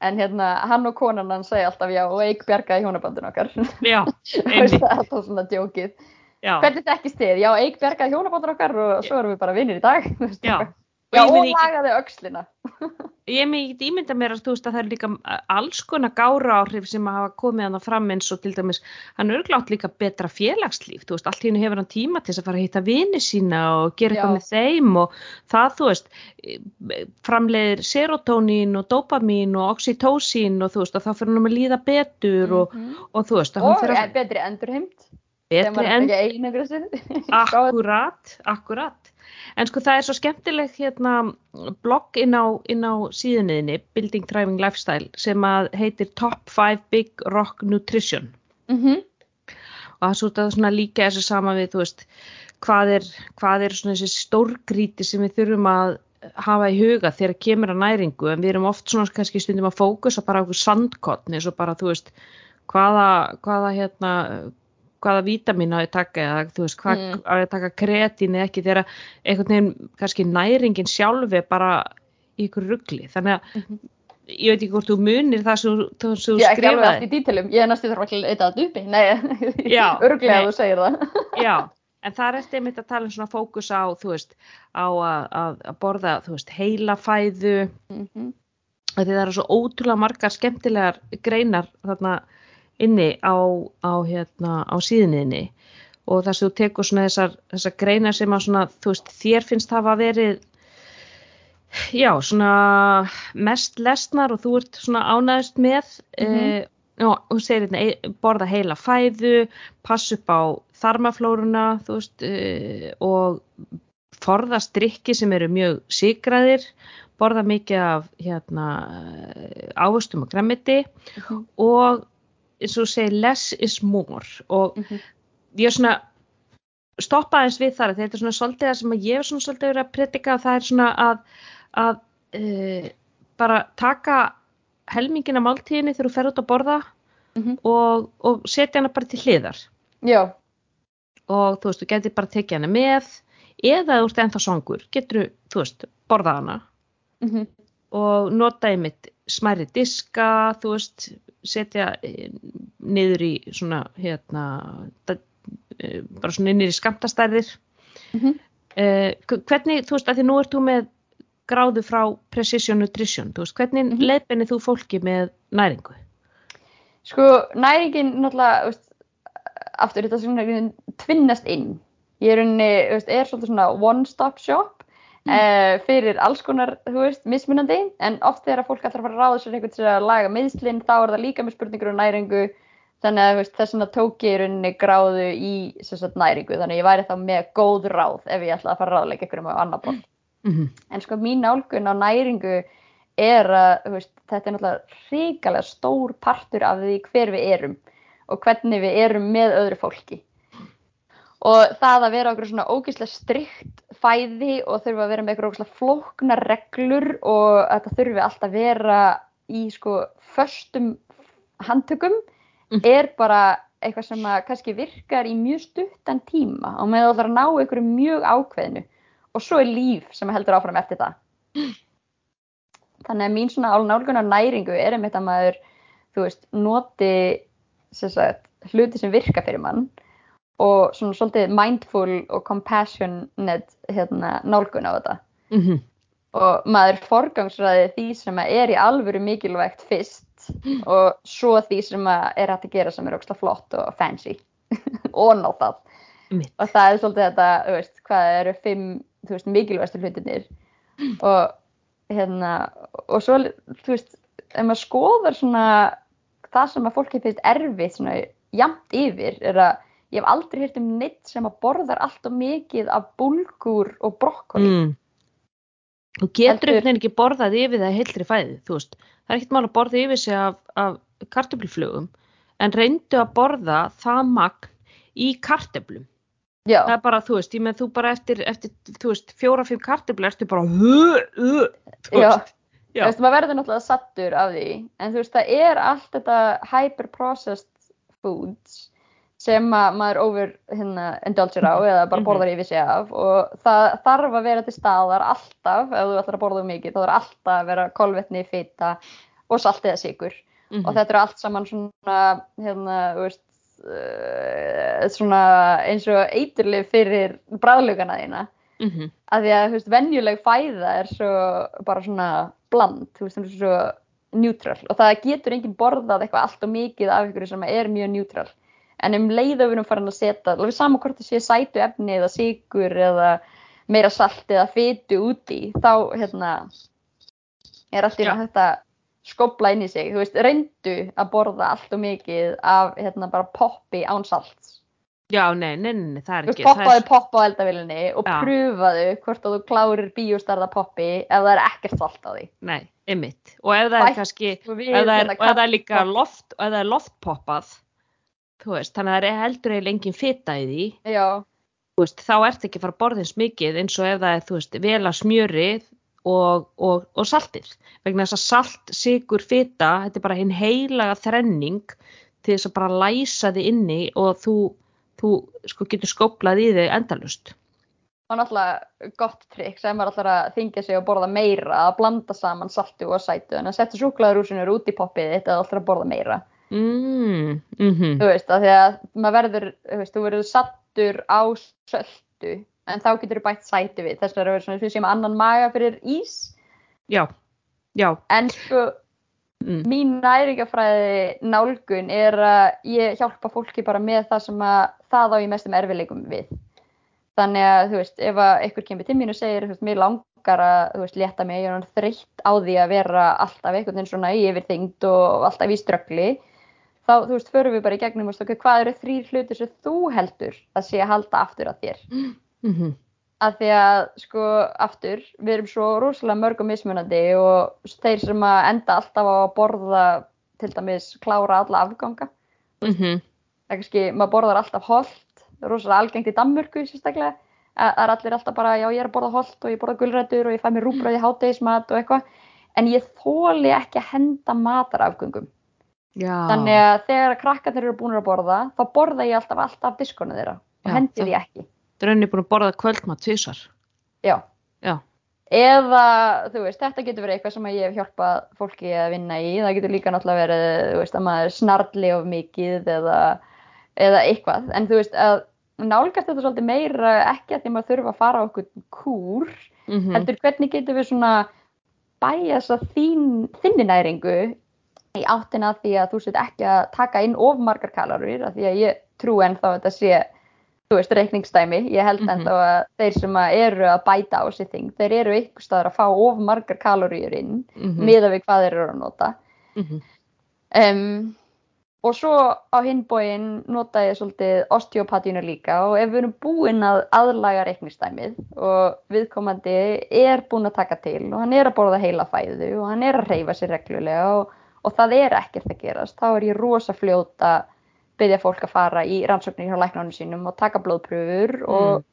Speaker 2: En hérna, hann og konan hann segja alltaf já og eik bjargaði hjónabandin okkar.
Speaker 1: Já,
Speaker 2: það
Speaker 1: einmitt,
Speaker 2: er alltaf svona djókið.
Speaker 1: Já,
Speaker 2: hvernig þekkist þið? Já, eik bjargaði hjónabandin okkar og svo erum við bara vinnir í dag
Speaker 1: já. Og
Speaker 2: já og lagaði öxlina
Speaker 1: ég ekki ímynda mér að þú veist að það er líka alls konar gára áhrif sem að hafa komið hann fram eins og til dæmis, hann örglátt líka betra félagslíf, þú veist, allt hennu hefur hann tíma til þess að fara að hitta vini sína og gera eitthvað með þeim og það, þú veist, framleiðir serotonín og dopamin og oxytocin og þú veist, og þá fyrir hann að líða betur og,
Speaker 2: Mhm.
Speaker 1: og þú veist, og
Speaker 2: og
Speaker 1: fyrir að
Speaker 2: betri endurheimt
Speaker 1: betri en
Speaker 2: ekki einangrustu
Speaker 1: Akkurat, akkurat. En sko það er svo skemmtileg hérna blogg inn á, á síðunniðinni, Building Thriving Lifestyle, sem að heitir Top 5 Big Rock Nutrition.
Speaker 2: Mhm.
Speaker 1: Og það er svo þetta svona líka þessu sama við, þú veist, hvað er, hvað er svona þessi stórgríti sem við þurfum að hafa í huga þegar kemur að næringu, en við erum oft svona kannski stundum að fókusa bara á eins og bara, þú veist, hvaða, hvaða hérna, hvaða vítamín á ég taka eða þú veist hvað
Speaker 2: Mm.
Speaker 1: á ég taka kretín eða ekki þegar einhvern veginn kannski næringin sjálfi bara í ykkur ruggli þannig að
Speaker 2: Mhm.
Speaker 1: ég veit ekki hvort þú munir það sem, þú-
Speaker 2: Ég er ekki alveg allt
Speaker 1: skrifaði
Speaker 2: í dítilum, ég er næstu þarf ekki að leita þetta uppi, nei,
Speaker 1: Já,
Speaker 2: örglega að þú segir það.
Speaker 1: já, en það er eftir einmitt að tala um svona fókus á þú veist, á að, að, að borða þú veist, heila fæðu
Speaker 2: Mhm.
Speaker 1: að því það eru svo ótrúlega margar skemmtilegar greinar þarna inni á, á, hérna, á síðinniðinni og þess að þú tekur svona þessar, þessar greinar sem að svona, þú veist, þér finnst hafa verið já, svona mest lesnar og þú ert svona ánæðist með
Speaker 2: Mhm.
Speaker 1: eh, já, hún segir hérna, e- borða heila fæðu pass upp á þarmaflóruna þú veist eh, og forðast drikki sem eru mjög sigraðir borða mikið af hérna, ávöstum og gremmiti
Speaker 2: Mhm.
Speaker 1: og eins og þú segir less is more og
Speaker 2: Mhm.
Speaker 1: ég er svona stoppa aðeins við þar þetta er svona svolítið það sem að ég er svona svolítið verið að predika það er svona að, að uh, bara taka helmingina máltíðinni þegar þú fer út að borða
Speaker 2: Mhm.
Speaker 1: og, og setja hana bara til hliðar
Speaker 2: Já,
Speaker 1: og þú veist, þú getur bara tekið hana með eða þú ert ennþá svangur getur þú veist, borða hana
Speaker 2: mhm.
Speaker 1: og nota einmitt smæri diska, þú veist, setja eh, niður í svona, hérna, eh, bara svona niður í skamtastærðir.
Speaker 2: Mhm.
Speaker 1: Eh, hv- hvernig, þú veist, að því nú ert þú með gráðu frá Precision Nutrition, þú veist, hvernig mm. -hmm. leiðbenni þú fólki með næringu?
Speaker 2: Sko, næringin náttúrulega, veist, aftur þetta svona tvinnast inn. Ég er, unni, veist, er svona one-stop shop
Speaker 1: Mm.
Speaker 2: fyrir alls konar, þú veist, mismunandi, en oft þegar fólk ætlar að fara að ráða sér eitthvað til að laga meðslinn, þá er það líka með spurningur um næringu, þannig að veist, þess vegna tók ég í rauninni gráðu í sagt, næringu, þannig að ég væri þá með góð ráð ef ég ætla að fara að ráðleika ykkur um á annar borð.
Speaker 1: Mm -hmm.
Speaker 2: En sko mín nálgun á næringu er að veist, þetta er náttúrulega hrikalega stór partur af því hver við erum og hvernig við erum með öðru fólki. Og það að vera okkur svona ógeðslega strikt fæði og þurfa að vera með okkur ógeðslega flóknar reglur og þetta þurfi alltaf að vera í sko föstum handtökum
Speaker 1: Mm.
Speaker 2: er bara eitthvað sem að kannski virkar í mjög stuttan tíma og með það að ná ykkur mjög ákveðinu og svo er líf sem heldur áfram eftir það. Þannig að mín svona álnálgunar næringu er einmitt að maður, þú veist, noti sem sagt, hluti sem virka fyrir mann og svona svolítið mindful og compassionate hérna, nálgun á þetta.
Speaker 1: Mm -hmm.
Speaker 2: Og maður forgangsræði því sem er í alvöru mikilvægt fyrst og svo því sem er hægt að gera sem er ógslag flott og fancy og ná það
Speaker 1: Mitt.
Speaker 2: og það er svolítið þetta, þú veist, hvað eru fimm, þú veist, mikilvægstu hlutinir og hérna og svo, þú veist, ef maður skoðar svona það sem að fólki finnst erfitt svona jamt yfir er að ég hef aldrei hýrt um neitt sem að borðar allt og mikið af bulgur og brokkoli
Speaker 1: Mm. Þú getur einhvern veginn ekki borðað yfir það heilri fæði, þú veist. Það er ekkert mál að borða yfir sig af, af kartöfluflugum, en reyndu að borða það magn í kartöflum.
Speaker 2: Já,
Speaker 1: Það er bara, þú veist, ég með þú bara eftir, eftir þú veist, fjóra-fimm kartöflu ertu bara, uh, uh, þú
Speaker 2: Já.
Speaker 1: veist.
Speaker 2: Þú
Speaker 1: Já.
Speaker 2: veist, maður verður náttúrulega sattur af því, en þú veist, það er allt þetta hyper-processed foods sem að maður over hérna, indulger á eða bara
Speaker 1: Mhm.
Speaker 2: borðar yfir sig af og það þarf að vera til staðar alltaf, ef þú ætlar að borða of mikið, þá þarf alltaf að vera kolvetni, fita og salt eða sigur
Speaker 1: Mhm.
Speaker 2: og þetta er allt saman svona, hérna, veist, uh, svona eins og eiturlif fyrir bræðlugana þína
Speaker 1: Mhm.
Speaker 2: að því að veist, venjuleg fæða er svo bara svona bland, þú veist, hún er svo neutral og það getur enginn borðað eitthvað allt og mikið af ykkur sem er mjög neutral en um leið að við erum farin að setja alveg saman hvort það sé sætu efni eða sigur eða meira salt eða fytu úti þá hérna er allt í náttúrulega þetta skopla inn í sig, þú veist, reyndu að borða allt og mikið af hérna bara poppi án salts
Speaker 1: Já, nei, nei, nei, það er ekki.
Speaker 2: poppaðu
Speaker 1: er,
Speaker 2: popp á eldavélinni og
Speaker 1: Já.
Speaker 2: pröfaðu hvort að þú klárir bíóstarða poppi ef það er ekkert salt á því.
Speaker 1: nei, einmitt. Og ef það er kannski, ef það er,
Speaker 2: hérna,
Speaker 1: og ef það er líka loft, og ef það er loftpoppað, þú veist, þannig að það er heldur eiginlega engin fita í því,
Speaker 2: Já,
Speaker 1: þú veist, þá ert ekki að fara að borða eins mikið eins og ef það er, þú veist, vel að smjörið og, og, og saltið. Vegna þess að salt, sigur, fita, þetta er bara hinn heilaga þrenning til þess að bara læsa þið inni og þú, þú sko getur skóplað í þig endalust.
Speaker 2: þá er náttúrulega gott trikk sem er alltaf að þingja sig og borða meira að blanda saman saltu og sætu en að setja súklaðurúsinur út í poppið þetta er alltaf að borða meira
Speaker 1: mm, mhm,
Speaker 2: þú veist, að því að maður verður þú veist, þú verður sattur á söldu en þá getur þú bætt sæti við. Þess vegna er svona því sem annan maga fyrir ís.
Speaker 1: Já, já,
Speaker 2: en sko
Speaker 1: mm,
Speaker 2: mín næringafræði nálgun er að ég hjálpa fólki bara með það sem að það á ég mestum erfileikum við. Þannig að þú veist ef að einhver kemur til mín og segir þú veist, mér langar að þú veist, létta mig, ég er þreytt á því að vera alltaf einhvern veginn svona yfirþyngd og alltaf í ströggli þá þú veist, förum við bara í gegnum og okay, hvað eru þrýr hlutir sem þú heldur að sé að halda aftur að þér?
Speaker 1: Mhm,
Speaker 2: að því að sko aftur við erum svo rosalega mörg og mismunandi og þeir sem að enda alltaf á að borða til dæmis klára alla afganga.
Speaker 1: Mhm,
Speaker 2: það er kannski, maður borðar alltaf holt rosalega algengt í Danmörku sérstaklega. Að það er allir alltaf bara, já ég er að borða holt og ég borða gulrætur og ég fæ mér rúbröð í hátegismat og eitthvað. En ég þóli ekki að henda matarafgöngum
Speaker 1: já,
Speaker 2: þannig að þegar krakkarnir eru búin að borða þá borða ég alltaf alltaf diskonu þeirra og
Speaker 1: Já,
Speaker 2: hendi
Speaker 1: það-
Speaker 2: því ekki
Speaker 1: Drönni búin að borða kvöldmat tvisar.
Speaker 2: já.
Speaker 1: Já.
Speaker 2: eða þú veist, þetta getur verið eitthvað sem ég hef hjálpað fólki að vinna í það getur líka náttúrulega verið, þú veist, að maður snarli of mikið eða, eða eitthvað, en þú veist að nálgast þetta svolítið meira ekki að því maður þurfa að fara á okkur kúr
Speaker 1: Mm
Speaker 2: heldur hvernig getum við svona bæja þess að þín, þinni næringu í áttina að því að þú set ekki að taka inn of margar kaloríur af því að ég trú ennþá að þetta sé þú veist, reikningsdæmi, ég held
Speaker 1: Mhm.
Speaker 2: ennþá að þeir sem að eru að bæta á sér þing, þeir eru ykkur staðar að fá of margar kaloríur inn
Speaker 1: -hmm.
Speaker 2: miða við hvað þeir eru að nota
Speaker 1: Mhm.
Speaker 2: um, og svo á hinbóin nota ég svolítið osteopatíuna líka og ef við erum búin að aðlaga reiknistæmið og viðkomandi er búin að taka til og hann er að borða heila fæðu og hann er að reyfa sér reglulega og, og það er ekkert að gerast þá er ég rosa fljót að byggja fólk að fara í rannsóknir hjá læknánum sínum og taka blóðpröfur og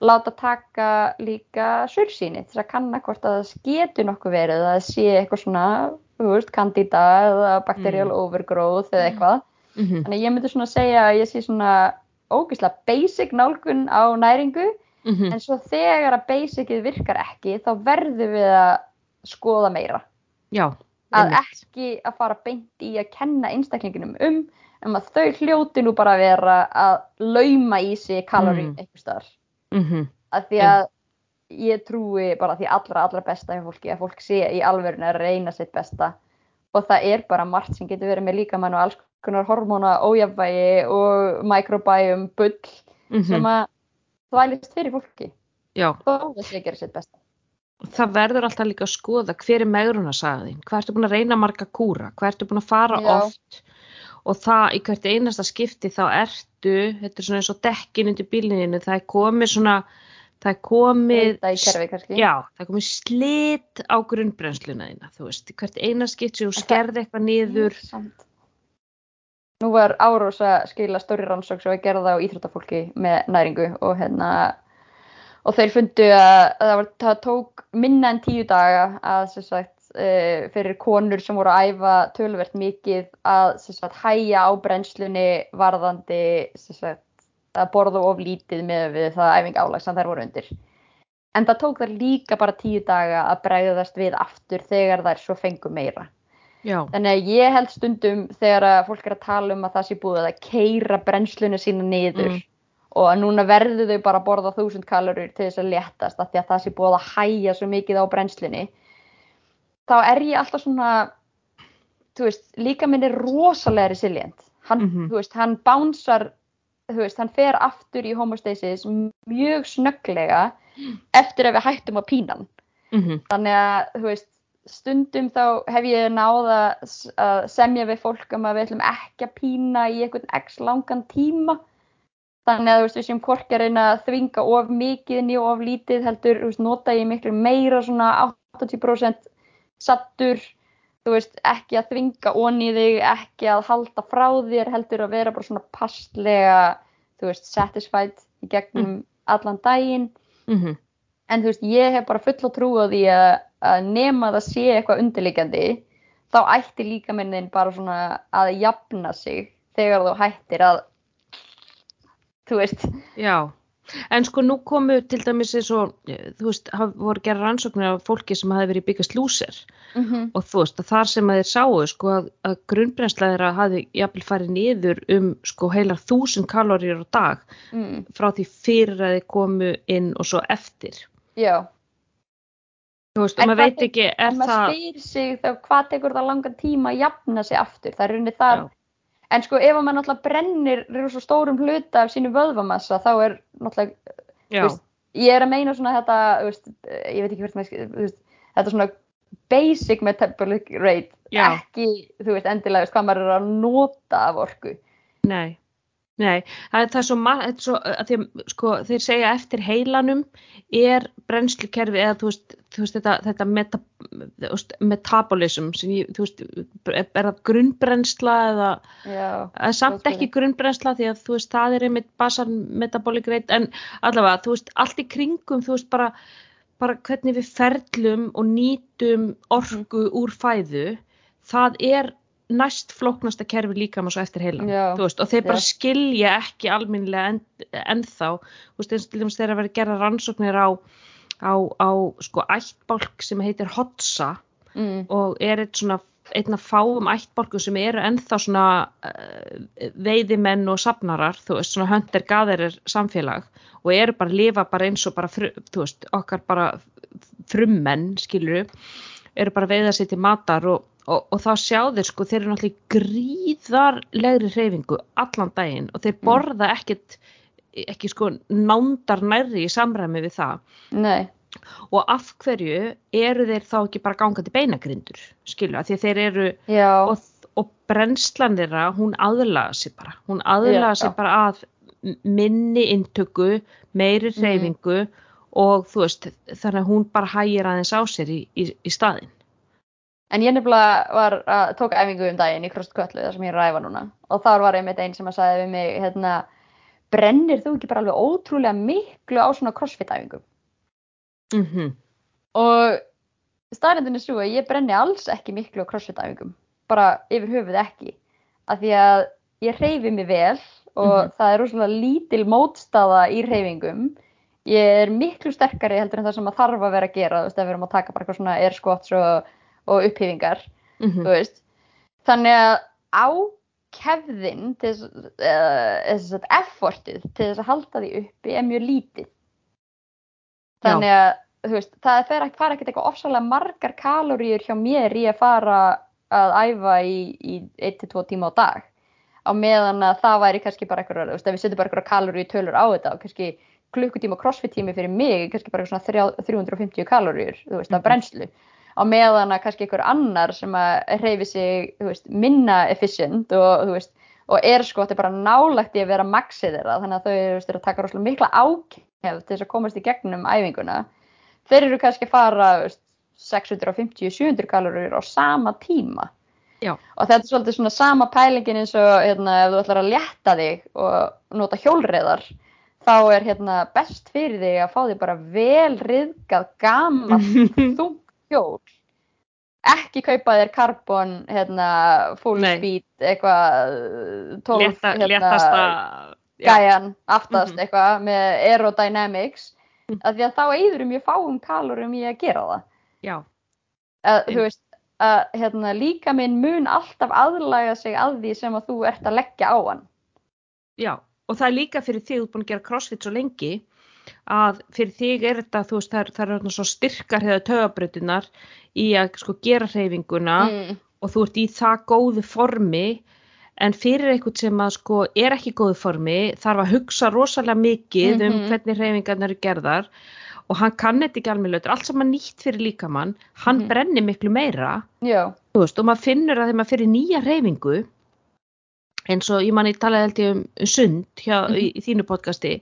Speaker 2: láta taka líka sursýni til að kanna hvort að það getur nokkuð verið að sé eitthvað svona, þú veist, candida eða bacterial
Speaker 1: Mm.
Speaker 2: overgrowth eða eitthvað.
Speaker 1: Mhm.
Speaker 2: Þannig að ég myndi svona segja að ég sé svona ógeðslega basic nálgun á næringu
Speaker 1: Mhm.
Speaker 2: en svo þegar að basicið virkar ekki þá verðum við að skoða meira.
Speaker 1: Já,
Speaker 2: Að
Speaker 1: einmitt.
Speaker 2: ekki að fara beint í að kenna einstaklinginum um um að þau hljóti nú bara að vera að lauma í sig kalorí
Speaker 1: Mm.
Speaker 2: einhvers staðar
Speaker 1: Mhm.
Speaker 2: að því að ég trúi bara því allra, allra besta hjá fólki að fólk sé í alvörinu að reyna sitt besta og það er bara margt sem getur verið með líkamann og alls konar hormóna ójafvægi og mikrobæjum bull
Speaker 1: Mhm.
Speaker 2: sem að þvælist fyrir fólki
Speaker 1: Já,
Speaker 2: þó það sé að gera sitt besta
Speaker 1: það verður alltaf líka að skoða hver er megrunarsaga þín, hvað ertu búin að reyna marga kúra, hvað ertu búin að fara
Speaker 2: Já.
Speaker 1: oft? Og það í hvert einasta skipti þá ertu, þetta er svona eins og dekkin undir bílininu, það er komið svona, það er komið,
Speaker 2: kerfi
Speaker 1: já, það er komið slit á grunnbrennsluna þína, þú veist, í hvert einasta skipti
Speaker 2: það-
Speaker 1: skerði eitthvað niður,
Speaker 2: Samt. Nú var Árós að skila stóri rannsók sem var gerða á íþróttafólki með næringu og hérna og þeir fundu að, að það, var, það tók minna en tíu daga að sagt, uh, fyrir konur sem voru að æfa tölvert mikið að sagt, hæja á brennslunni varðandi sagt, að borða of lítið með við það æfing álag sem þær voru undir. En það tók þær líka bara tíu daga að bregðast við aftur þegar þær svo fengu meira.
Speaker 1: já,
Speaker 2: Þannig að ég held stundum þegar að fólk er að tala um að það sé búið að keira brennslunni sína niður
Speaker 1: Mm.
Speaker 2: Og að núna verðu þau bara að borða þúsund kalorur til þess að léttast af því að það sé búið að hæja svo mikið á brennslunni þá er ég alltaf svona veist, líka minn er rosalega resilient. Hann,
Speaker 1: Mhm.
Speaker 2: þú veist, hann bánsar veist, hann fer aftur í homostasis mjög snögglega eftir að við hættum að pína hann
Speaker 1: mhm,
Speaker 2: þannig að stundum þá hef ég náða að semja við fólk um að við ætlum ekki að pína í einhvern x langan tíma þannig að þú veist við séum hvorki að reyna að þvinga of mikið nýja of lítið heldur veist, nota ég miklu meira svona 80% sattur þú veist ekki að þvinga onni þig ekki að halda frá þér heldur að vera bara svona passlega þú veist satisfied í gegnum allan daginn.
Speaker 1: Mhm,
Speaker 2: en þú veist, ég hef bara fulla trú á því að, að nema það sé eitthvað undirliggjandi þá ætti líka minnin bara svona að jafna sig þegar þú hættir að þú veist,
Speaker 1: já, En sko nú komu til dæmis eins og, eh, þú veist, voru gera rannsóknir af fólki sem hafi verið byggast lúser
Speaker 2: mm -hmm.
Speaker 1: og þú veist þar sem að þeir sáu sko að, að grunnbrennsla þeirra hafi jafnvel farið niður um sko heilar þúsund kaloríur á dag
Speaker 2: mm.
Speaker 1: frá því fyrir að þeir komu inn og svo eftir.
Speaker 2: Já,
Speaker 1: Þú veist, og maður veit ekki, er
Speaker 2: en maður
Speaker 1: það,
Speaker 2: spyr sig þá hvað tekur það langan tíma að jafna sig aftur, það er runni þar
Speaker 1: Já.
Speaker 2: En sko ef að maður náttúrulega brennir svo stórum hluta af sínu vöðvamassa þá er náttúrulega, veist, ég er að meina svona þetta, veist, ég veit ekki hvert maður, þetta svona basic metabolic rate,
Speaker 1: Já.
Speaker 2: ekki, þú veist, endilega, veist, hvað maður er að nota af orku.
Speaker 1: nei, nei, það, er- það er svo, ma- þetta er svo að því, að, sko, þeir segja eftir heilanum er brennslukerfi eða þú veist, þú veist þetta, þetta meta, veist, metabolism sem ég, þú veist, er það grunnbrennsla eða
Speaker 2: Já,
Speaker 1: er samt ekki grunnbrennsla því að þú veist það er einmitt basal metabolic rate. En allavega þú veist allt í kringum þú veist bara, bara hvernig við ferlum og nýtum orku úr fæðu það er næst flóknasta kerfi líka maður svo eftir þú veist og þeir bara
Speaker 2: já.
Speaker 1: skilja ekki alminlega en, ennþá. Veist eins og til dæmis þegar að vera að gera rannsóknir á, á, á sko ættbálk sem heitir Hotsa
Speaker 2: mm,
Speaker 1: og er eitt svona einn af fáum ættbálkum sem eru ennþá svona uh, veiðimenn og safnarar, þú veist, svona höndir gaðerir samfélag og eru bara lifa bara eins og bara, fru, þú veist, okkar bara frummenn, skilur eru bara veiða sér til matar og, og, og þá sjá þeir sko, þeir eru náttúrulega gríðarlegri hreyfingu allan daginn og þeir borða ekkit ekki sko nándar nærri í samræmi við það.
Speaker 2: Nei,
Speaker 1: og af hverju eru þeir þá ekki bara gangandi beinagrindur skilu, að því þeir eru og, og brennslan þeirra hún aðlaga sig bara. Hún sig
Speaker 2: já.
Speaker 1: bara að minni intöku, meiri
Speaker 2: Mhm.
Speaker 1: hreyfingu og þú veist þannig að hún bara hægir aðeins á sér í, í, í staðin
Speaker 2: En ég nefnilega var að tók æfingu um daginn í krostköllu þar sem ég er að ræfa núna. Og þar var einmitt einn sem að sagði við mig hérna, brennir þú ekki bara alveg ótrúlega miklu á svona crossfit æfingum?
Speaker 1: Mm -hmm.
Speaker 2: og staðrindin er svo að ég brenni alls ekki miklu á crossfit æfingum. Bara yfir höfuð ekki. Af því að ég hreyfi mig vel og
Speaker 1: Mhm.
Speaker 2: það er rosalega lítil mótstaða í hreyfingum. Ég er miklu sterkari heldur en það sem að þarf að vera að gera þú veist ef við erum að taka bara eitthvað svona air squats og, og upphýfingar
Speaker 1: Mm
Speaker 2: veist. Þannig að ákefðin þess að effortið til þess að halda því uppi er mjög lítið. Þannig að veist, það fer ekki, fara ekkert eitthvað ofsalega margar kaloríur hjá mér í að fara að æfa í, í 1-2 tíma á dag. Á meðan að það væri kannski bara eitthvað, þú veist, ef við setjum bara eitthvað kaloríu tölur á þetta og kannski klukkutíma crossfit tími fyrir mig er kannski bara eitthvað svona þrjá- 350 kaloríur, þú veist, af
Speaker 1: Mhm.
Speaker 2: brennslu á meðan að kannski einhver annar sem að reyfi sig, veist, minna efficient og, veist, og er sko þetta er bara nálagt í að vera maxið þeirra þannig að þau veist, eru að taka rosalega mikla ákjæf til þess að komast í gegnum æfinguna þeir eru kannski að fara þú veist, 650-700 kaloríur á sama tíma
Speaker 1: Já.
Speaker 2: og þetta er svolítið svona sama pælingin eins og hérna, ef þú ætlar að létta þig og nota hjólreiðar þá er hérna best fyrir þig að fá þig bara vel riðgað gamalt þungt hjól ekki kaupa þér carbon hérna, full
Speaker 1: Nei.
Speaker 2: speed eitthvað 12
Speaker 1: Létta,
Speaker 2: hérna, gæjan aftast
Speaker 1: Mhm.
Speaker 2: eitthvað með aerodynamics
Speaker 1: Mhm.
Speaker 2: af því að þá eyður mjög fáum kalorum í að gera það
Speaker 1: já,
Speaker 2: að, þú veist að hérna, líka minn mun alltaf aðlaga sig að því sem að þú ert að leggja á hann
Speaker 1: já og það er líka fyrir þig, þú ert búin að gera crossfit svo lengi að fyrir þig er þetta, þú veist, það er, það er þarna svo styrkar hefða tögabrötunar í að sko gera hreyfinguna
Speaker 2: mm.
Speaker 1: og þú ert í það góðu formi en fyrir eitthvað sem að sko er ekki góðu formi þarf að hugsa rosalega mikið um
Speaker 2: Mhm.
Speaker 1: hvernig hreyfingarnar eru gerðar og hann kann þetta ekki alveg lötur, allt sem hann nýtt fyrir líkamann, hann
Speaker 2: Mhm.
Speaker 1: brennir miklu meira veist, og maður finnur að þegar maður fyrir nýja hreyfingu eins og ég manni talaði held ég um sund hjá, í, í þínu podcasti.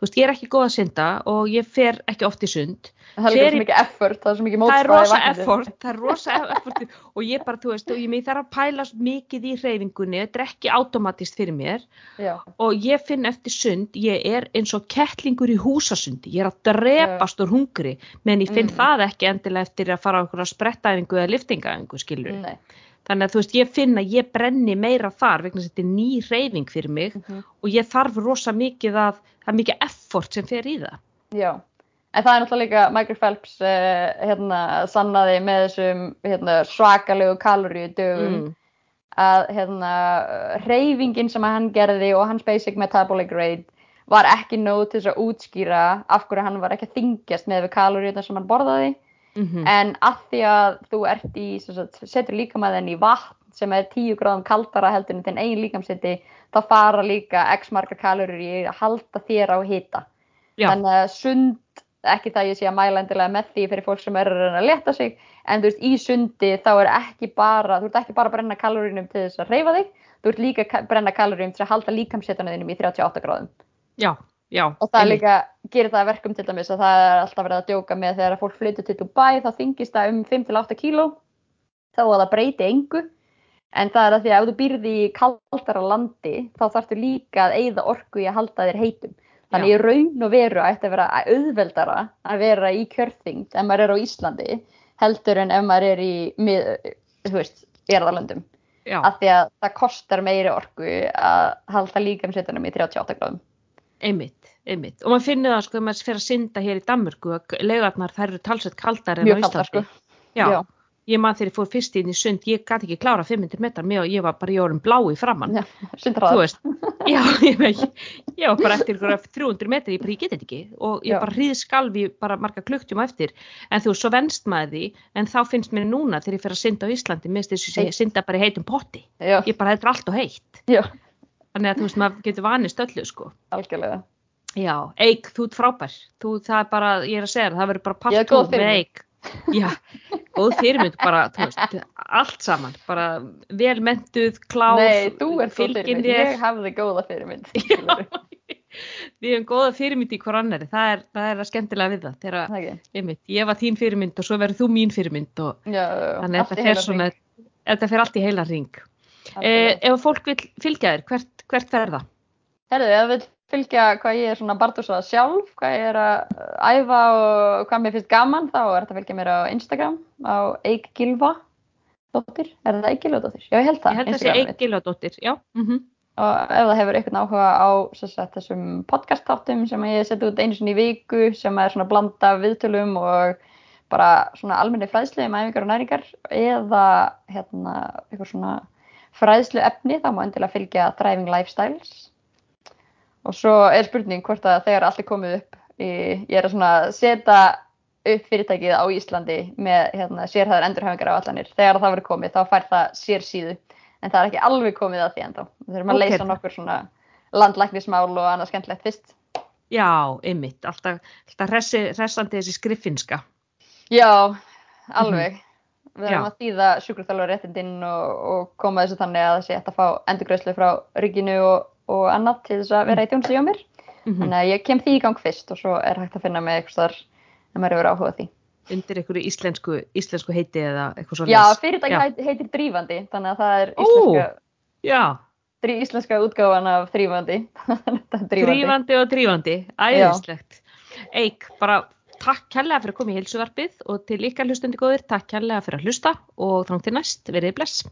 Speaker 1: Þú veist, ég er ekki góð að synda og ég fer ekki oft í sund.
Speaker 2: Það er
Speaker 1: Fer
Speaker 2: líka
Speaker 1: í-
Speaker 2: svo mikið effort það er svo mikið
Speaker 1: það er rosa effort, það er rosa effort og ég bara, þú veist, og ég þarf að pæla mikið í hreyfingunni, þetta er ekki automatist fyrir mér.
Speaker 2: Já,
Speaker 1: og ég finn eftir sund, ég er eins og kettlingur í húsasundi, ég er að drepast úr hungri, menn ég finn
Speaker 2: Mm.
Speaker 1: það ekki endilega eftir að fara á einhverja sprettaæfingu eða liftingaæfingu, skilur
Speaker 2: nei
Speaker 1: þannig að þú veist, ég finn að ég brenni meira þar vegna þetta er ný hreyfing fyrir mig
Speaker 2: Mhm.
Speaker 1: og ég þarf rosa mikið að það er mikið effort sem fer í það.
Speaker 2: Já, en það er náttúrulega líka Michael Phelps uh, hérna, sannaði með þessum hérna, svakalegu kaloríu dögum
Speaker 1: Mm.
Speaker 2: að hérna, reyfingin sem hann gerði og hans basic metabolic rate var ekki nóg til þess að útskýra af hverju hann var ekki að þingjast með við kaloríunar sem hann borðaði
Speaker 1: Mm
Speaker 2: en að því að þú ert í sagt, setur líkamæðin í vatn sem er 10 gráðum kaldara heldur en þinn eigin líkamsiti þá fara líka x margar kalorir í að halda þér á hita.
Speaker 1: Já,
Speaker 2: þannig að sund ekki það ég sé að mæla endilega með því fyrir fólk sem er að leta sig en þú veist í sundi þá er ekki bara þú ert ekki bara að brenna kalorinum til þess að reyfa þig þú ert líka að brenna kalorinum til að halda líkamsetunum þínum í 38 gráðum.
Speaker 1: Já, já.
Speaker 2: og það
Speaker 1: einmitt.
Speaker 2: líka gerir það að verkum til dæmis að það er alltaf verið að djóka með þegar að fólk flytur til Dubai þá þingist það um 5-8 kíló þá að það breyti engu en það er að því að ef þú býrði í kaldara landi þá þarftu líka að eyða orku í að halda þér heitum þannig
Speaker 1: Já.
Speaker 2: í raun og veru ætti að vera auðveldara að vera í kjörþyngd ef maður er á Íslandi heldur en ef maður er í mið, þú veist, erðalöndum
Speaker 1: Já,
Speaker 2: af því að það kostar meiri orku að halda 38 gráðum
Speaker 1: einmitt. Og maður finnir það sko, maður fyrir að synda hér í Danmörku, að laugarnar þær eru talsveit kaldar en á Íslandi.
Speaker 2: sko
Speaker 1: Já,
Speaker 2: Já.
Speaker 1: ég man þegar ég fór fyrst inn í sund, ég gæti ekki klára 500 metrar með og ég var bara í orðum blá í framann.
Speaker 2: Já,
Speaker 1: veist, já, ég, ég var bara eftir ykkur 300 metri, ég ég get þetta ekki og ég
Speaker 2: Já.
Speaker 1: bara hríð skalfi bara marga klukktum eftir, en þú veist, svo venst maður því, en þá finnst mér núna þegar ég fer að synda á Íslandi, minnst þess að ég synda bara í heitum potti, ég bara, þetta er allt og heitt,
Speaker 2: já,
Speaker 1: þannig að þú veist, maður getur vanist öllu, sko.
Speaker 2: algjörlega
Speaker 1: Já, Eik, þú ert frábær, þú, það er bara, ég er að segja þér, það verður bara
Speaker 2: Ég
Speaker 1: part
Speaker 2: góð
Speaker 1: 2 með. Eik. Já, góð fyrirmynd, bara, þú veist, allt saman, bara velmentuð, klár,
Speaker 2: Nei, þú ert góð fyrirmynd, ég hafði góða fyrirmynd skilurðu.
Speaker 1: Við hefum góða fyrirmynd í hver annari, það er, það er að skemmtilega við það. Þegar,
Speaker 2: Það
Speaker 1: einmitt, ég var þín fyrirmynd og svo verður þú mín fyrirmynd og
Speaker 2: Já, já, já,
Speaker 1: þannig að þetta fer svona, þetta fer allt í heila ring. Eh, ef fólk vil fylgja þér, hvert, hvert fer það?
Speaker 2: Herðu, fylgja hvað ég er svona bardúsað sjálf, hvað ég er að uh, æfa og hvað mér finnst gaman, þá er þetta fylgja mér á Instagram, á Eik Gilva dóttir, er það Eik Gilva dóttir? Já, ég held það,
Speaker 1: Ég held að það sé
Speaker 2: Instagramið
Speaker 1: Eik
Speaker 2: mitt.
Speaker 1: Gilvadóttir, já. Mm
Speaker 2: og ef það hefur einhvern áhuga á sagt, þessum podcast-táttum sem ég seti út einu sinni í viku sem er svona blanda viðtölum og bara svona almenni fræðslu um æfingar og næringar eða hérna eitthvað svona fræðslu efni þá má endilega fylgja Thriving Lifestyles og svo er spurning hvort að þegar allt er komið upp í, ég er að setja upp fyrirtækið á Íslandi með hérna, sérhæðar endurhæfingar á allanir. Þegar það verður komið þá fær það sér síðu en það er ekki alveg komið að því ennþá. Við þurfum að
Speaker 1: Ok.
Speaker 2: leysa nokkur svona landlæknismál og annað skemmtilegt fyrst.
Speaker 1: Já, einmitt, alltaf, alltaf hressi, hressandi þessi skriffinska.
Speaker 2: já, alveg. Við
Speaker 1: Já.
Speaker 2: þurfum að þýða sjúkurþjálfur réttindinn og, og koma þessu þannig að sé hægt að fá endurgræslu frá ríkinu og, og annað til þess að vera í þjónustu hjá mér
Speaker 1: Mm
Speaker 2: þannig að ég kem því í gang fyrst og svo er hægt að finna með eitthvað ef maður hefur áhuga á því
Speaker 1: Undir einhverju íslensku, íslensku heiti eða eitthvað svo
Speaker 2: Já, fyrirtæki heit, heitir Drífandi þannig að það er
Speaker 1: Ó.
Speaker 2: íslenska,
Speaker 1: Já,
Speaker 2: drí, íslenska útgáfan af Drífandi.
Speaker 1: drífandi og drífandi, æðislegt. Eik, bara takk kærlega fyrir að koma í heilsuvarpið og til ykkar hlustundi góðir, takk kærlega fyrir að hlusta og þráng til næst, verið bless.